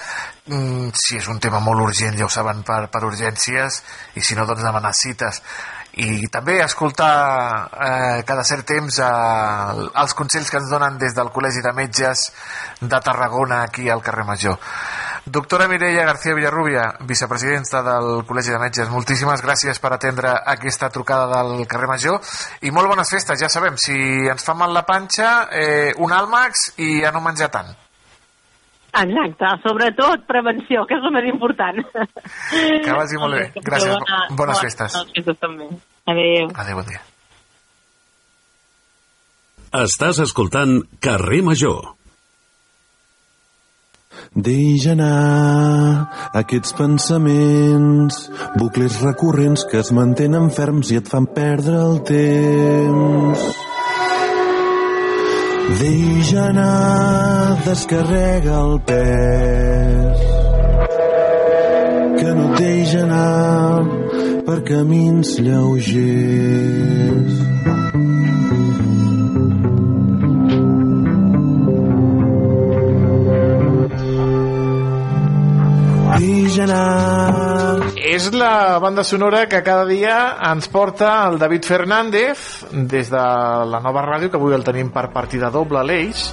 mm, si és un tema molt urgent, ja ho saben, per, per urgències, i si no, doncs demanar cites i també escoltar eh, cada cert temps eh, els consells que ens donen des del Col·legi de Metges de Tarragona aquí al carrer Major. Doctora Mireia García Villarrubia, vicepresidenta del Col·legi de Metges, moltíssimes gràcies per atendre aquesta trucada del carrer Major i molt bones festes, ja sabem, si ens fa mal la panxa, eh, un àlmax i a no menjar tant. Exacte, sobretot prevenció, que és el més important. Que vagi molt bé. Gràcies. Bona, bones, bones festes. Bones festes també. Adéu. Adéu, bon dia. Estàs escoltant Carrer Major. Deixa anar aquests pensaments, bucles recurrents que es mantenen ferms i et fan perdre el temps. Deixa anar, descarrega el pes, que no deixa anar per camins lleugers. Deixa anar És la banda sonora que cada dia ens porta el David Fernández des de la nova ràdio, que avui el tenim per partida doble a l'Eix.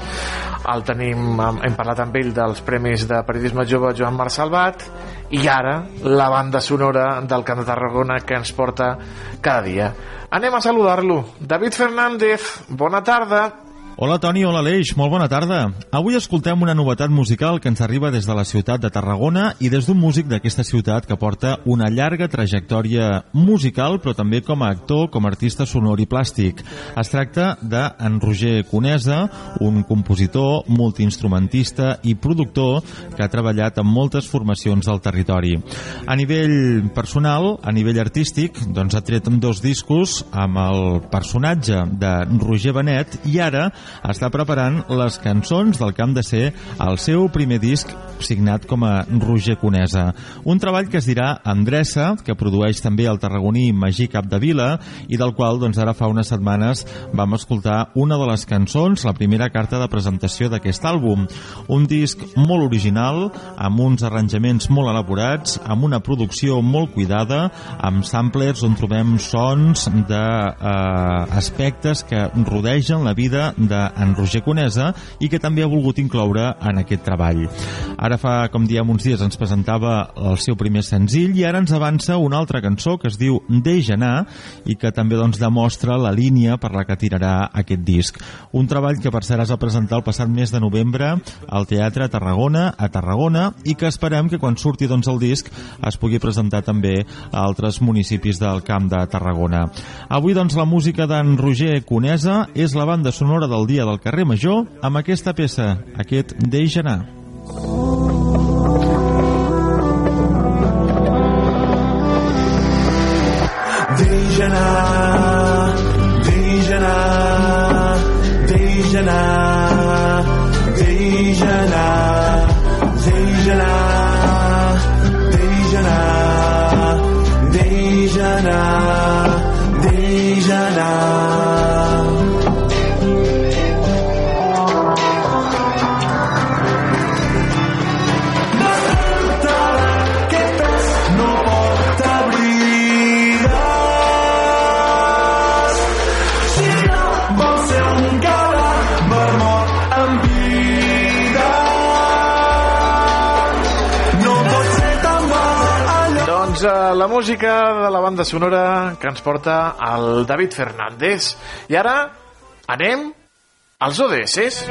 El tenim, hem parlat amb ell dels premis de periodisme jove Joan Marc Salvat i ara la banda sonora del Camp de Tarragona que ens porta cada dia. Anem a saludar-lo. David Fernández, bona tarda. Hola Toni, hola Aleix, molt bona tarda. Avui escoltem una novetat musical que ens arriba des de la ciutat de Tarragona i des d'un músic d'aquesta ciutat que porta una llarga trajectòria musical, però també com a actor, com a artista sonor i plàstic. Es tracta d'en Roger Conesa, un compositor, multiinstrumentista i productor que ha treballat en moltes formacions al territori. A nivell personal, a nivell artístic, doncs ha tret dos discos amb el personatge de Roger Benet i ara està preparant les cançons del han de ser el seu primer disc signat com a Roger Conesa. Un treball que es dirà Andressa, que produeix també el tarragoní Magí Capdevila i del qual doncs, ara fa unes setmanes vam escoltar una de les cançons, la primera carta de presentació d'aquest àlbum. Un disc molt original, amb uns arranjaments molt elaborats, amb una producció molt cuidada, amb samplers on trobem sons d'aspectes eh, que rodegen la vida d'en Roger Conesa i que també ha volgut incloure en aquest treball. Ara fa, com diem, uns dies ens presentava el seu primer senzill i ara ens avança una altra cançó que es diu Deix anar i que també doncs, demostra la línia per la que tirarà aquest disc. Un treball que per va presentar el passat mes de novembre al Teatre Tarragona, a Tarragona, i que esperem que quan surti doncs, el disc es pugui presentar també a altres municipis del Camp de Tarragona. Avui doncs la música d'en Roger Conesa és la banda sonora del dia del carrer Major amb aquesta peça, aquest Deix anar. Deixa anar, banda sonora que ens porta el David Fernández. I ara anem als ODS.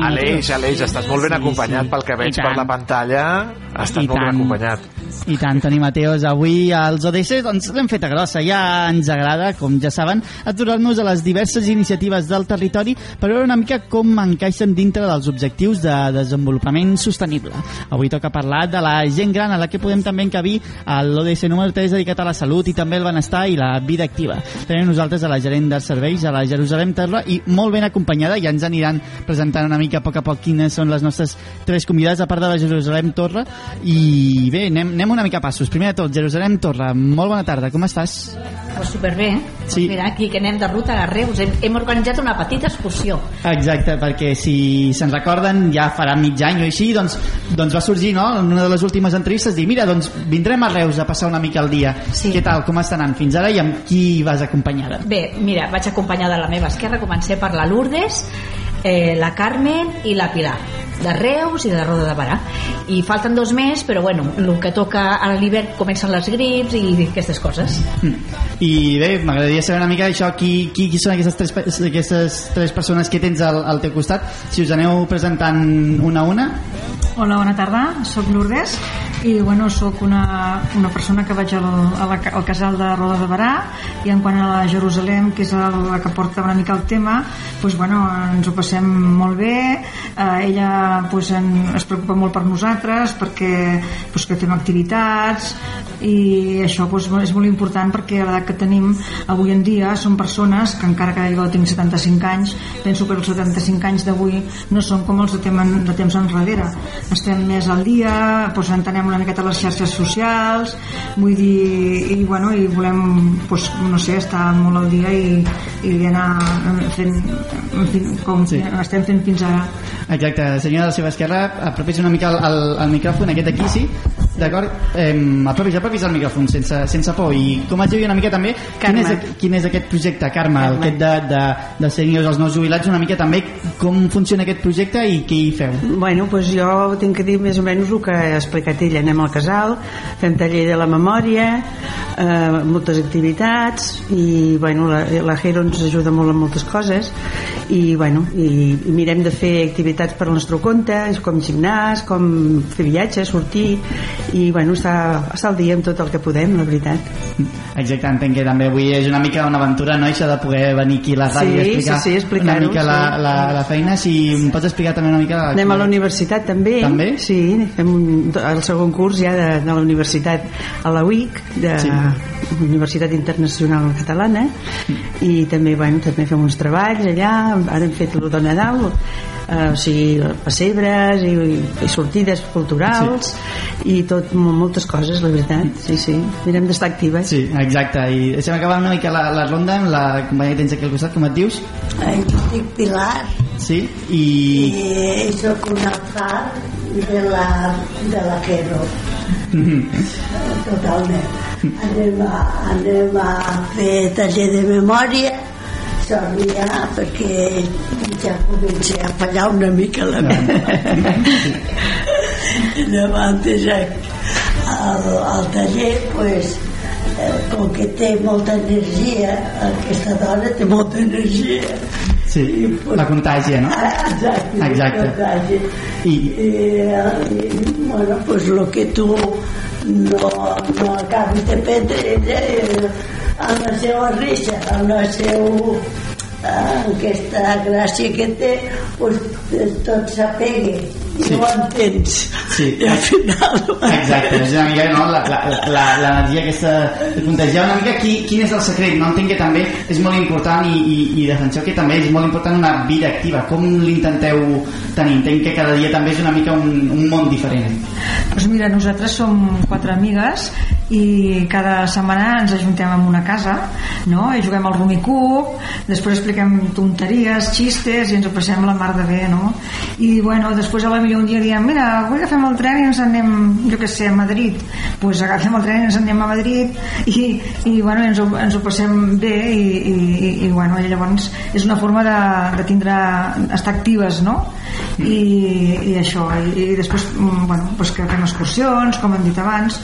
Aleix, Aleix, estàs molt ben acompanyat pel que veig per la pantalla. Estàs I molt ben acompanyat. I tant, Toni Mateos, avui als ODS doncs, l'hem feta grossa, ja ens agrada, com ja saben, aturar-nos a les diverses iniciatives del territori per veure una mica com encaixen dintre dels objectius de desenvolupament sostenible. Avui toca parlar de la gent gran, a la que podem també encabir a l'ODS número 3 dedicat a la salut i també el benestar i la vida activa. Tenim nosaltres a la gerent dels serveis a la Jerusalem Terra i molt ben acompanyada, ja ens aniran presentant una mica a poc a poc quines són les nostres tres convidades a part de la Jerusalem Torre i bé, anem, anem una mica a passos. Primer de tot, Jerusalem Torre, molt bona tarda, com estàs? Pues superbé. Sí. Mira, aquí que anem de ruta a Reus. Hem, hem organitzat una petita excursió. Exacte, perquè si se'n recorden ja farà mig any o així, doncs, doncs va sorgir no? en una de les últimes entrevistes dir, mira, doncs vindrem a Reus a passar una mica el dia. Sí. Què tal, com està anant fins ara i amb qui vas acompanyada? Bé, mira, vaig acompanyada de la meva esquerra. Comencé per la Lourdes, eh, la Carmen i la Pilar de Reus i de Roda de Barà i falten dos més però bueno, el que toca a l'hivern comencen les grips i aquestes coses. I bé, m'agradaria saber una mica això, qui, qui, qui són aquestes tres, aquestes tres persones que tens al, al teu costat, si us aneu presentant una a una. Hola, bona tarda, sóc Lourdes i bueno, sóc una, una persona que vaig al, a la, al casal de Roda de Barà i en quant a la Jerusalem que és el, la que porta una mica el tema doncs, bueno, ens ho passem molt bé. Eh, ella doncs, en, es preocupa molt per nosaltres perquè, doncs, que fem activitats i això doncs, és molt important perquè a l'edat que tenim avui en dia són persones que encara que jo tinc 75 anys penso que els 75 anys d'avui no són com els de, tem de temps enrere estem més al dia doncs entenem una miqueta les xarxes socials vull dir i, bueno, i volem doncs, no sé, estar molt al dia i, i anar fent en fi, com sí. estem fent fins ara Exacte, senyora de la seva esquerra, apropis una mica al, al, al micròfon, aquest aquí, sí? D'acord? Eh, apropis, apropis al micròfon, sense, sense por. I com es diu una mica també, quin és, quin és aquest projecte, Carme, Carme. aquest de, de, de seniors als nous jubilats, una mica també com funciona aquest projecte i què hi feu? Bueno, doncs jo tinc que dir més o menys el que ha explicat ella. Anem al casal, fem taller de la memòria, eh, moltes activitats i bueno, la, la Jero ens ajuda molt en moltes coses i, bueno, i, i mirem de fer activitats per al nostre compte, com gimnàs, com fer viatges, sortir i bueno, estar, estar al dia amb tot el que podem, la veritat. Exacte, entenc que també avui és una mica una aventura, no?, això de poder venir aquí a la ràdio Sí, i explicar, sí, sí, explicar-ho, una mica la, sí. la, la feina. Si em pots explicar també una mica... Anem a la universitat també. També? Sí, fem un, el segon curs ja de, de la universitat a la UIC, de Sí. Universitat Internacional Catalana, i també, bueno, també fem uns treballs allà, ara hem fet el de Nadal, eh, o sigui, pessebres i, i sortides culturals sí. i tot, mo- moltes coses, la veritat, sí, sí, mirem d'estar actives. Sí, exacte, i deixem acabar una mica la, la ronda amb la companya que tens aquí al costat, com et dius? Eh, jo dic Pilar Sí, i... i sóc una part de la, de la Quero totalment anem a, anem a fer taller de memòria sorria perquè ja comença a fallar una mica la meva davant ja al, al taller pues, eh, com que té molta energia aquesta dona té molta energia Sí, la contàgia, no? Exacte. Exacte. Exacte. I, I, i, bueno, pues lo que tu no, no acabis de prendre ella eh, amb la seva risa, amb el seu aquesta gràcia que té pues, tot s'apegui sí. ho entens Sí. i al final Exacte, és una mica no, l'energia la, la, l'energia aquesta de contagiar una mica qui, quin és el secret no entenc que també és molt important i, i, i defenseu que també és molt important una vida activa com l'intenteu tenir entenc que cada dia també és una mica un, un món diferent Doncs mira, nosaltres som quatre amigues i cada setmana ens ajuntem en una casa no? i juguem al Rumicub després expliquem tonteries, xistes i ens ho passem la mar de bé no? i bueno, després a la millor un dia diem mira, avui agafem el tren i ens anem jo que sé, a Madrid doncs pues agafem el tren i ens anem a Madrid i, i bueno, ens ho, ens ho passem bé i, i, i, i bueno, i llavors és una forma de, de tindre estar actives no? I, i això i, i després mm, bueno, pues que fem excursions com hem dit abans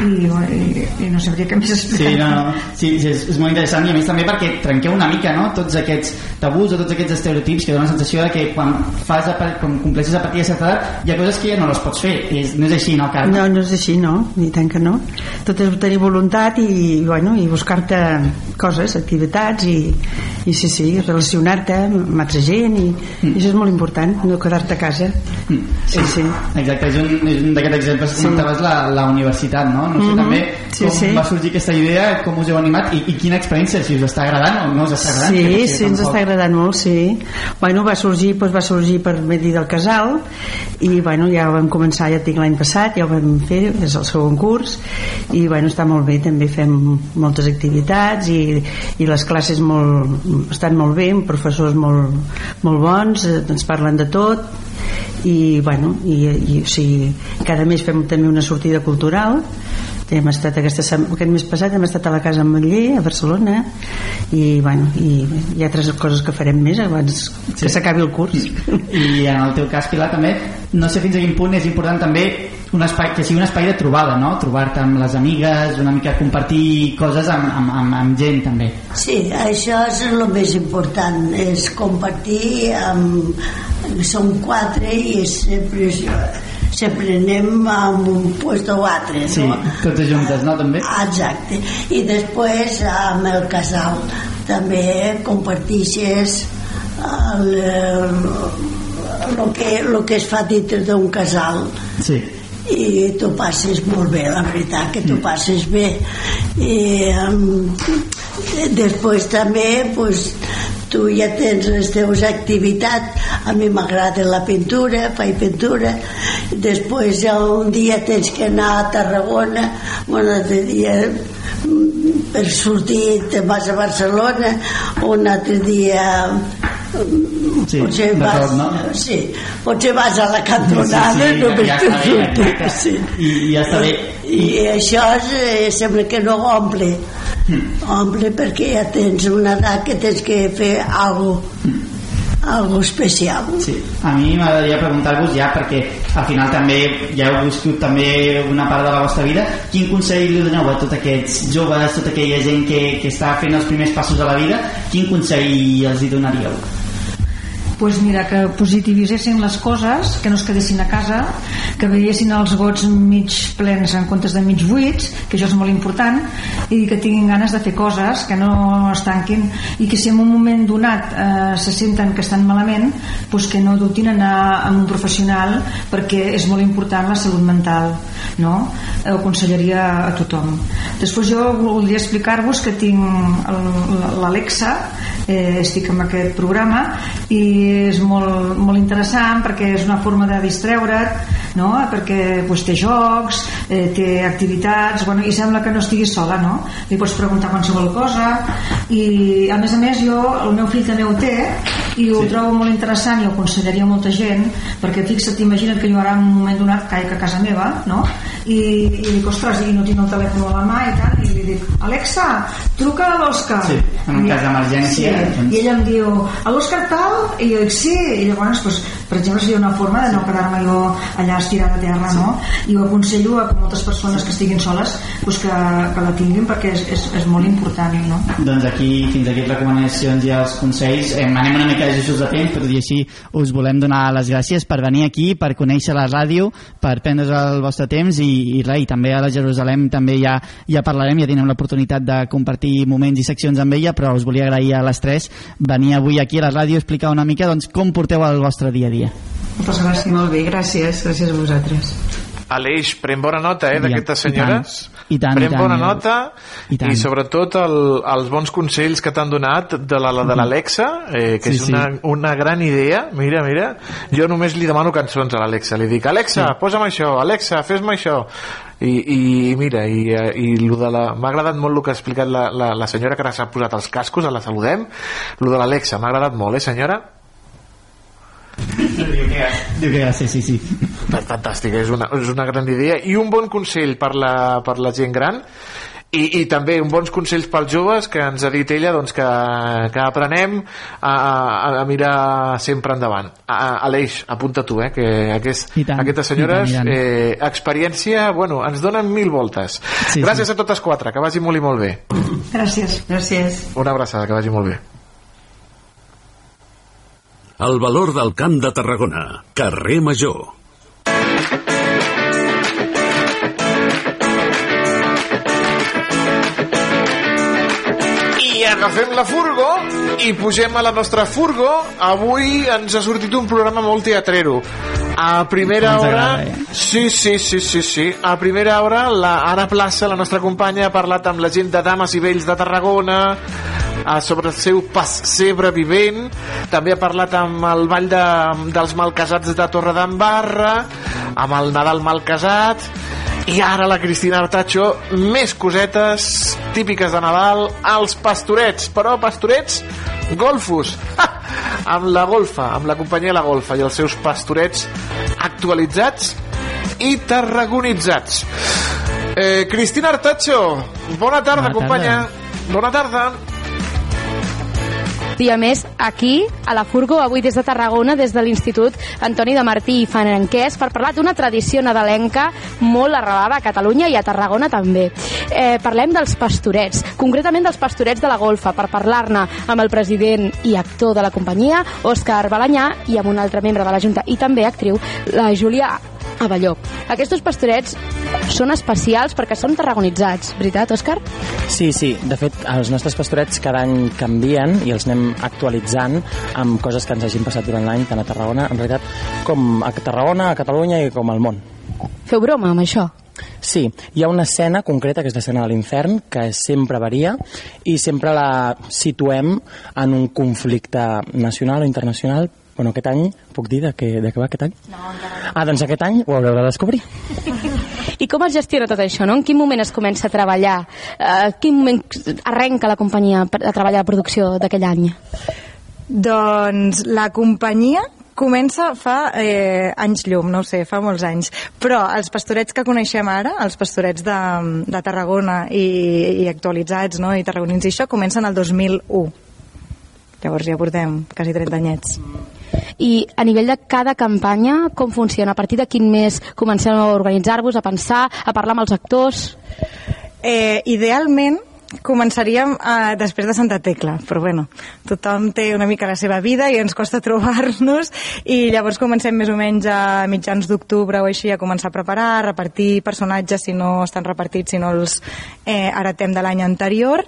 i, i, i no sabria què més explicar Sí, no, no. sí, sí és, és molt interessant i a més també perquè trenqueu una mica no? tots aquests tabús o tots aquests estereotips que donen la sensació de que quan, fas a, quan compleixes a partir de edat hi ha coses que ja no les pots fer és, no és així, no, Carme? No, no és així, no, ni tant que no. Tot és tenir voluntat i, bueno, i buscar-te coses, activitats i, i sí, sí, relacionar-te amb altra gent i, i això és molt important, no quedar-te a casa. Sí, sí. Exacte, és un, és un d'aquests exemples que comentaves la, la universitat, no? No sé Mhm. també Sí, com sí. va sorgir aquesta idea, com us heu animat i, i quina experiència, si us està agradant o no us està agradant. Sí, que sí, ens està agradant molt, sí. Bueno, va sorgir, doncs va sorgir per medi del casal i bueno, ja vam començar, ja tinc l'any passat, ja ho vam fer, és el segon curs i bueno, està molt bé, també fem moltes activitats i, i les classes molt, estan molt bé, amb professors molt, molt bons, eh, ens parlen de tot i bueno, i, i o sigui, cada mes fem també una sortida cultural hem estat aquesta, aquest mes passat hem estat a la casa en Manller, a Barcelona i, bueno, i hi ha altres coses que farem més abans que s'acabi el curs I en el teu cas, Pilar, també, no sé fins a quin punt és important també un espai, que sigui un espai de trobada, no? Trobar-te amb les amigues, una mica compartir coses amb, amb, amb, amb gent, també. Sí, això és el més important, és compartir amb... Som quatre i sempre, sempre anem a un puesto o altre, Sí, no? totes juntes, no, també? Exacte. I després amb el casal també compartixes el, el, el, que, el que es fa dintre d'un casal Sí. i tu passes molt bé, la veritat que tu passes bé i um, després també pues, tu ja tens les teves activitats. A mi m'agrada la pintura faig pintura. Després ja un dia tens que anar a Tarragona. Un altre dia mm, per sortir te vas a Barcelona. Un altre dia Sí, potser vas, d'acord, no? sí, potser vas a la cantonada Sí, sí, sí, només ja està bé, sortir exacte. sí. I, i ja està bé. I això és, eh, sembla que no omple. Omple perquè ja tens una edat que tens que fer algo, algo especial. Sí. A mi m'agradaria preguntar-vos ja, perquè al final també ja heu viscut també una part de la vostra vida, quin consell li doneu a tots aquests joves, tota aquella gent que, que està fent els primers passos a la vida, quin consell els hi donaríeu? Pues mira, que positivitzessin les coses, que no es quedessin a casa, que veiessin els gots mig plens en comptes de mig buits, que això és molt important, i que tinguin ganes de fer coses, que no es tanquin, i que si en un moment donat eh, se senten que estan malament, pues que no dubtin anar amb un professional, perquè és molt important la salut mental, no? Ho aconsellaria a tothom. Després jo voldria explicar-vos que tinc l'Alexa, eh, estic amb aquest programa i és molt, molt interessant perquè és una forma de distreure't no? perquè pues, té jocs eh, té activitats bueno, i sembla que no estiguis sola no? li pots preguntar qualsevol cosa i a més a més jo, el meu fill també ho té i ho sí. trobo molt interessant i ho aconsellaria molta gent perquè fixa't, imagina't que jo ara en un moment donat caic a casa meva no? I, i dic, ostres, i no tinc el telèfon a la mà i tal, i li dic, Alexa, truca a l'Òscar. Sí, en un I- cas d'emergència, Sí, doncs. i ella em diu, a l'Òscar tal? I jo dic, sí, i llavors, doncs, per exemple, seria una forma de no quedar-me jo allà estirada a terra, no? I ho aconsello a moltes persones que estiguin soles doncs que, que la tinguin perquè és, és, és molt important, no? Doncs aquí, fins aquí recomanacions i els consells. Eh, anem una mica justos de temps, tot i així us volem donar les gràcies per venir aquí, per conèixer la ràdio, per prendre's el vostre temps i, i res, i també a la Jerusalem també ja, ja parlarem, ja tindrem l'oportunitat de compartir moments i seccions amb ella, però us volia agrair a les tres venir avui aquí a la ràdio a explicar una mica doncs, com porteu el vostre dia a dia. Moltes gràcies. Molt bé, gràcies. Gràcies a vosaltres. Aleix, pren bona nota eh, d'aquestes senyores. I tant, pren i tant, bona i- nota i tant. i sobretot el, els bons consells que t'han donat de la, la de l'Alexa, eh, que Sí, és una, una gran idea. Mira, mira, jo només li demano cançons a l'Alexa. Li dic, Alexa, Sí. posa'm això, Alexa, fes-me això. I, i mira, i, eh, i lo de la... m'ha agradat molt el que ha explicat la, la, la senyora que ara s'ha posat els cascos, la saludem. Lo de l'Alexa m'ha agradat molt, eh, senyora? Diu que ja sí, sí, sí. Fantàstic, és una, és una gran idea. I un bon consell per la, per la gent gran. I, i també un bons consells pels joves que ens ha dit ella doncs, que, que aprenem a, a, a mirar sempre endavant. A, a, Aleix, apunta tu eh, que aquest, tant, aquestes senyores tant, eh, experiència, bueno, ens donen mil voltes. Sí, gràcies a totes quatre, que vagi molt i molt bé. Gràcies. Gràcies. una abraçada, que vagi molt bé El valor del Camp de Tarragona. Carrer Major. I agafem la furgo i pugem a la nostra furgo. Avui ens ha sortit un programa molt teatrero. A primera Ens hora... agrada, eh? Sí, sí, sí, sí, sí. A primera hora, la Anna Plaça, la nostra companya, ha parlat amb la gent de Dames i Vells de Tarragona eh, sobre el seu pessebre vivent. També ha parlat amb el Ball de, dels Malcasats de Torredembarra, amb el Nadal Malcasat, i ara la Cristina Artacho, més cosetes típiques de Nadal, els pastorets, però pastorets golfos, amb la golfa, amb la companyia La Golfa i els seus pastorets actualitzats i tarragonitzats. Eh, Cristina Artacho, bona tarda, Bona companya. Bona tarda. Dia més aquí, a la Furgo, avui des de Tarragona, des de l'Institut Antoni de Martí i Fanenquès, per parlar d'una tradició nadalenca molt arrelada a Catalunya i a Tarragona també. Eh, parlem dels pastorets, concretament dels pastorets de la golfa, per parlar-ne amb el president i actor de la companyia, Òscar Balanyà, i amb un altre membre de la Junta, i també actriu, la Júlia Avelló. Aquests pastorets són especials perquè són tarragonitzats, veritat, Òscar? Sí, sí. De fet, els nostres pastorets cada any canvien i els anem actualitzant amb coses que ens hagin passat durant l'any, tant a Tarragona, en realitat, com a Tarragona, a Catalunya i com al món. Feu broma amb això? Sí, hi ha una escena concreta, que és l'escena de l'infern, que sempre varia i sempre la situem en un conflicte nacional o internacional. Bueno, aquest any, puc dir de què, de què va aquest any? No, Ah, doncs aquest any ho haureu de descobrir. I com es gestiona tot això, no? En quin moment es comença a treballar? Eh, quin moment arrenca la companyia per- a treballar la producció d'aquell any? Doncs la companyia comença fa eh, anys llum, no ho sé, fa molts anys. Però els pastorets que coneixem ara, els pastorets de, de Tarragona i, i actualitzats, no?, i tarragonins i això, comencen el 2001. Llavors ja portem quasi 30 anyets. I a nivell de cada campanya, com funciona? A partir de quin mes comenceu a organitzar-vos, a pensar, a parlar amb els actors? Eh, idealment, començaríem eh, després de Santa Tecla, però bueno, tothom té una mica la seva vida i ens costa trobar-nos i llavors comencem més o menys a mitjans d'octubre o així a començar a preparar, a repartir personatges si no estan repartits, si no els eh, heretem de l'any anterior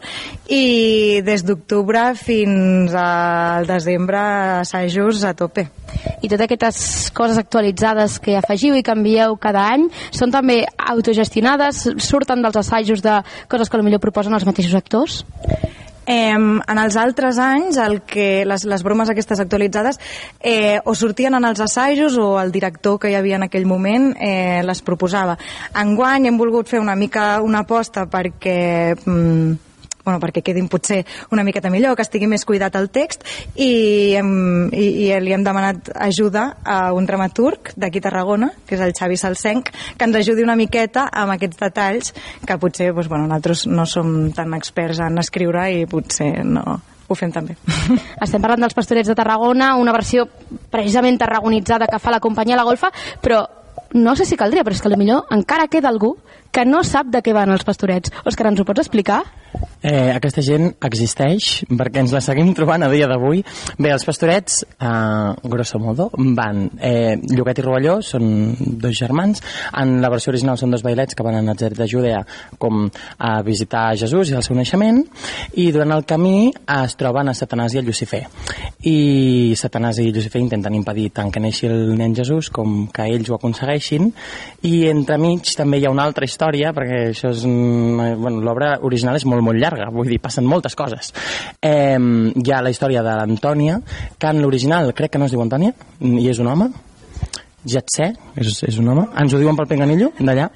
i des d'octubre fins al desembre assajos a tope. I totes aquestes coses actualitzades que afegiu i canvieu cada any són també autogestionades? Surten dels assajos de coses que potser proposen els mateixos actors? Eh, en els altres anys, el que les, les bromes aquestes actualitzades eh, o sortien en els assajos o el director que hi havia en aquell moment eh, les proposava. Enguany hem volgut fer una mica una aposta perquè... Mm, bueno, perquè quedin potser una miqueta millor, que estigui més cuidat el text i, hem, i, i li hem demanat ajuda a un dramaturg d'aquí Tarragona, que és el Xavi Salsenc, que ens ajudi una miqueta amb aquests detalls que potser doncs, bueno, nosaltres no som tan experts en escriure i potser no ho fem també. Estem parlant dels pastorets de Tarragona, una versió precisament tarragonitzada que fa la companyia La Golfa, però no sé si caldria, però és que potser encara queda algú que no sap de què van els pastorets. Òscar, ens ho pots explicar? Eh, aquesta gent existeix perquè ens la seguim trobant a dia d'avui. Bé, els pastorets, eh, grosso modo, van... Eh, Lloquet i Rovelló són dos germans. En la versió original són dos bailets que van a Nazaret de Judea com a visitar Jesús i el seu naixement i durant el camí es troben a Satanàs i a Lucifer. I Satanàs i Lucifer intenten impedir tant que neixi el nen Jesús com que ells ho aconsegueixin i entremig també hi ha una altra història perquè això és... mm, Bueno, l'obra original és molt, molt llarga, vull dir, passen moltes coses. Eh, hi ha la història de l'Antònia, que en l'original crec que no es diu Antònia, i és un home, ja et sé, és, és un home, ens ho diuen pel pinganillo, d'allà,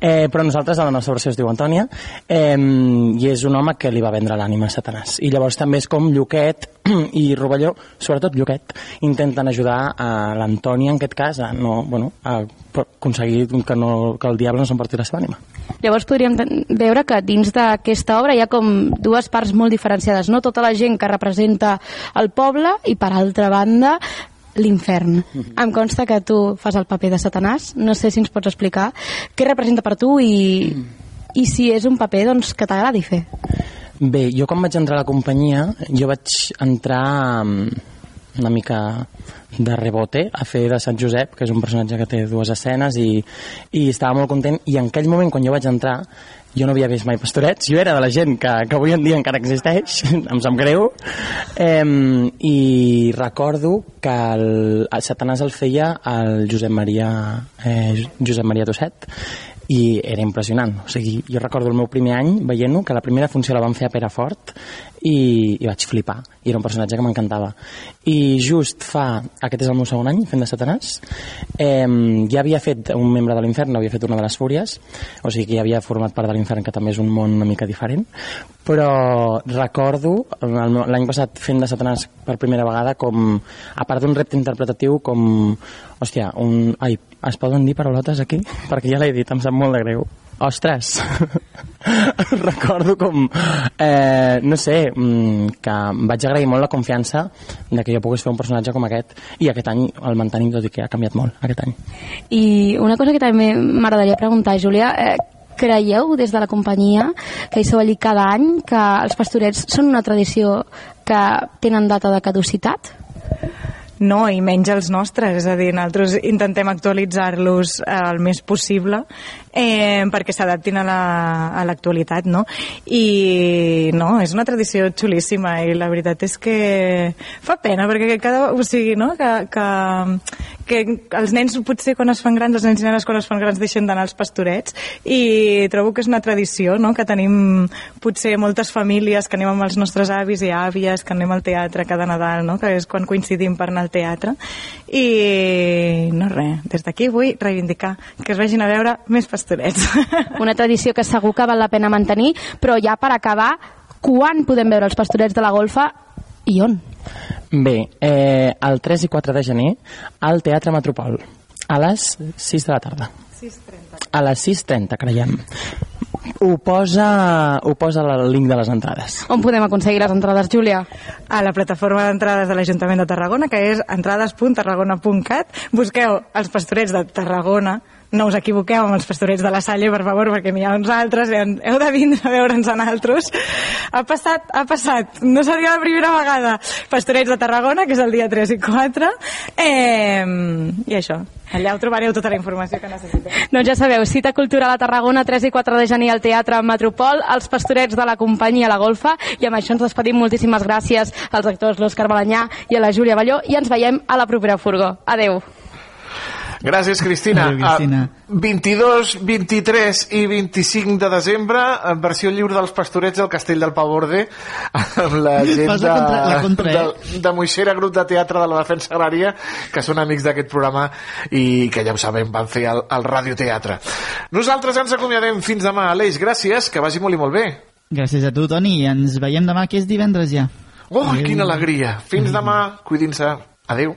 eh, però nosaltres a la nostra versió es diu Antònia, eh, i és un home que li va vendre l'ànima a Satanàs. I llavors també és com Lluquet i Rovelló, sobretot Lluquet, intenten ajudar a l'Antònia, en aquest cas, a, no, bueno, a aconseguir que, no, que el diable no s'emporti la seva ànima. Llavors podríem veure que dins d'aquesta obra hi ha com dues parts molt diferenciades, no? Tota la gent que representa el poble i per altra banda l'infern. Em consta que tu fas el paper de Satanàs, no sé si ens pots explicar què representa per tu i, i si és un paper doncs, que t'agradi fer. Bé, jo quan vaig entrar a la companyia, jo vaig entrar mm, una mica de rebote a fer de Sant Josep, que és un personatge que té dues escenes i, i estava molt content i en aquell moment quan jo vaig entrar jo no havia vist mai pastorets, jo era de la gent que, que avui en dia encara existeix, em sap greu. Eh, i recordo que el, el Satanàs el feia el Josep Maria eh, Josep Maria Tosset i era impressionant, o sigui, jo recordo el meu primer any veient-ho, que la primera funció la vam fer a Perafort i, i vaig flipar i era un personatge que m'encantava i just fa, aquest és el meu segon any fent de Satanàs eh, ja havia fet un membre de l'infern, havia fet una de les fúries o sigui que ja havia format part de l'infern que també és un món una mica diferent però recordo l'any passat fent de Satanàs per primera vegada com, a part d'un repte interpretatiu com, hòstia, un... Ai, es poden dir paraulotes aquí? Perquè ja l'he dit, em sap molt de greu. Ostres! recordo com, eh, no sé, mm, que em vaig agrair molt la confiança de que jo pogués fer un personatge com aquest i aquest any el mantenim tot i que ha canviat molt aquest any. I una cosa que també m'agradaria preguntar, Júlia, eh, creieu des de la companyia que hi sou allí cada any que els pastorets són una tradició que tenen data de caducitat? No, i menys els nostres, és a dir, nosaltres intentem actualitzar-los eh, el més possible eh, perquè s'adaptin a la- l'actualitat, no? I no, és una tradició xulíssima i la veritat és que fa pena perquè cada, o sigui, no? que, que, que els nens potser quan es fan grans, els nens i nenes quan es fan grans deixen d'anar als pastorets i trobo que és una tradició, no? que tenim potser moltes famílies que anem amb els nostres avis i àvies, que anem al teatre cada Nadal, no? que és quan coincidim per anar al teatre i no res, des d'aquí vull reivindicar que es vagin a veure més pastorets. Una tradició que segur que val la pena mantenir, però ja per acabar, quan podem veure els pastorets de la golfa i on? Bé, eh, el 3 i 4 de gener al Teatre Metropol a les 6 de la tarda. 6.30. A les 6.30, creiem. Ho posa, ho posa el link de les entrades. On podem aconseguir les entrades, Júlia? a la plataforma d'entrades de l'Ajuntament de Tarragona, que és entrades.tarragona.cat. Busqueu els pastorets de Tarragona, no us equivoqueu amb els pastorets de la Salle, per favor, perquè n'hi ha uns altres, heu de vindre a veure'ns en altres. Ha passat, ha passat, no seria la primera vegada. Pastorets de Tarragona, que és el dia 3 i 4, eh, i això, allà ho trobareu tota la informació que necessiteu. Doncs ja sabeu, cita cultural a Tarragona, 3 i 4 de gener al Teatre Metropol, els pastorets de la companyia La Golfa, i amb això ens despedim. Moltíssimes gràcies als actors l'Òscar Balanyà i a la Júlia Balló, i ens veiem a la propera furgó. Adeu. Gràcies, Cristina. Adéu, Cristina. Ah, 22, 23 i 25 de desembre, en versió lliure dels pastorets del Castell del Pavorde, amb la gent de, la contra- la contra, eh? de, de Moixera, grup de teatre de la Defensa Agrària, que són amics d'aquest programa i que ja ho sabem, van fer el, el radioteatre. Nosaltres ens acomiadem fins demà. Aleix, gràcies, que vagi molt i molt bé. Gràcies a tu, Toni, i ens veiem demà, que és divendres ja. Oh, quina alegria. Fins demà, cuidin-se. Adéu.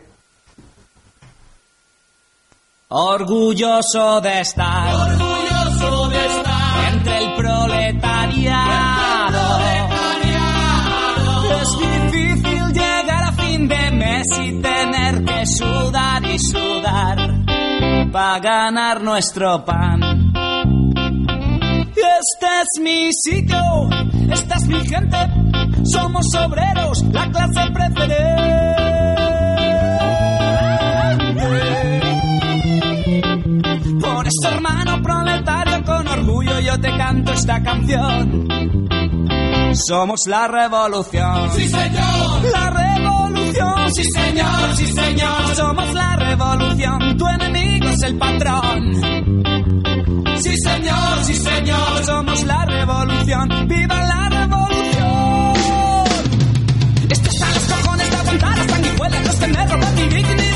Orgulloso de estar, orgulloso de estar entre el proletariado. Es difícil llegar a fin de mes y tener que sudar y sudar para ganar nuestro pan. Este es mi sitio, esta es mi gente, somos obreros, la clase preferente. Por eso, hermano proletario, con orgullo yo te canto esta canción. Somos la revolución. Sí, señor. La revolución. Sí, señor, sí, señor. Somos la revolución. Tu enemigo es el patrón. Sí, señor, sí, señor. Somos la revolución. ¡Viva la revolución! Esto está a los cojones de aguantar las sanguijuelas, los que me roban mi dignidad.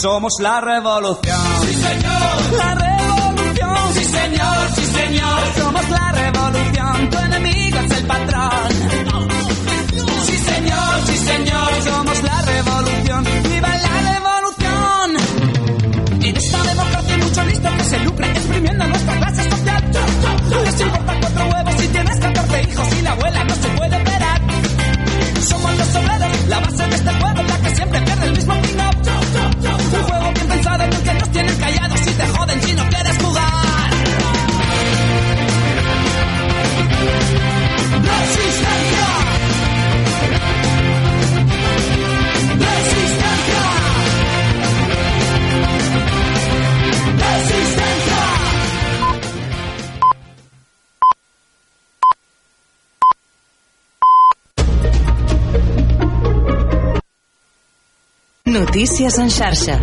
Somos la revolución. Sí, señor. La revolución. Sí, señor, sí, señor. Somos la revolución. Tu enemigo es el patrón. Sí, señor, sí, señor. Somos la revolución. ¡Viva la revolución! En esta democracia hay mucho listo que se lucra exprimiendo nuestra clase social. Les importa cuatro huevos si tienes 14 hijos y la abuela no se puede esperar. Somos los obreros, la base de este juego, la que siempre pierde el mismo juego bien pensado en el que nos tienen callados y te joden si no quieres jugar. ¡Resistencia! En xarxa.